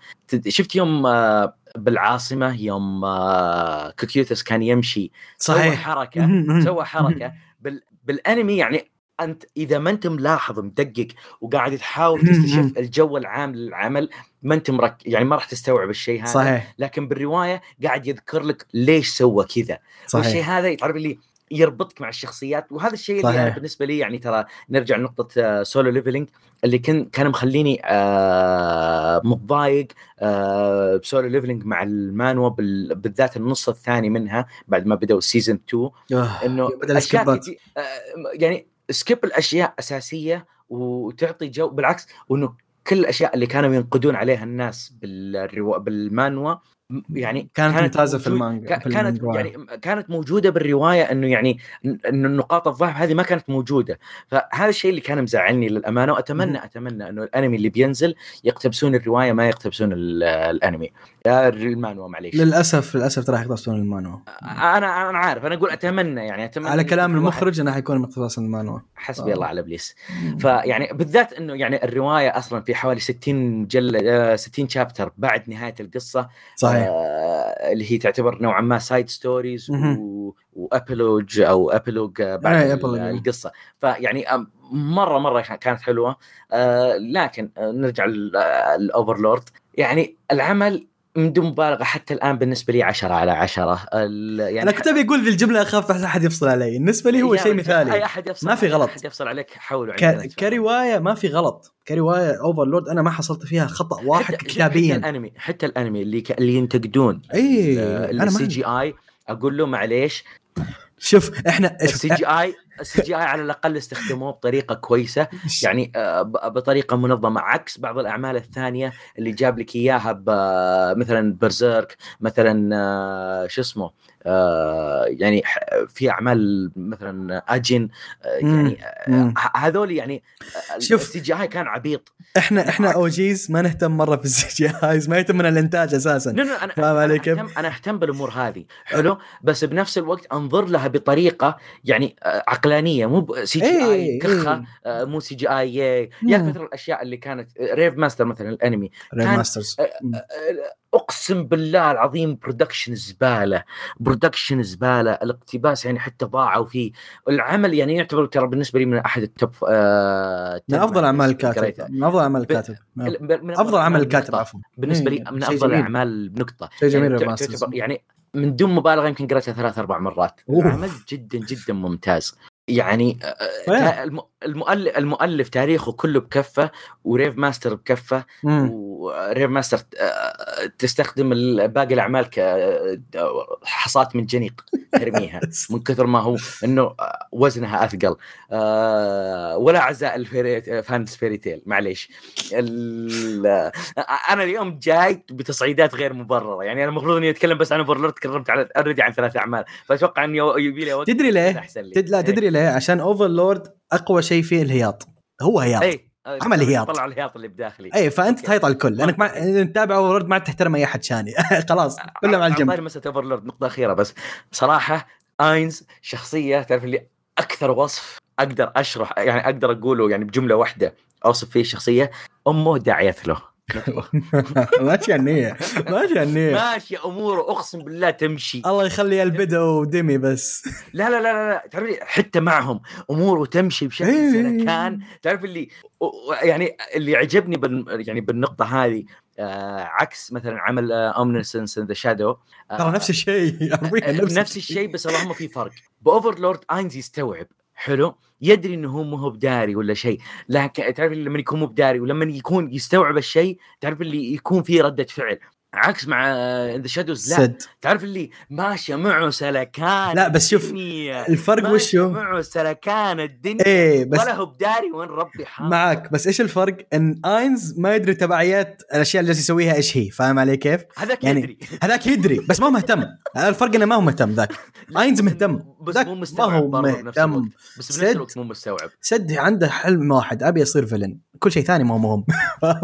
شفت يوم آه بالعاصمة يوم آه كوكيوتس كان يمشي سوى صحيح. حركة سوى حركة بال بالانمي يعني أنت إذا ما أنت ملاحظ مدقق وقاعد تحاول تستشف الجو العام للعمل ما أنت مرك يعني ما راح تستوعب الشيء هذا. صحيح. لكن بالرواية قاعد يذكر لك ليش سوى كذا. والشيء صحيح. هذا تعرف اللي يربطك مع الشخصيات وهذا الشيء اللي. أنا بالنسبة لي يعني ترى نرجع لنقطة Solo Leveling اللي كان كان مخليني آه متضايق آه ب Solo Leveling مع ال manhwa بال- بالذات النص الثاني منها بعد ما بدأوا ال season 2 آه، إنه أشياء آه، يعني skip الأشياء أساسية وتعطي جو بالعكس وإنه كل الأشياء اللي كانوا ينقدون عليها الناس بالروا... بال manhwa يعني كانت ممتازة في المانجا في كانت الرواية. يعني كانت موجودة بالرواية إنه يعني انه نقاط الضعف هذه ما كانت موجودة. فهذا الشيء اللي كان مزعلني للأمانة واتمنى أتمنى إنه الأنمي اللي بينزل يقتبسون الرواية ما يقتبسون ال- الأنمي. يا المانوا معليش. للاسف للأسف ترى يقتصون المانوا. أنا أنا عارف. أنا أقول أتمنى يعني أتمنى على كلام المخرج إنه حيكون مقتبس المانوا. حسبي آه. الله على إبليس. فيعني بالذات إنه يعني الرواية أصلا في حوالي 60 مجلد آه، 60 شابتر بعد نهاية القصة. صحيح. آه اللي هي تعتبر نوعا ما side stories. و... و epilogue أو epilogue بعد إيه، epilogue. القصة فيعني آم، مرة مرة كانت حلوة آه لكن آه، نرجع لل Overlord يعني العمل من دون مبالغة حتى الآن بالنسبة لي 10 على 10 ال- يعني أنا كنت أبي أقول ذي الجملة أخاف أحد يفصل علي. بالنسبة لي هو شيء رجال، أي مثالي أحد يفصل ما في غلط. أحد يفصل عليك حاولوا ك... كرواية ما في غلط. كرواية Overlord أنا ما حصلت فيها خطأ واحد حتى- حتى كتابيا. الأنمي حتى الأنمي اللي ك... اللي ينتقدون اي ال CGI أقول له معليش. شوف إحنا السي جي اي السي جي اي على الأقل استخدموه بطريقة كويسة. يعني آه، بطريقة منظمة عكس بعض الأعمال الثانية اللي جاب لك إياها مثلا Berserk مثلا آه، شو اسمه يعني في أعمال مثلا Ajin آه، يعني آه، هذول يعني شوف. ال CGI كان عبيط إحنا إحنا OGs ما نهتم مرة في ال CGIs ما يهتمنا الإنتاج أساسا لا لا أنا فاهم أنا علي كيف؟ أهتم أنا أهتم بالأمور هذه حلو بس بنفس الوقت أنظر لها بطريقة يعني آه، عقلانية مو CGI إيه، كخة إيه. مو CGI يا. كثر الأشياء اللي كانت Rave Master مثلا الأنمي كان- Masters أقسم بالله العظيم production زبالة production زبالة الاقتباس يعني حتى ضاعوا فيه العمل يعني يعتبر ترى بالنسبة لي من أحد ال top آه من أفضل أعمال. الكاتب من أفضل أعمال الكاتب من أفضل عمل الكاتب. عفوا بالنسبة إيه، لي من شيء أفضل. الأعمال بنقطة شيء جميل يعني يعني من دون مبالغة يمكن قريتها ثلاث أربع مرات. العمل جدا جدا ممتاز يعني المؤلف المؤلف تاريخه كله بكفه و Rave Master بكفه مم. و Rave Master آه، تستخدم باقي الأعمال كحصاة منجنيق ترميها من كثر ما هو إنه وزنها أثقل آه، ولا ال Fairy fans Fairy Tail معليش آه، أنا اليوم جاي بتصعيدات غير مبررة يعني أنا المفروض إني أتكلم بس عن Overlord تكلمت على already عن ثلاث أعمال فأتوقع إني يبي لي تدري ليه؟ أحسن لي تد... لا إيه. تدري ليه؟ عشان Overlord أقوى شيء فيه الهياط. هو هياط. اي عمل هياط. طلع الهياط اللي بداخلي. اي فأنت. تهيط على الكل. لأنك ما تتابع Overlord ما تحترم أي أحد ثاني. خلاص كلهم على الجنب. مساله Overlord نقطة أخيرة بس صراحة Ainz شخصية تعرف اللي أكثر وصف أقدر أشرح يعني أقدر أقوله يعني بجملة واحدة أوصف فيه الشخصية أمه داعية له. ماشي النية ماشي النية ماشي أمورة أقسم بالله تمشي. الله يخلي البدا ودمي بس. لا لا لا لا تعرف حتى معهم اموره تمشي بشكل إيه. سلكان تعرف اللي يعني اللي عجبني بال يعني بالنقطة هذه آه عكس مثلا عمل Eminence in the Shadow ترى نفس الشيء حرفياً نفس الشيء. بس اللهم في فرق. ب Overlord Ainz يستوعب. حلو؟ يدري إنه هو هو بداري ولا شيء لكن تعرف لما يكون مو بداري ولما يكون يستوعب الشيء تعرف اللي يكون فيه ردة فعل. عكس مع the Shadow's لا. Cid. تعرف اللي ماشيه معه سلكان لا، بس شوف، الدنيا. الفرق وشو؟ معه سلكان الدنيا. إيه بس ولا هو بداري وين ربي حاط معك بس إيش الفرق؟ إن Ainz ما يدري تبعيات الأشياء اللي جالس يسويها إيش هي فاهم علي كيف؟ هذاك يعني يدري. هذاك يدري بس ما هو مهتم. الفرق إنه ما هو مهتم ذاك. Ainz مهتم. بس مو ما مستوعب هو برضه بنفس مهتم. بس. بنفس الوقت مو مستوعب. Cid عنده حلم واحد أبي اصير villain كل شيء ثاني ما هو مهم؟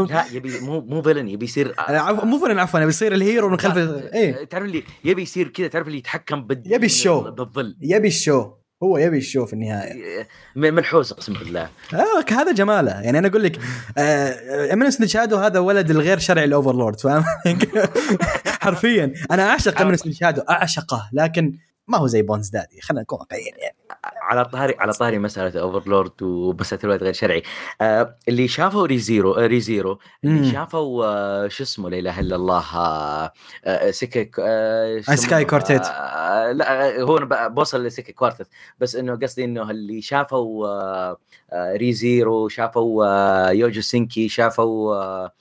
لا يبي مو مو villain يبي يصير مو villain عفوا. ابي يصير ال hero من خلف إيه. تعرف اللي يبي يصير كذا تعرف اللي يتحكم بال يبي الشو. بالظل. يبي الشو هو يبي الشو في النهايه م- منحوس أقسم بالله. آه هذا جماله. يعني أنا أقول لك آه امينس نشادو هذا ولد الغير شرعي الاوفرلورد فاهم؟ حرفيا. أنا أعشق امينس نشادو أعشقه لكن ما هو زي بونز دادي. خلينا نكون واقعيين يعني. على طاري على طاري مسألة اوفرلورد ومساله الوقت غير شرعي آه اللي شافوا ريزيرو آه ريزيرو اللي. شافوا آه شو اسمه لا إله إلا الله آه سكي آه آه، سكاي؟ كورتيت. آه لا آه، هو أنا بوصل لسكي كوارتت بس إنه قصدي إنه اللي شافوا آه آه ريزيرو شافوا آه يوجو سينكي شافوا آه.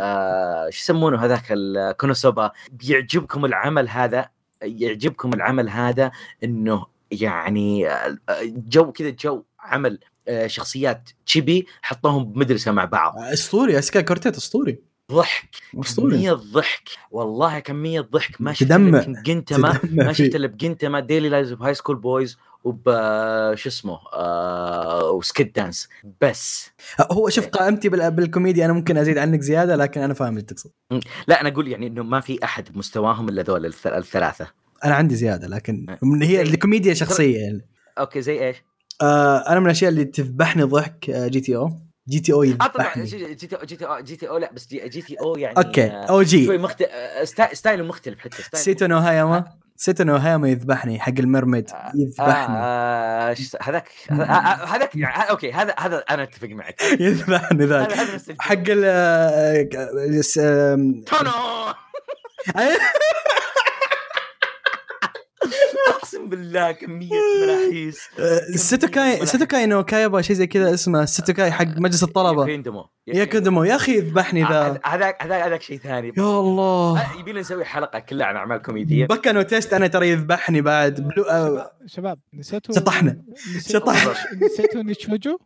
آه شو يسمونه هذاك الكونوسوبا بيعجبكم العمل هذا يعجبكم العمل هذا إنه يعني آه، جو كذا جو عمل آه، شخصيات تشيبي حطوهم بمدرسة مع بعض. أسطوري سكاي كورتيت أسطوري. ضحك أسطوري. كمية ضحك والله كمية ضحك. ما شفت. إلا بجنتما ما. شفت إلا بجنتما ديلي لايفز اوف هاي سكول بويز وب شو اسمه آه و Sket Dance. بس. هو شوف قائمتي بال- بالكوميديا أنا ممكن أزيد عنك زيادة لكن أنا فاهم إيش تقصد. لا أنا أقول يعني إنه ما في أحد بمستواهم إلا ذول الث- الثلاثة. أنا عندي زيادة لكن من هي الكوميديا شخصية يعني. okay زي إيش؟ آه أنا من الأشياء اللي تذبحني ضحك آه، GTO. GTO طبعا يذبحني. جي تي أو GTO جي تي أو لا بس جي, جي تي أو يعني okay آه، أو جي. شوي مخت... آه، ستا... style ه مختلف حتى style سيتو نو هاياما سيتو نو هاياما يذبحني حق الميرميد يذبحني. آه، هذاك هذا- آه، آه، هذاك يعني آه، أوكي هذا هذا أنا أتفق معك. يذبحني ذاك. حق ال آه، تونو! أقسم بالله كمية ملاحيس آه، سيتوكاي سيتوكاي نو كايبا شيء زي كذا اسمه سيتوكاي حق مجلس الطلبة. يكندمو يا كدمو يا أخي يذبحني ذا. آه، هذاك هذاك هذاك شيء ثاني. يا الله. آه، يبي لنا نسوي حلقة كلها عن أعمال كوميدية. بكا نو تيست أنا ترى يذبحني بعد. بلو شباب نسيتوا شطحنا. شطحنا. نسيتوا نيتشوجو؟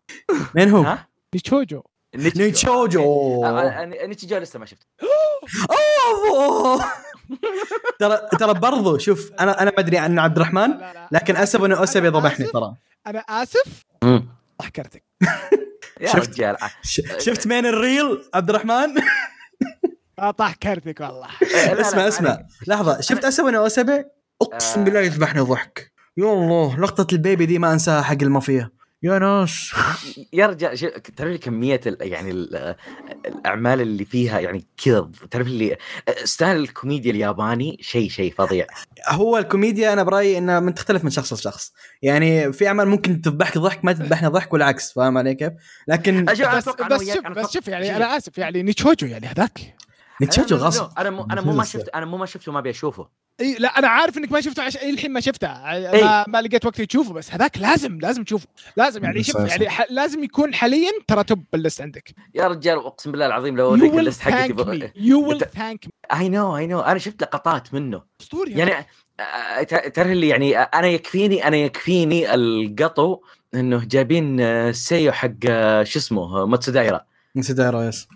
مين هو؟ ها؟ نيتشوجو. نيتشوجو. نيتشوجو لسه ما شفته. أوه. ترى ترى برضو شوف أنا أنا ما أدري عن عبد الرحمن لكن أسف انه اسب يضبحني آسف. ترى. أنا آسف. ضحكرتك يا شفت؟ رجال ش- شفت مين الريل؟ عبد الرحمن؟ ضحكرتك والله. لا، لا، اسمع ما اسمع. عليك. لحظة شفت اسب انه اسب أقسم آه. بالله يذبحني ضحك يا الله لقطة البيبي دي ما أنساها حق المافيا. يا ناس يا رجال شو- تعرف لي كمية ال- يعني ال- الأعمال اللي فيها يعني كذا تعرف لي ستايل الكوميديا الياباني شيء شيء فظيع هو الكوميديا أنا برأيي إنها من تختلف من شخص لشخص يعني في أعمال ممكن تذبحك ضحك ما تذبحنا ضحك والعكس فاهم علي كيف؟ لكن بس بس وياك- شوف بس شوف يعني شوف. أنا آسف يعني نيتشوجو يعني هذاك لا، غصب أنا مو أنا مو ما. شفت أنا مو ما شفته ما أبي أشوفه إي لا أنا عارف إنك ما شفته عشان الحين ما شفته إي. ما, ما لقيت وقت تشوفه بس هذاك لازم لازم تشوفه. لازم يعني شوف. يعني ح... لازم يكون حاليا ترى top بال list عندك. يا رجال أقسم بالله العظيم لو اوريك ويل ال list حقتي you will thank me I know I know أنا شفت لقطات منه. أسطوري يعني ت- تعرف اللي يعني أنا يكفيني أنا يكفيني القطو إنه جايبين السيو حق آه، شو اسمه آه، ماتسودايرا. نسيت ريس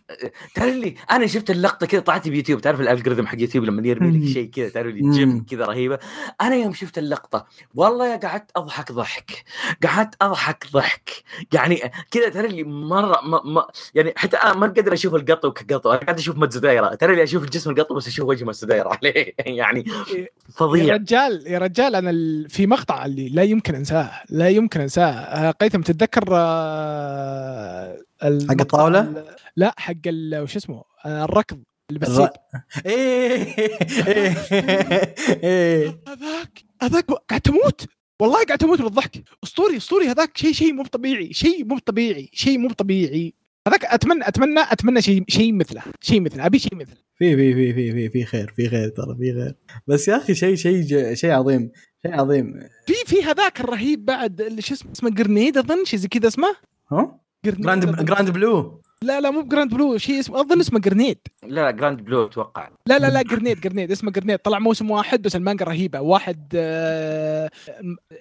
تعرف اللي أنا شفت اللقطة كذا طلعت بيوتيوب تعرف ال algorithm حق يوتيوب لما يرمي. لك شيء كذا تعرف اللي. gem كذا رهيبة. أنا يوم شفت اللقطة والله يا قعدت أضحك ضحك قعدت أضحك ضحك. يعني كذا تعرف اللي مرة ما ما يعني حتى أنا ما قادر أشوف القطو كقطو أنا قاعد أشوف ماتسودايرا. تعرف اللي أشوف الجسم القطو بس أشوف وجه ماتسودايرا. عليه. يعني يا فظيع رجال يا رجال أنا ال- في مقطع اللي لا يمكن أنساه لا يمكن أنساه. آه، قيثم تتذكر آه، المقطع الطاولة؟ ال- لا حق وش اسمه؟ الركض بالسيب إيه إيه هذاك هذاك قاعد تموت. والله قاعد تموت من الضحك. أسطوري أسطوري هذاك شيء شيء مو طبيعي شيء مو طبيعي شيء مو طبيعي. هذاك أتمنى أتمنى أتمنى شيء شيء مثله شيء مثله أبي شيء مثله. في في في في في في خير في خير ترى في خير. بس يا أخي شيء شيء شيء عظيم شيء عظيم. في في هذاك الرهيب بعد اللي شو اسمه اسمه جرنيد أظن شيء زي كذا اسمه. ها؟ Grand. Grand Blue لا لا مو Grand Blue شيء اسمه أظن اسمه جرنيد لا لا Grand Blue أتوقع. لا لا لا جرنيد جرنيد اسمه جرنيد طلع موسم واحد بس المانجا رهيبة. واحد آه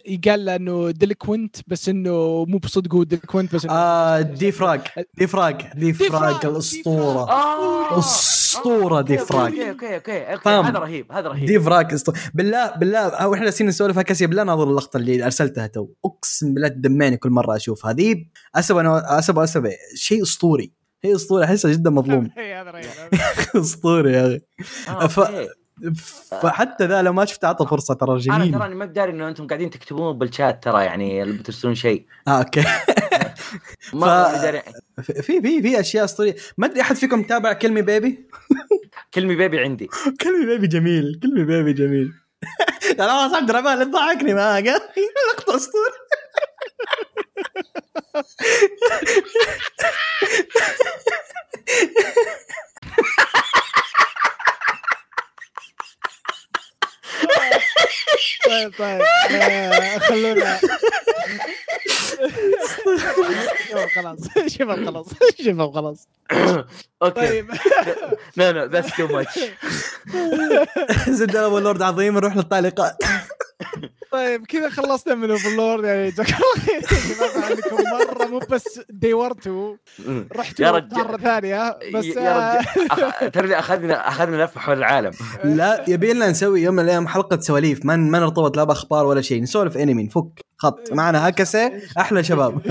يقال له إنه delinquent بس إنه مو بصدق هو delinquent بس إنه آه دي فراج دي فراج دي دي فراج فراج، الأسطورة. آه اسطوره دي أوكي، فراج أوكي أوكي أوكي. فاهم. هذا رهيب هذا رهيب. دي فراج أسطورة. بالله بالله أو إحنا جالسين نسولف كاسي بالله ناظر اللقطة اللي أرسلتها تو. أقسم بالله تدمعني كل مرة اشوفها ذي اسب أنا اسب اسب شيء أسطوري. شيء اسطوري احسه جدا مظلوم. إيه، اسطوري يا أخي. آه، ف- أوكي. فحتى ذا لو ما شفت أعطى فرصة ترى أنا جميل. تراني ما بداري إنه أنتم قاعدين تكتبون بالشات ترى يعني اللي بترسلون شيء. آه أوكي. ما ف- بداري في في في أشياء أسطورية. ما أدري أحد فيكم تابع كلمي بيبي؟ كلمي بيبي عندي. كلمي بيبي جميل كلمي بيبي جميل. خلاص عبد الرحمن لا تضحكني معاك. لقطه اسطوري طيب طيب آه، خلونا. شباب خلاص. شباب خلاص. شباب خلاص. okay. طيب. لا لا that's too much زد Overlord عظيم نروح للتعليقات طيب كذا خلصنا من Overlord يعني جزاك الله. خير مرة مو بس detour توا رحتوا. مرة ثانية بس يا آه، رجال أخ- ترى أخذنا أخذنا لفة حول العالم. لا يبي لنا نسوي يوم من الأيام حلقة سواليف ما ما نرتبط لا بأخبار ولا شيء نسولف انمي نفك. خط معنا هكسه أحلى شباب.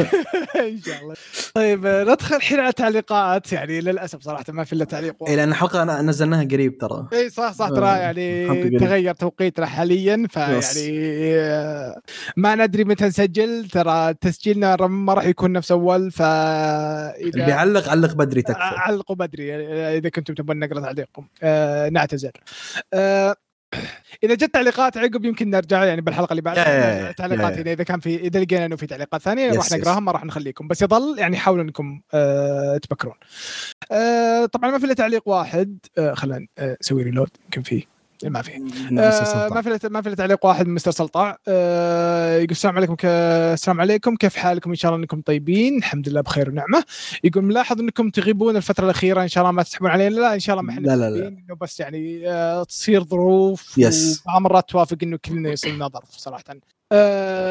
إن شاء الله. طيب ندخل الحين على تعليقات يعني للأسف صراحة ما في إلا تعليق. إيه لأن الحلقة نزلناها قريب ترى. إي صح صح ترى آه، يعني. تغير توقيتنا حاليا فيعني آه، ما ندري متى نسجل. ترى تسجيلنا ما راح يكون نفس أول ف اللي بيعلق علق بدري تكفى. علقوا بدري إذا كنتم تبون نقرأ تعليقكم. آه نعتذر. آه إذا جت تعليقات عقب يمكن نرجع يعني بالحلقة اللي بعدها. تعليقات. اذا إذا كان في إذا لقينا إنه في تعليقات ثانية راح. نقراها ما راح نخليكم. بس يظل يعني حاولوا إنكم آه تفكرون آه طبعا ما في إلا تعليق واحد. آه خلينا آه، نسوي ريلود يمكن فيه ما في. آه ما في ما في تعليق واحد من مستر سلطع آه يقول السلام عليكم ك... السلام عليكم. كيف حالكم؟ إن شاء الله إنكم طيبين. الحمد لله بخير ونعمة. يقول ملاحظ إنكم تغيبون الفترة الأخيرة. إن شاء الله ما تسحبون علينا. لا إن شاء الله ما إحنا لا- لا- لا. إنه بس يعني آه تصير ظروف يس. مرات توافق إنه كلنا يصير لنا ظرف صراحة.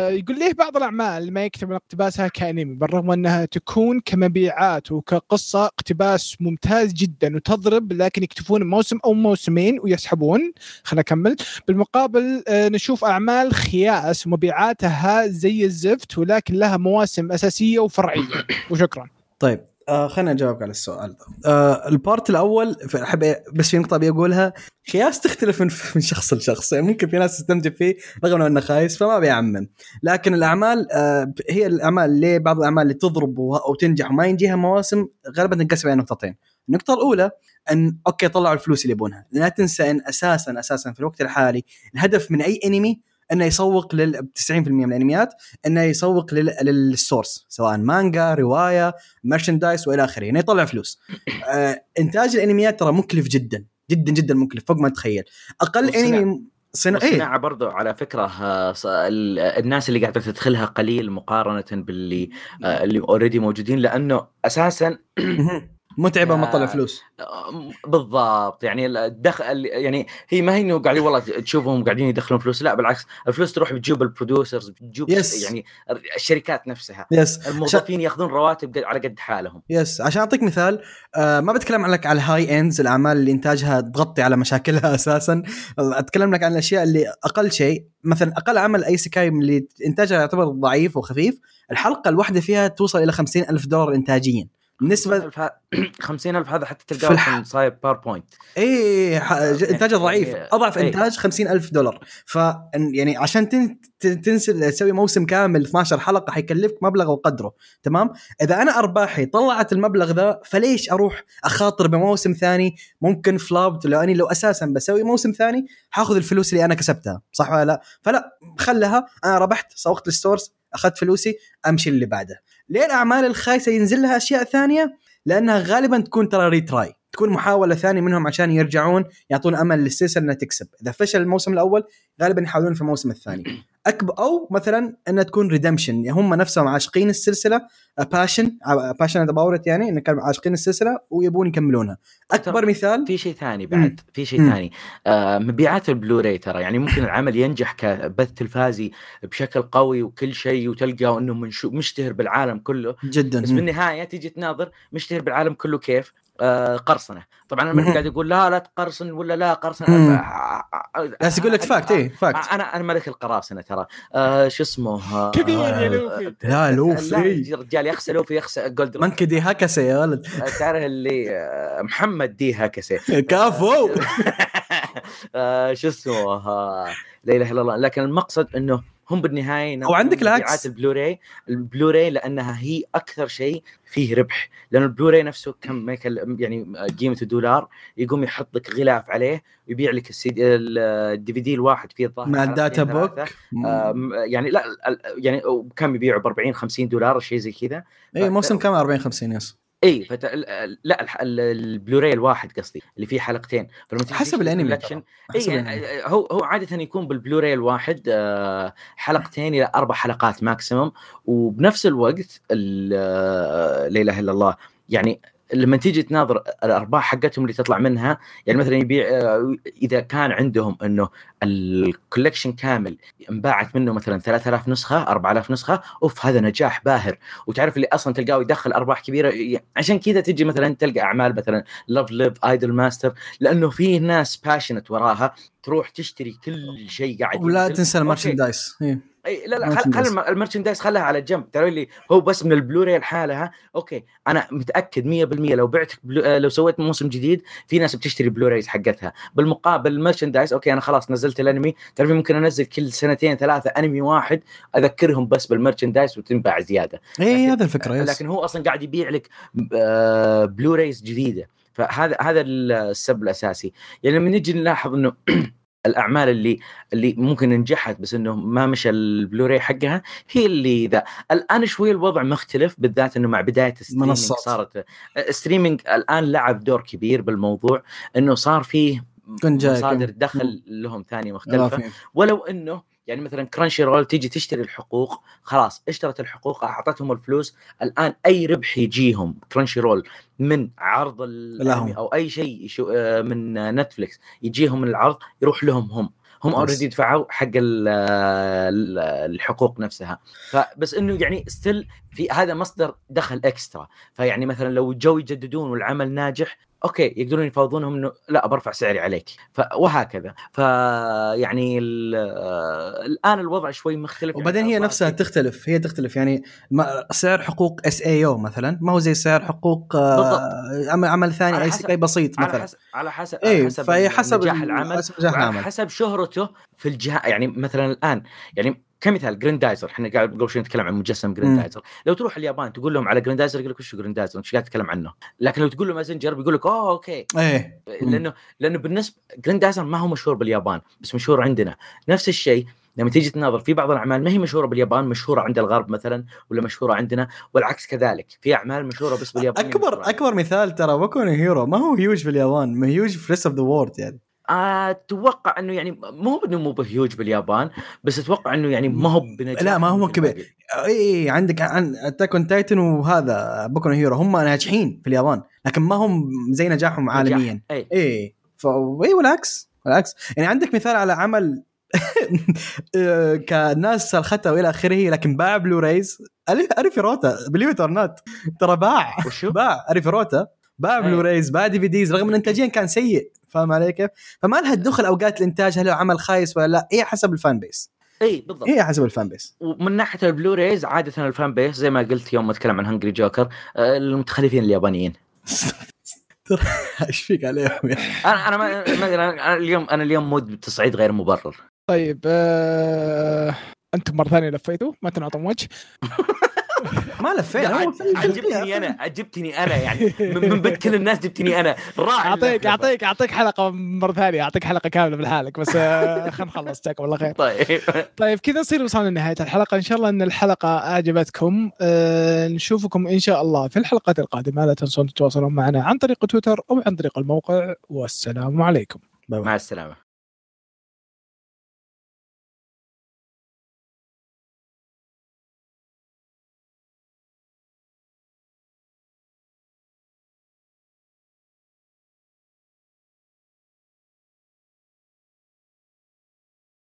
يقول ليه بعض الأعمال ما يكتب اقتباسها كأنمي بالرغم أنها تكون كمبيعات وكقصة اقتباس ممتاز جدا وتضرب لكن يكتفون موسم أو موسمين ويسحبون. خلينا نكمل. بالمقابل آه، نشوف أعمال خياس ومبيعاتها زي الزفت ولكن لها مواسم أساسية وفرعية. وشكرا. طيب آه خلينا نجاوبك على السؤال ده. آه ال part الأول أحب بس في نقطة أبي أقولها. خياس تختلف من من شخص لشخص. يعني ممكن في ناس تستمتع فيه رغم إنه خايس فما بيعمم. لكن الأعمال آه هي الأعمال اللي بعض الأعمال اللي تضرب و- أو تنجح وما ينجيها مواسم غالبا تنقسم إلى نقطتين. النقطة الأولى إن okay طلعوا الفلوس اللي يبونها. لا تنسى إن أساسا أساسا في الوقت الحالي الهدف من أي أنمي إنه يسوق لل 90% من الأنميات إنه يسوق لل... لل source سواء مانجا رواية merchandise وإلى آخره يعني يطلع فلوس. آه إنتاج الأنميات ترى مكلف جدا جدا جدا مكلف فوق ما تتخيل أقل أنمي إيه. والصناعة برضو على فكرة آه، الناس اللي قاعدة تدخلها قليل مقارنة باللي آه، اللي already موجودين لأنه أساسا متعبة ما. تطلع فلوس. بالضبط. يعني الدخل يعني هي ما هي إنه قاعدين والله تشوفهم قاعدين يدخلون فلوس. لا بالعكس الفلوس تروح بتجيب ال producers بتجيب Yes. يعني الشركات نفسها. yes الموظفين ياخذون رواتب على قد حالهم. yes عشان أعطيك مثال آه ما بتكلم لك على ال high ends الأعمال اللي إنتاجها تغطي على مشاكلها أساسا. أتكلم لك عن الأشياء اللي أقل شيء. مثلا أقل عمل isekai اللي إنتاجها يعتبر ضعيف وخفيف الحلقة الواحدة فيها توصل إلى 50 ألف دولار انتاجيا. بالنسبة 50000 هذا حتى تلقاه في صايب PowerPoint اي إنتاجه ضعيف. يعني- أضعف إيه. إنتاج 50 ألف دولار. ف يعني عشان تن- تن- تنزل تسوي موسم كامل 12 حلقة حيكلفك مبلغ وقدره. تمام؟ إذا أنا أرباحي طلعت المبلغ ذا فليش أروح أخاطر بموسم ثاني؟ ممكن flop لو أني لو أساسا بسوي موسم ثاني حاخذ الفلوس اللي أنا كسبتها. صح ولا لا؟ فلا خلها. أنا ربحت سوقت ال stores أخذت فلوسي أمشي اللي بعده. ليه الاعمال الخايسة ينزل لها أشياء ثانية لأنها غالبا تكون ترى retry تكون محاولة ثانية منهم عشان يرجعون يعطون أمل للسلسلة إنها تكسب. إذا فشل الموسم الأول غالبا يحاولون في الموسم الثاني. اكبر أو مثلا إنها تكون redemption هم نفسهم عاشقين السلسلة passion passion about يعني ان كانوا عاشقين السلسلة ويبون يكملونها أكبر مثال في شيء ثاني بعد في شيء. ثاني آه مبيعات البلوراي ترى يعني ممكن العمل ينجح كبث تلفازي بشكل قوي وكل شيء وتلقاه إنه مشتهر بالعالم كله جدا بس. بالنهايه تيجي تناظر مشتهر بالعالم كله كيف؟ آه قرصنة. طبعا أنا مهم. قاعد أقول لا لا تقرصن ولا لا قرصن. بس يقول لك فاكت إيه فاكت أنا أنا ملك القراصنة ترى. آه شو اسمه؟ آه، كبير يا آه، لوفي. يا لوفي. لا يا رجال يخسى لوفي يخسى جولد منك دي هكسه يا ولد؟ تعرف اللي آه، محمد دي هكسه كافو آه، شو اسمه؟ آه، لا إله إلا الله. لكن المقصد إنه هم بالنهاية أو عندك العكس. البلوراي. البلوراي لأنها هي أكثر شيء فيه ربح. لأن البلوراي نفسه كم يعني قيمته دولار يقوم يحط لك غلاف عليه ويبيع لك ال CD ال DVD الواحد فيه الظاهر مع ال data book. آم، يعني لا يعني كم يبيعوا؟ ب 40 50 دولار شيء زي كذا. اي موسم كامل 40 50 yes. اي فت... لا البلوراي الواحد قصدي اللي فيه حلقتين حسب الأنمي. اي يعني الأنمي. هو هو عادة يكون بالبلوراي الواحد آه، حلقتين إلى أربع حلقات maximum وبنفس الوقت ال- آه، لا إله إلا الله يعني لما تيجي تناظر الأرباح حقتهم اللي تطلع منها يعني مثلا يبيع آه، إذا كان عندهم إنه ال collection كامل انباعت منه مثلا 3000 نسخة 4000 نسخة oof هذا نجاح باهر وتعرف اللي أصلا تلقاه يدخل أرباح كبيرة عشان كذا تجي مثلا تلقى أعمال مثلا Love Live Idolmaster لأنه في ناس passionate وراها تروح تشتري كل شيء قاعد ولا. تنسى Okay. إي لا لا خل. خل الم- ال merchandise خلها على جنب. ترى اللي هو بس من البلوراي لحالها okay أنا متأكد 100% لو بعت بلو... آه، لو سويت موسم جديد في ناس بتشتري Blu-rays حقتها. بالمقابل ال merchandise okay أنا خلاص نزلت الأنمي. تعرف ممكن أنزل كل سنتين ثلاثة أنمي واحد أذكرهم بس بال merchandise وتنباع زيادة. إي هذا الفكرة yes. لكن هو أصلا قاعد يبيع لك آه، Blu-rays جديدة. فهذا هذا السبب الأساسي. يعني لما نجي نلاحظ إنه الأعمال اللي اللي ممكن نجحت بس إنه ما مشى البلوراي حقها هي اللي ذا الان شوي الوضع مختلف بالذات إنه مع بداية ال streaming. صارت ال streaming الآن لعب دور كبير بالموضوع إنه صار فيه مصادر دخل لهم ثانية مختلفة. ولو إنه يعني مثلا Crunchyroll تيجي تشتري الحقوق خلاص اشترت الحقوق أعطتهم الفلوس الآن أي ربح يجيهم Crunchyroll من عرض الانمي لهم. أو أي شيء آه، من Netflix يجيهم من العرض يروح لهم هم هم. already دفعوا حق ال- الحقوق نفسها فبس إنه يعني still في هذا مصدر دخل extra فيعني مثلا لو جو يجددون والعمل ناجح okay يقدرون يفاوضونهم إنه لا برفع سعري عليك. ف... وهكذا. فيعني ال... الآن الوضع شوي مختلف وبعدين هي يعني نفسها تختلف هي تختلف. يعني ما سعر حقوق isekai أو مثلا ما هو زي سعر حقوق آه،. عمل عمل ثاني isekai بسيط على مثلا. حسب على حسب اي على حسب فهي حسب نجاح ال- العمل حسب العمل. حسب شهرته في الجهة. يعني مثلا الآن يعني كمثال جريندايزر إحنا قاعد قبل شوي نتكلم عن مجسم جريندايزر لو تروح اليابان تقول لهم على جريندايزر يقول لك وش جريندايزر انت إيش قاعد تتكلم عنه؟ لكن لو تقول له مازنجر بيقول لك أوه okay. إيه. لأنه لأنه بالنسبة جريندايزر ما هو مشهور باليابان بس مشهور عندنا. نفس الشيء لما تيجي تناظر في بعض الأعمال ما هي مشهورة باليابان مشهورة عند الغرب مثلا ولا مشهورة عندنا والعكس كذلك. في أعمال مشهورة بس باليابان أكبر أكبر مثال ترى بوكو نو هيرو ما هو هيوج في اليابان ما huge في rest of the world يعني. أتوقع إنه يعني مو إنه مو بهيوج باليابان بس أتوقع إنه يعني ما هو بنجاح لا، ما هو كبير. باقي. اي عندك عن Attack on Titan وهذا بوكو هيرو هم ناجحين في اليابان لكن ما هم زي نجاحهم نجاح. عالميا إي إيه ف إي والعكس والعكس يعني عندك مثال على عمل آه، كناس سلختها وإلى آخره لكن باع Blu-rays Arifureta believe it or not ترى باع وشو؟ باع Arifureta باع أي. Blu-rays باع DVDs رغم إن انتاجيا كان سيء فاهم علي كيف؟ فما لها دخل اوقات الإنتاج هل هو عمل خايس ولا لا هي حسب ال fan base إي بالضبط. هي حسب ال fan base ومن ناحية ال Blu-rays عادة ال fan base زي ما قلت يوم أتكلم عن Hungry Joker المتخلفين اليابانيين. إيش فيك عليهم أنا أنا ما أنا اليوم أنا اليوم مود تصعيد غير مبرر. طيب آه... أنتم مرة ثانية لفيتوا ما تنعطون وجه. ما في- عجبتني أنا عجبتني أنا يعني. من بيت كل الناس جبتني أنا. راعي اعطيك. اعطيك أعطيك حلقة مرة ثانية أعطيك حلقة كاملة بالحالك بس آه، خلينا نخلص. جزاكم الله خير. طيب. طيب كذا نصير وصلنا لنهاية الحلقة. إن شاء الله إن الحلقة أعجبتكم. أه نشوفكم إن شاء الله في الحلقات القادمة. لا تنسون تتواصلون معنا عن طريق تويتر أو عن طريق الموقع. والسلام عليكم. مع السلامة.